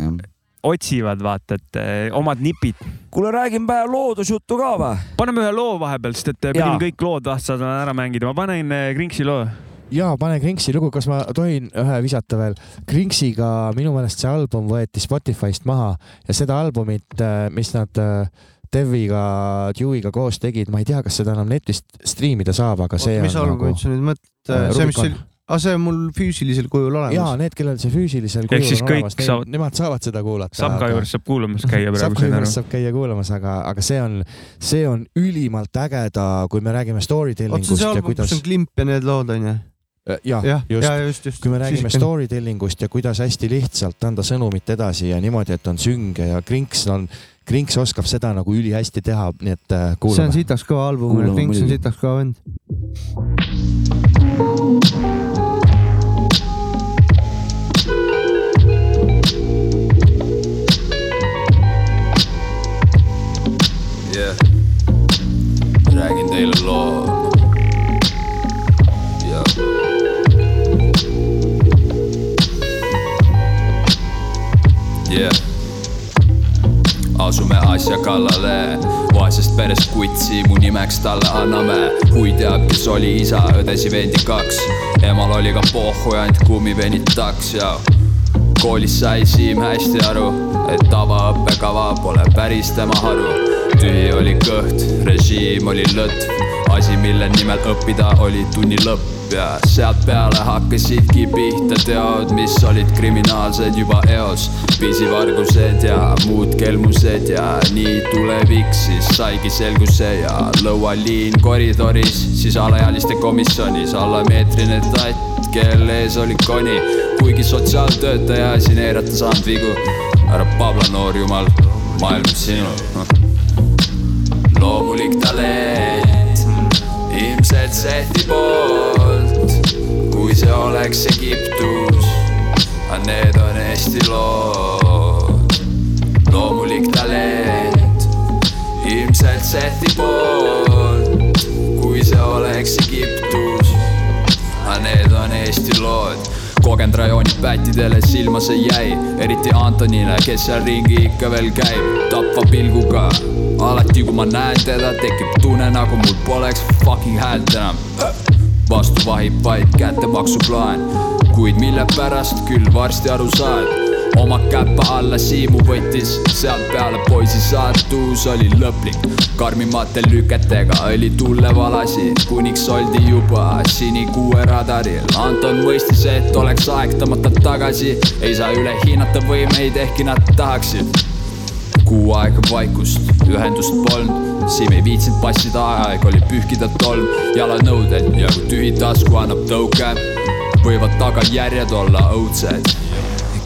otsivad vaata, et eh, omad nipid. kuule, räägime päev loodusjuttu ka või? paneme ühe loo vahepeal, sest et pidime Jaa. kõik lood vahtsad ära mängida, ma panen eh, Krinksi loo. Ja pane Kringsi lugu, kas ma tohin ühe visata veel? Kringsiga minu meelest see album võeti Spotify'st maha ja seda albumit, mis nad äh, Deviga, Dewey'ga koos tegid, ma ei tea, kas seda enam netist striimida saab, aga see mis on albumit nagu sa nüüd mõtled Äh,? see, mis Rubicon. see, aa, see on mul füüsilisel kujul ja olemas. need, kellel see füüsilisel kujul on kõik olemas, saavad- nemad saavad seda kuulata. Sapka juures saab kuulamas käia praegu, Sapka juures saab käia kuulamas, aga, aga see on, see on ülimalt ägeda, kui me räägime story oot, see tellingust see ja kuidas on. klimp ja need lood onju. Jah jah, just ja just, just. kui me räägime story tellingust ja kuidas hästi lihtsalt anda sõnumit edasi ja niimoodi, et on sünge ja Krinks on, Krinks oskab seda nagu ülihästi teha, nii et äh, see on kuulame. sitaks kõva album, Kuulame Klinks on sitaks kõva vend. Yeah. räägin teile loo. Yeah. asume asja kallale, vaesest perest kutsi mu nimeks talle anname. hui teab, kes oli isa, õdesi vendi kaks, emal oli ka pohhu ja ainult kummivennid taks ja koolis sai Siim hästi aru, et tavaõppekava pole päris tema haru. tühi oli kõht, režiim oli lõtv, asi, mille nimel õppida oli tunni lõpp ja sealt peale hakkasidki pihta teod, mis olid kriminaalsed juba eos. pisivargused ja muud kelmused ja nii tulevik siis saigi selguse ja lõualiin koridoris, siis alaealiste komisjonis allameetrine tatt, kelle ees oli koni, kuigi sotsiaaltöötaja siin eirata saanud vigu. ära Pabla noor jumal, maailm sinu. loomulik talent, ilmselt sehti poolt, kui see oleks Egiptus, aga need on Eesti lood. loomulik talent, ilmselt sehti poolt, kui see oleks Egiptus, aga need on Eesti lood kogenud rajooni pättidele silma see jäi, eriti Antonile, kes seal ringi ikka veel käib, tapva pilguga. alati, kui ma näen teda, tekib tunne, nagu mul poleks fucking häält enam. vastu vahib vaid kättemaksuplaan, kuid mille pärast küll varsti aru saad oma käpa alla siimu võttis, sealt peale poisi saatus oli lõplik. karmimate lüketega õli tulle valasi, kuniks oldi juba sinikuue radaril. Anton mõistis, et oleks aeg tõmmata tagasi, ei saa üle hinnata võimeid, ehkki nad tahaksid kuu aega vaikust, ühendust polnud, Siim ei viitsinud passida, aeg oli pühkida tolm, jalanõudel ja kui tühi tasku annab tõuke, võivad tagajärjed olla õudsed.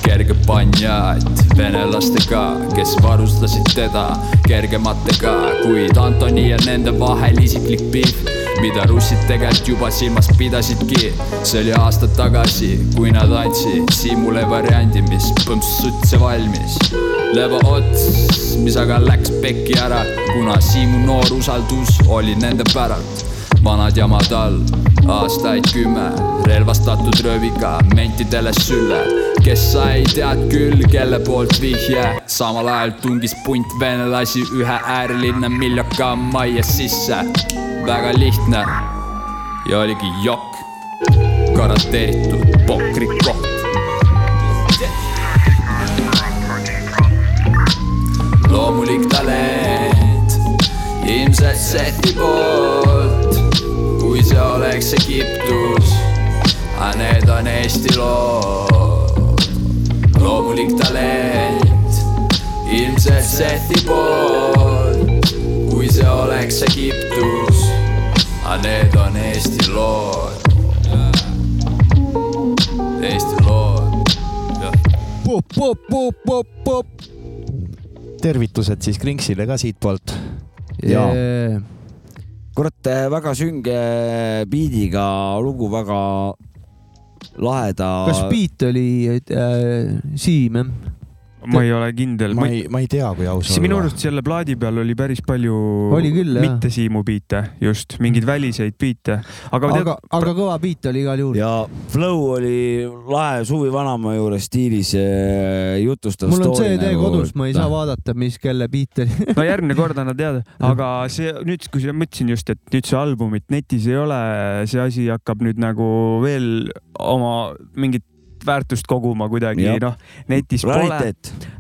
Kerge panjaat venelastega, kes varustasid teda kergematega, kuid Antoni ja nende vahel isiklik piif, mida russid tegelikult juba silmas pidasidki. see oli aastad tagasi, kui nad andsid Siimule variandi, mis põmpsus sutse valmis. leva ots, mis aga läks pekki ära, kuna Siimu noor usaldus oli nende päralt. Vanad jamad all, aastaid kümme, relvastatud rööviga mentidele sülle, kes sai tead küll, kelle poolt vihje, samal ajal tungis punt venelasi ühe äärelinna miljaka majja sisse. väga lihtne. Ja oligi jokk, garanteeritud pokrikoht. loomulik talent, ilmselt seti poolt, see oleks Egiptus, aga need on Eesti lood, loomulik talent, ilmselt seti poolt, kui see oleks Egiptus, aga need on Eesti lood, Eesti lood, jah. pop, pop, pop, pop, pop. tervitused siis Krinksile ka siitpoolt. Jaa. kurat, väga sünge biidiga lugu, väga laheda. kas beat oli äh, Siim jah? Ma ei ole kindel. ma ei, ma ei tea, kui aus see minu arust selle plaadi peal oli päris palju Oli küll, jah. mitte Siimu biite, just mingeid väliseid biite, aga, aga, aga kõva beat oli igal juhul. ja flow oli lahe Suvi Vanamaa juures stiilis eh, jutustav mul on CD nagu, kodus, ma ei saa vaadata, mis kelle beat oli. no järgmine kord anna teada, aga see nüüd, kui sa mõtlesin just, et nüüd see albumit netis ei ole, see asi hakkab nüüd nagu veel oma mingit väärtust koguma kuidagi noh, netis pole.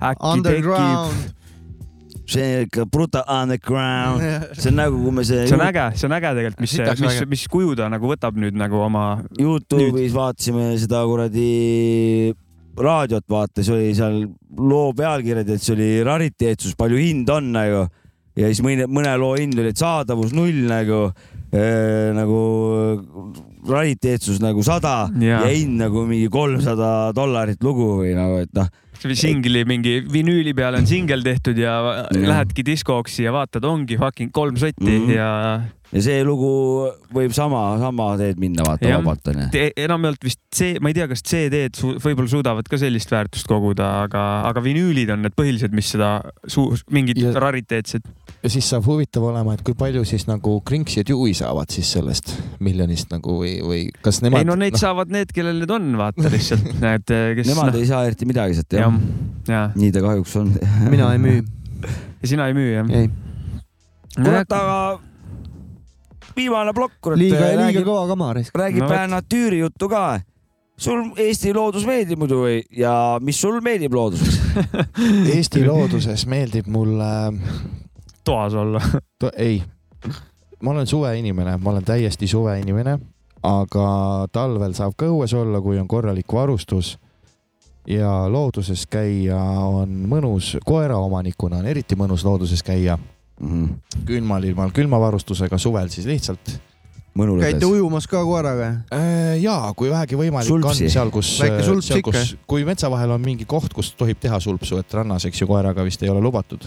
äkki tekib, see on ikka brutal underground, see on nagu, kui me see, see on äge, see on äge tegelikult, mis, mis mis kuju ta nagu võtab nüüd nagu oma. Youtube'is vaatasime seda kuradi raadiot vaata, see oli seal loo pealkirjad, et see oli rariteetsus, palju hind on nagu. Ja siis mõne, mõne loo hind oli, et saadavus null nagu nagu rariteetsus nagu sada ja. Ja hind nagu mingi kolmsada dollarit lugu või nagu, et noh, singli mingi vinüüli peale on singel tehtud ja lähedki diskoksi ja vaatad, ongi fucking kolm sotti mm. -hmm. ja ja see lugu võib sama, sama teed minna vaata vabalt onju. enamjaolt vist see, ma ei tea, kas CD-d su, võib-olla suudavad ka sellist väärtust koguda, aga, aga vinüülid on need põhilised, mis seda suur, mingid Ja- rariteetsed. ja siis saab huvitav olema, et kui palju siis nagu Krinks ja Dewey saavad siis sellest miljonist nagu või, või kas nemad. ei no neid no. saavad need, kellel need on, vaata lihtsalt need, kes. Nemad ei saa eriti midagi sealt jah jah, ja., nii ta kahjuks on. mina ei müü. ja sina ei müü jah? ei, kurat, aga viimane plokk, kurat. liiga, liiga kõva kama raisk. räägib No natüüri juttu ka. sul Eesti loodus meeldib muidu või ja mis sul meeldib looduses? Eesti looduses meeldib mulle, toas olla. ei, ma olen suveinimene, ma olen täiesti suveinimene, aga talvel saab ka õues olla, kui on korralik varustus ja looduses käia on mõnus, koeraomanikuna on eriti mõnus looduses käia külmal ilmal külmavarustusega, suvel siis lihtsalt käite ujumas ka koeraga? Äh, jaa, kui vähegi võimalik Sulpsi. on seal, kus, sulps seal, kus, kui metsa vahel on mingi koht, kus tohib teha sulpsu, et rannas, eks ju, koeraga vist ei ole lubatud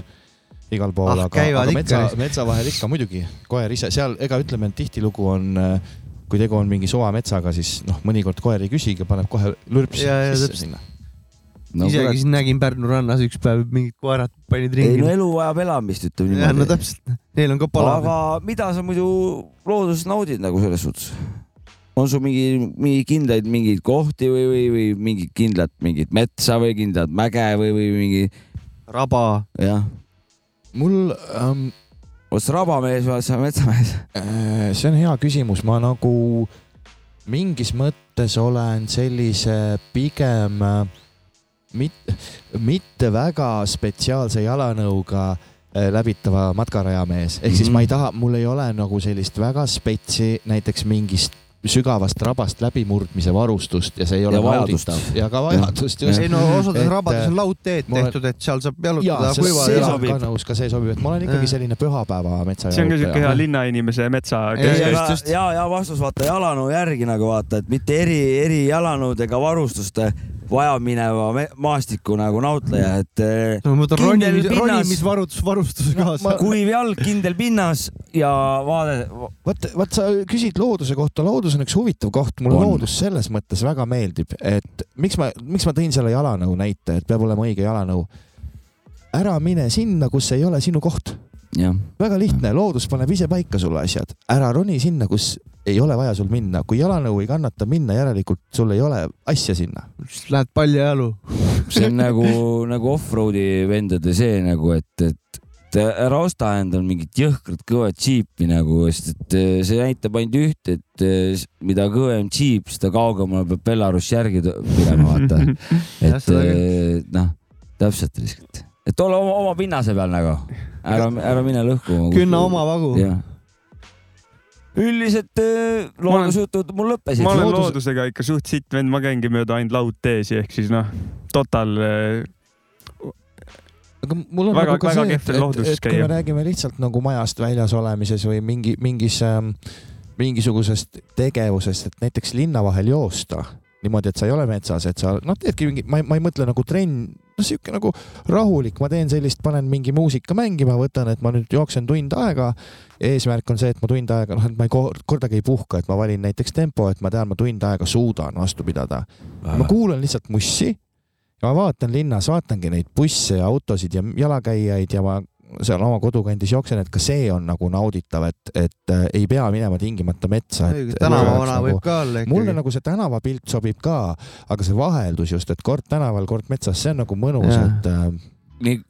igal pool Ah, aga, aga metsa metsa vahel ikka muidugi, koer ise seal, ega ütleme, et tihtilugu on, kui tegu on mingi suvametsaga, siis noh, mõnikord koer ei küsigi, paneb kohe lürpsi Ja, ja sisse täpselt. sinna. No, isegi kurat, nägin Pärnu rannas üks päev mingid koerad panid ei ringi no. elu vajab elamist, ütleme jah, no niimoodi. täpselt, neil on ka palav. aga mida sa muidu looduses naudid nagu selles suhtes? on sul mingi, mingi kindlaid mingeid kohti või, või, või mingit kindlat mingit metsa või kindlat mäge või, või mingi raba. jah, mul ähm,, oled sa rabamees või oled sa metsamees? Äh, see on hea küsimus, ma nagu mingis mõttes olen sellise pigem äh, mit, mitte väga spetsiaalse jalanõuga äh, läbitava matkarajamees, ehk siis Mhm. ma ei taha, mul ei ole nagu sellist väga spetsi näiteks mingist sügavast rabast läbimurdmise varustust ja see ei ole nauditav ja ka vajadust just. ei no osades Et, rabades on laudteed olen- tehtud, et seal saab ja jalutada see, sobib. ka nõus, ka see sobib, et ma olen ikkagi selline pühapäeva metsa see on ka siuke hea linnainimese metsa. Ja ja, ja vastus vaata jalanõu järgi nagu vaata, et mitte eri, eri jalanõudega varustuste vajamineva maastiku nagu nautleja, et eh, no ma võtan Kindel ronimis, pinnas. ronimisvarustus, varustuse kaasa. kuiv jalg, kindel pinnas ja vaade, vot, vot sa küsid looduse kohta, loodus on üks huvitav koht, mulle On. loodus selles mõttes väga meeldib, et miks ma, miks ma tõin selle jalanõu näite, et peab olema õige jalanõu. ära mine sinna, kus ei ole sinu koht, väga lihtne, loodus paneb ise paika sulle asjad, ära roni sinna, kus ei ole vaja sul minna, kui jalanõu ei kannata minna, järelikult sul ei ole asja sinna. lähed paljajalu. see on nagu, nagu off-road'i vendade see nagu, et, et ära osta endal mingit jõhkrat kõvat džiipi nagu, sest et eh, see näitab ainult ühte, et eh, mida kõvem džiip, seda kaugemale peab Belarus järgi minema, vaata. Et eh, noh, täpselt lihtsalt. et ole oma, oma pinnase peal nagu, ära, ära mine lõhkuma. künna oma vagu. jah. Üldiselt äh, loodusjutud mul lõppesid. ma olen loodusega ikka suht sitt vend, ma käingi mööda ainult laudteesi ehk siis noh, total äh, aga mul on Väga- nagu ka see, et, et, et kui käia. me räägime lihtsalt nagu majast väljas olemises või mingi, mingis ähm,, mingisugusest tegevusest, et näiteks linna vahel joosta niimoodi, et sa ei ole metsas, et sa noh, teedki mingi, ma ei, ma ei mõtle nagu trenn, no sihuke nagu rahulik, ma teen sellist, panen mingi muusika mängima, võtan, et ma nüüd jooksen tund aega. eesmärk on see, et ma tund aega, noh, et ma ei kor- kordagi ei puhka, et ma valin näiteks tempo, et ma tean, ma tund aega suudan vastu pidada. ma kuulan lihtsalt mussi ja ma vaatan linnas, vaatangi neid busse ja autosid ja jalakäijaid ja ma seal oma kodukandis jooksen, et ka see on nagu nauditav, et, et äh, ei pea minema tingimata metsa. tänavavana võib ka olla mulle ikkagi. nagu see tänavapilt sobib ka, aga see vaheldus just, et kord tänaval, kord metsas, see on nagu mõnus, et äh, nii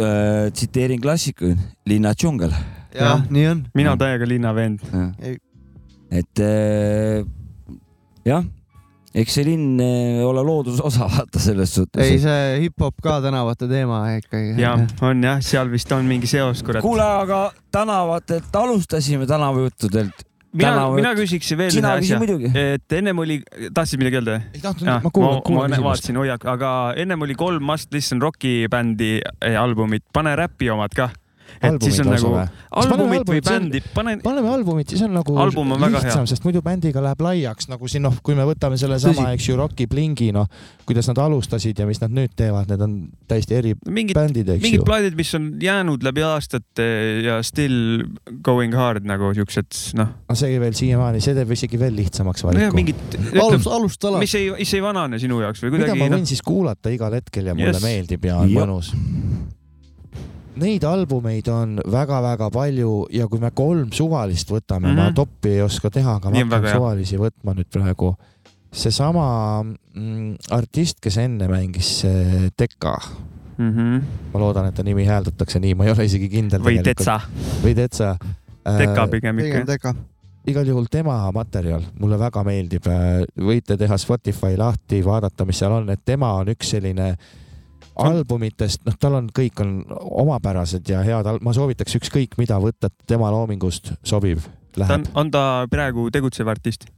äh, tsiteerin klassikuid, linna džungel. jah, nii on. mina täiega linnavend. et äh, jah, eks see linn äh, ole looduse osa, vaata selles suhtes. ei, see hip-hop ka tänavate teema ikkagi. ja on jah, seal vist on mingi seos, kurat. kuule, aga tänavatelt alustasime tänavajuttudelt. mina, mina küsiksin veel ühe asja et ennem oli, tahtsid midagi öelda? ei tahtnud, ma kuulan, ma, kuulan küsimust. vaatasin hoiak, aga ennem oli kolm Must Listen Rocki bändi eh, albumit, pane räpi omad ka. Et siis on nagu albumit või bändi, pane, paneme albumit, siis on nagu Album on lihtsam, sest muidu bändiga läheb laiaks, nagu siin noh, kui me võtame sellesama, eks ju, Rocki Blingi, noh, kuidas nad alustasid ja mis nad nüüd teevad, need on täiesti eri mingid, bändid, eks mingid ju. plaadid, mis on jäänud läbi aastate ja still going hard nagu siuksed, noh, aga see veel siiamaani, see teeb isegi veel lihtsamaks valiku. mingid, alust, alust ala. mis ei, mis ei vanane sinu jaoks või mida kuidagi ma noh võin, siis kuulata igal hetkel ja mulle Yes. meeldib ja on Jah. mõnus. Neid albumeid on väga-väga palju ja kui me kolm suvalist võtame mm, -hmm. ma Mhm. toppi ei oska teha, aga ma hakkan suvalisi võtma nüüd praegu. seesama mm, artist, kes enne mängis, Deka, mm -hmm. ma loodan, et ta nimi hääldatakse nii, ma ei ole isegi kindel. või Tetsa, või Tetsa. Deka pigem pigem ikka. teka. igal juhul tema materjal mulle väga meeldib. võite teha Spotify lahti, vaadata, mis seal on, et tema on üks selline albumitest, noh, tal on, kõik on omapärased ja head, ma soovitaks ükskõik mida võtta, tema loomingust sobib, ta on läheb., on ta praegu tegutsev artist?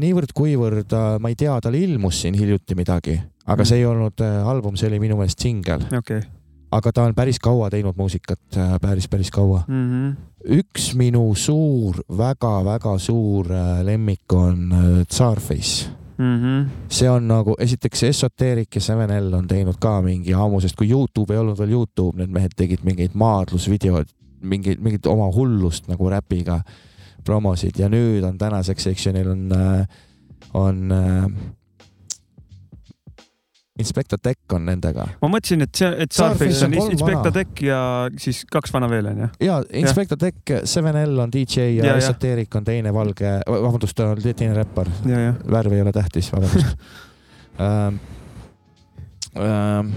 niivõrd-kuivõrd, ma ei tea, tal ilmus siin hiljuti midagi, aga see ei olnud äh, album, see oli minu meelest singel, okei. aga ta on päris kaua teinud muusikat, päris, päris kaua. Mhm. üks minu suur väga,, väga-väga suur äh, lemmik on äh, Tsarface. Mhm. see on nagu esiteks Esoteric ja 7L on teinud ka mingi ammu, sest kui Youtube ei olnud veel Youtube, need mehed tegid mingeid maadlusvideoid, mingeid, mingit oma hullust nagu räpiga promosid ja nüüd on tänaseks, eks ju, neil on, on äh, Inspector Tech on nendega ma mõtlesin, et see, et Starface on Inspector. Tech ja siis kaks vana veel onju. ja Inspector Tech, 7L on DJ ja, Ja. Esoteric on teine valge, vabandust, ta on teine räppar, värv ei ole tähtis, vabandust ähm,. Ähm,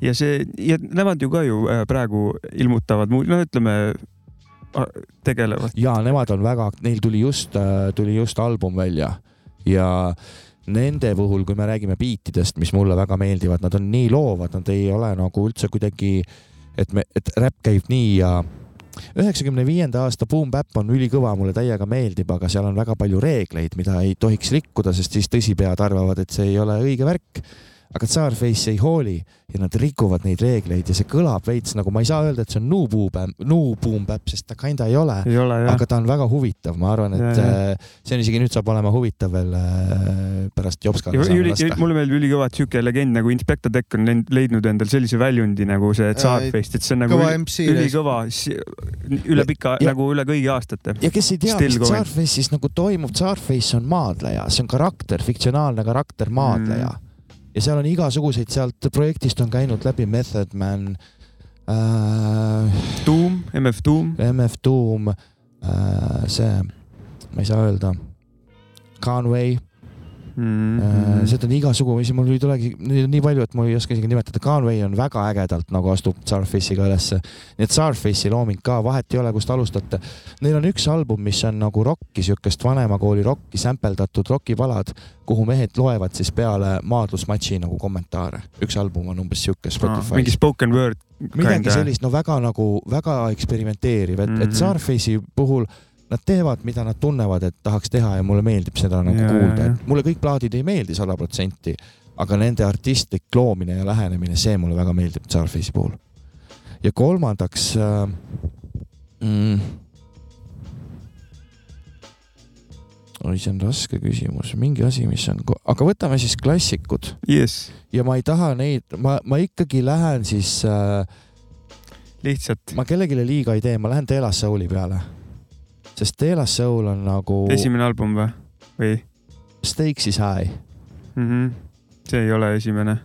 ja see ja nemad ju ka ju äh, praegu ilmutavad, no ütleme, tegelevad. ja nemad on väga, neil tuli just, tuli just album välja ja nende puhul, kui me räägime biitidest, mis mulle väga meeldivad, nad on nii loovad, nad ei ole nagu üldse kuidagi, et me, et räpp käib nii ja üheksakümne viienda aasta Boom Bap on ülikõva, mulle täiega meeldib, aga seal on väga palju reegleid, mida ei tohiks rikkuda, sest siis tõsipead arvavad, et see ei ole õige värk. Aga Tsarface ei hooli ja nad rikuvad neid reegleid ja see kõlab veits nagu, ma ei saa öelda, et see on New Boom Bap, New Boom Bap, sest ta kinda ei ole ei ole aga ta on väga huvitav, ma arvan, et Ja, ja. äh, see on isegi nüüd saab olema huvitav veel äh, pärast Jopskaga saame lasta. mulle meeldib ülikõva, et siuke legend nagu Inspector Tech on leid- leidnud endal sellise väljundi nagu see Tsarface, et see on nagu ülikõva, üle pika nagu üle kõigi aastate. ja kes ei tea, mis. Tsarface'is nagu toimub, Tsarface on maadleja, see on karakter, fiktsionaalne karakter, maadleja mm.. Ja seal on igasuguseid, sealt projektist on käinud läbi Method Man äh,, Doom, MF Doom, MF Doom äh,, see, ma ei saa öelda, Conway Äh, seda on igasuguseid, mul ei tulegi, neid on nii palju, et mul ei oska isegi nimetada. Conway on väga ägedalt nagu astub Starface'iga ülesse. nii et Starface'i looming ka, vahet ei ole, kust alustate. Neil on üks album, mis on nagu rocki, siukest vanemakooli rocki, sämpeldatud rokipalad, kuhu mehed loevad siis peale maadlusmatši nagu kommentaare. üks album on umbes siuke Spotify's. mingi spoken word. midagi sellist, no väga nagu, väga eksperimenteeriv, et mm, -hmm. et Starface'i puhul nad teevad, mida nad tunnevad, et tahaks teha ja mulle meeldib seda nagu ja, kuulda, et mulle kõik plaadid ei meeldi sada protsenti, aga nende artistlik loomine ja lähenemine, see mulle väga meeldib Starface'i puhul. ja kolmandaks äh, mm, oi, see on raske küsimus, mingi asi, mis on, aga võtame siis klassikud yes.. ja ma ei taha neid, ma, ma ikkagi lähen siis äh,. lihtsalt. ma kellelegi liiga ei tee, ma lähen Dela Souli peale sest Dela Soul on nagu. esimene album või, või? Stakes is high mm. -hmm. see ei ole esimene.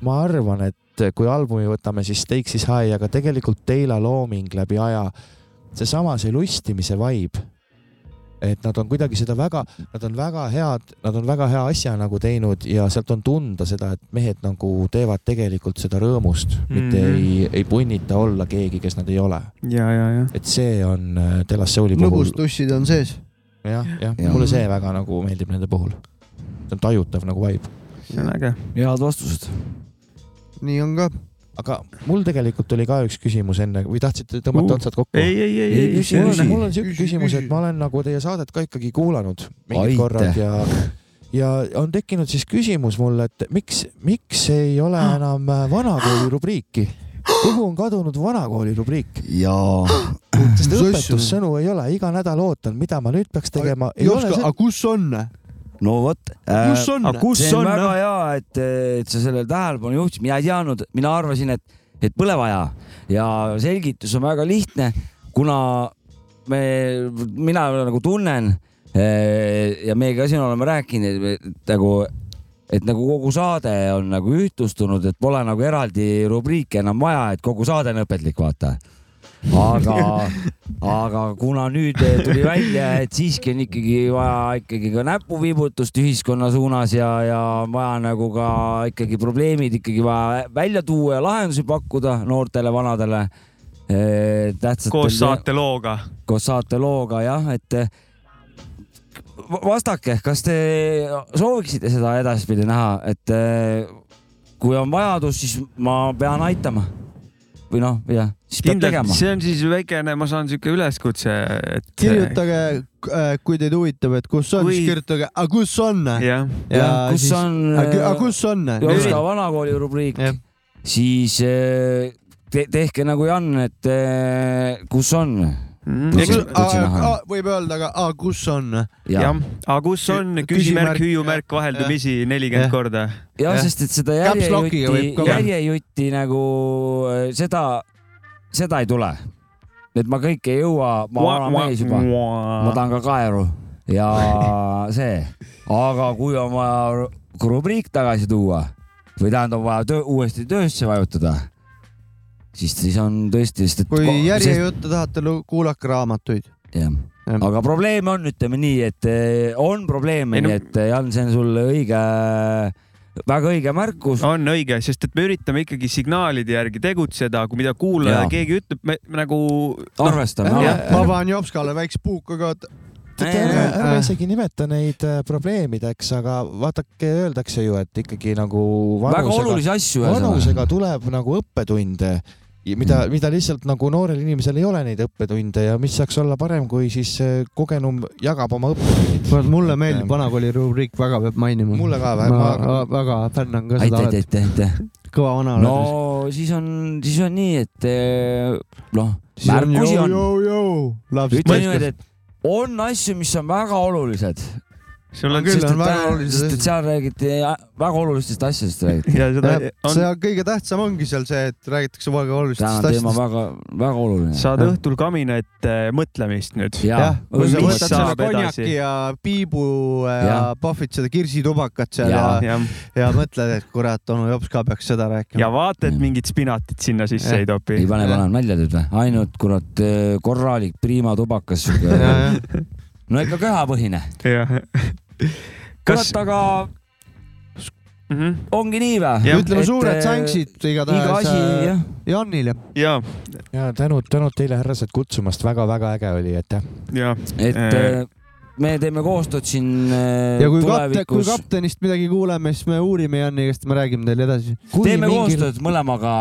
ma arvan, et kui albumi võtame, siis Stakes is high, aga tegelikult Dela looming läbi aja, seesama see lustimise vibe et nad on kuidagi seda väga, nad on väga head, nad on väga hea asja nagu teinud ja sealt on tunda seda, et mehed nagu teevad tegelikult seda rõõmust mm, -hmm. mitte Mhm. ei, ei punnita olla keegi, kes nad ei ole. ja, ja, ja. et see on äh, Delas Souli puhul. lõbustussid on sees. jah, jah ja., mulle see väga nagu meeldib nende puhul. see on tajutav nagu vibe. see on äge. head vastused. nii on ka aga mul tegelikult oli ka üks küsimus enne või tahtsite tõmmata uh, otsad kokku? ei, ei, ei, ei, mul on, mul on siuke küsimus, et ma olen nagu teie saadet ka ikkagi kuulanud mingid korrad ja, ja on tekkinud siis küsimus mulle, et miks, miks ei ole enam äh, vanakooli rubriiki? kuhu on kadunud vanakooli rubriik? jaa. sest õpetussõnu ei ole, iga nädal ootan, mida ma nüüd peaks tegema. aga kus on? No vot äh,. kus on? see on väga hea, et, et sa sellele tähelepanu juhtisid, mina ei teadnud, mina arvasin, et, et pole vaja ja selgitus on väga lihtne, kuna me, mina nagu tunnen ja meie ka siin oleme rääkinud, et nagu, et nagu kogu saade on nagu ühtlustunud, et pole nagu eraldi rubriike enam vaja, et kogu saade on õpetlik, vaata aga, aga kuna nüüd tuli välja, et siiski on ikkagi vaja ikkagi ka näpuviibutust ühiskonna suunas ja, ja vaja nagu ka ikkagi probleemid ikkagi vaja välja tuua ja lahendusi pakkuda noortele, vanadele. koos saatelooga. koos saatelooga jah, et vastake, kas te sooviksite seda edaspidi näha, et kui on vajadus, siis ma pean aitama või noh, jah, siis peab tegema. see on siis väikene, ma saan siuke üleskutse, et. kirjutage, kui teid huvitab, et kus on kui..., siis kirjutage, aga kus on. jah, ja kus siis... on. aga kus on? Jopska vanakooli rubriik, siis te tehke nagu Jan, et kus on Mm. võib öelda ka, aga kus on? jah, aga kus on? Küsimärk, hüüumärk vaheldumisi nelikümmend korda. jah, sest et seda järjejutti, järjejutti nagu seda, seda ei tule. et ma kõike ei jõua, ma olen mees juba, ma tahan ka kaeru. Ja see, aga kui on vaja rubriik tagasi tuua või tähendab vaja töö, uuesti töösse vajutada siis, siis on tõesti, sest et. kui järjejutte tahate, kuulake raamatuid. jah, aga probleeme on, ütleme nii, et on probleeme, nii et Jan, see on sul õige, väga õige märkus. on õige, sest et me üritame ikkagi signaalide järgi tegutseda, kui mida kuulaja keegi ütleb, me nagu no,. arvestame. ma panen Jopskale väikse puukaga ärme isegi nimeta neid probleemideks, aga vaadake, öeldakse ju, et ikkagi nagu vanusega, väga olulisi asju. vanusega tuleb nagu õppetunde mida, mida lihtsalt nagu noorel inimesel ei ole neid õppetunde ja mis saaks olla parem, kui siis kogenum jagab oma õppetundid. mulle meeldib vanakooli rubriik väga, peab mainima. mulle ka väga. ma väga fännan ka seda. aitäh, aitäh, aitäh. kõva vana. no siis on, siis on nii, et noh, märkusi on. ütle niimoodi, et on asju, mis on väga olulised sul on küll on väga olulised asjad. seal räägiti väga olulistest asjadest räägiti. ja seda on... see kõige tähtsam ongi seal see, et räägitakse väga olulistest asjadest. teema väga, väga oluline. saad õhtul kaminaet mõtlemist nüüd. jah, kui sa võtad selle konjaki ja piibu ja, ja pahvid seda kirsitubakat seal ja, ja, ja, ja mõtled, et kurat, onu Jops ka peaks seda rääkima. ja vaata, et mingit spinatit sinna sisse ja. ei topi. ei pane, pane nalja teed või? ainult kurat korralik priima tubakas no ikka köhapõhine. kurat, aga Mhm. ongi nii või? ütleme suured thanksid iga igatahes asi, äh. Janile. ja, ja tänud, tänud teile, härrased, kutsumast, väga-väga äge oli, aitäh. ja. et äh, me teeme koostööd siin äh, ja kui kapten, kui tulevikus. kaptenist midagi kuuleme, siis me uurime Jani käest, me räägime teile edasi. teeme mingil- koostööd mõlemaga.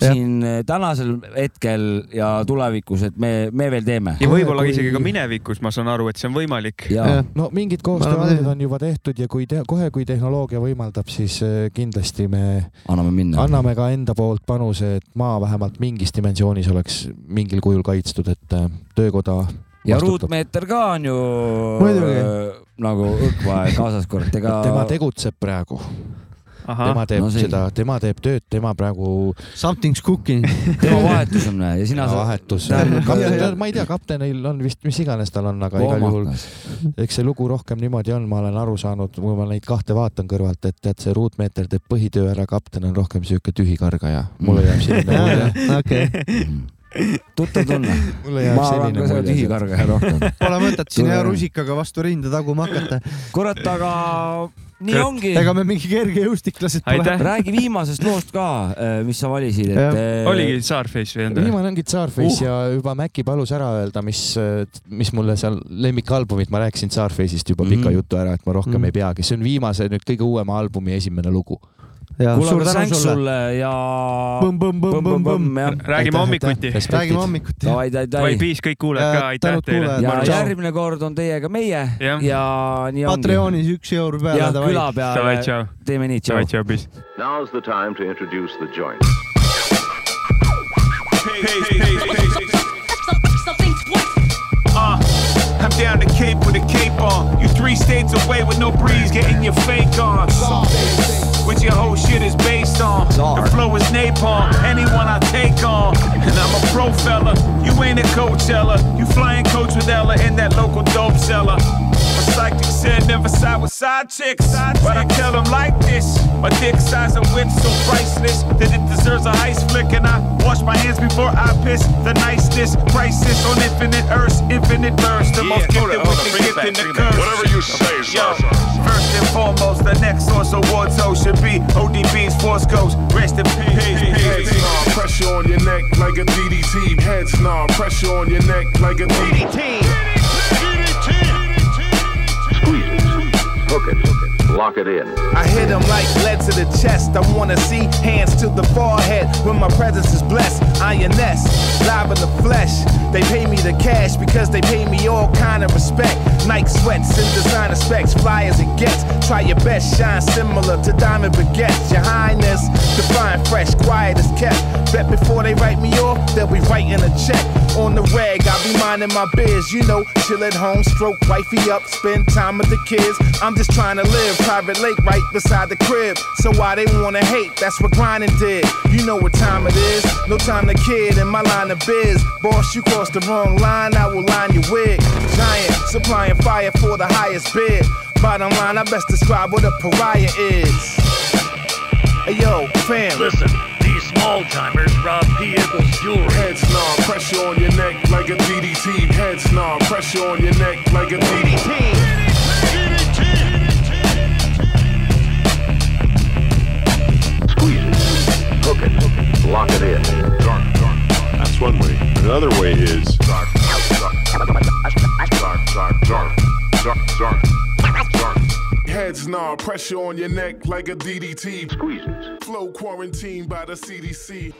Siin äh, tänasel hetkel ja tulevikus, et me, me veel teeme. ja võib-olla kui- isegi ka minevikus, ma saan aru, et see on võimalik. ja no mingid et- on juba tehtud ja kui te, kohe, kui tehnoloogia võimaldab, siis äh, kindlasti me anname minna. anname ka enda poolt panuse, et maa vähemalt mingis dimensioonis oleks mingil kujul kaitstud, et äh, töökoda ja ruutmeeter ka on ju Muidugi. äh, nagu õkkvahe kaasaskord, ega tema tegutseb praegu, tema teeb no selge. seda, tema teeb tööd, tema praegu Something's cooking. tema vahetus on ja sina ja sa vahetus. Kapten, ma ei tea, kaptenil on vist, mis iganes tal on, aga igal juhul eks see lugu rohkem niimoodi on, ma olen aru saanud, kui ma neid kahte vaatan kõrvalt, et tead, see ruutmeeter teeb põhitöö ära, kapten on rohkem sihuke tühikargaja. mulle jääb selline mulje. okei, tuttav tunne. mulle jääb ma arvan selline ka mulje. tühikargaja rohkem. pole mõtet siin hea rusikaga vastu rinda taguma hakata. kurat, aga nii Kurat, ongi. ega me mingi kergejõustiklased pole. räägi viimasest loost ka, mis sa valisid, et. oligi Starface või enda? viimane ongi Tsarface uh. ja juba Maci palus ära öelda, mis, mis mulle seal lemmikalbumit, ma rääkisin Tsarface'ist juba pika Mhm. jutu ära, et ma rohkem Mhm. ei peagi, see on viimase nüüd kõige uuema albumi esimene lugu. Suur tänu sulle. ja. räägime hommikuti. räägime hommikuti. davai, davai, davai Davai, Peace, kõik kuulajad Ja ka, aitäh teile ja järgmine kord on teiega meie Jah. ja nii ongi. Patreonis üks euro peale, ja davai. küla peale teeme nii, tšau. Now's the time to introduce the joint. Uh, I'm down the Cape with a cape on. You three states away with no breeze, getting your fake on. What your whole shit is based on. The flow is napalm, anyone I take on. And I'm a pro fella, you ain't a Coachella. You flying coach with Ella in that local dope seller. My psychic said never side with side chicks. But I tell them like this. My dick size and width so priceless that it deserves a ice flick. And I wash my hands before I piss. The nicest crisis on infinite earth, infinite verse. The most gifted with the gift in the curse. Whatever you say, Yo, first and foremost, the next source of war toe should be ODB's Force Ghost. Rest in peace. Heads nah, pressure on your neck like a DDT. Heads nah, pressure on your neck like a DDT. It, hook it, lock it in. I hit him like lead to the chest. I wanna see hands to the forehead when my presence is blessed. INS, live in the flesh. They pay me the cash because they pay me all kind of respect. Nike sweats and designer specs, fly as it gets. Try your best, shine similar to diamond baguettes. Your highness, define fresh, quiet as kept. Bet before they write me off, they'll be writing a check. On the rag, I'll be minding my biz, you know, chill at home, stroke wifey up, spend time with the kids. I'm just trying to live private lake right beside the crib. So why they wanna hate? That's what grinding did. You know what time it is. No time to kid in my line of biz. Boss, you crossed the wrong line, I will line your wig. Giant, supplying fire for the highest bid. Bottom line, I best describe what a pariah is. Hey yo, fam. Listen, these small timers rob vehicles jewelry. Heads nah, pressure on your neck like a DDT. Heads nah, pressure on your neck like a DDT. Hook it, lock it in. Dark, dark. That's one way. Another way is Dark, dark, dark, dark, dark, dark, dark, dark. heads nah, pressure on your neck like a DDT. Squeeze it. Flow quarantined by the CDC.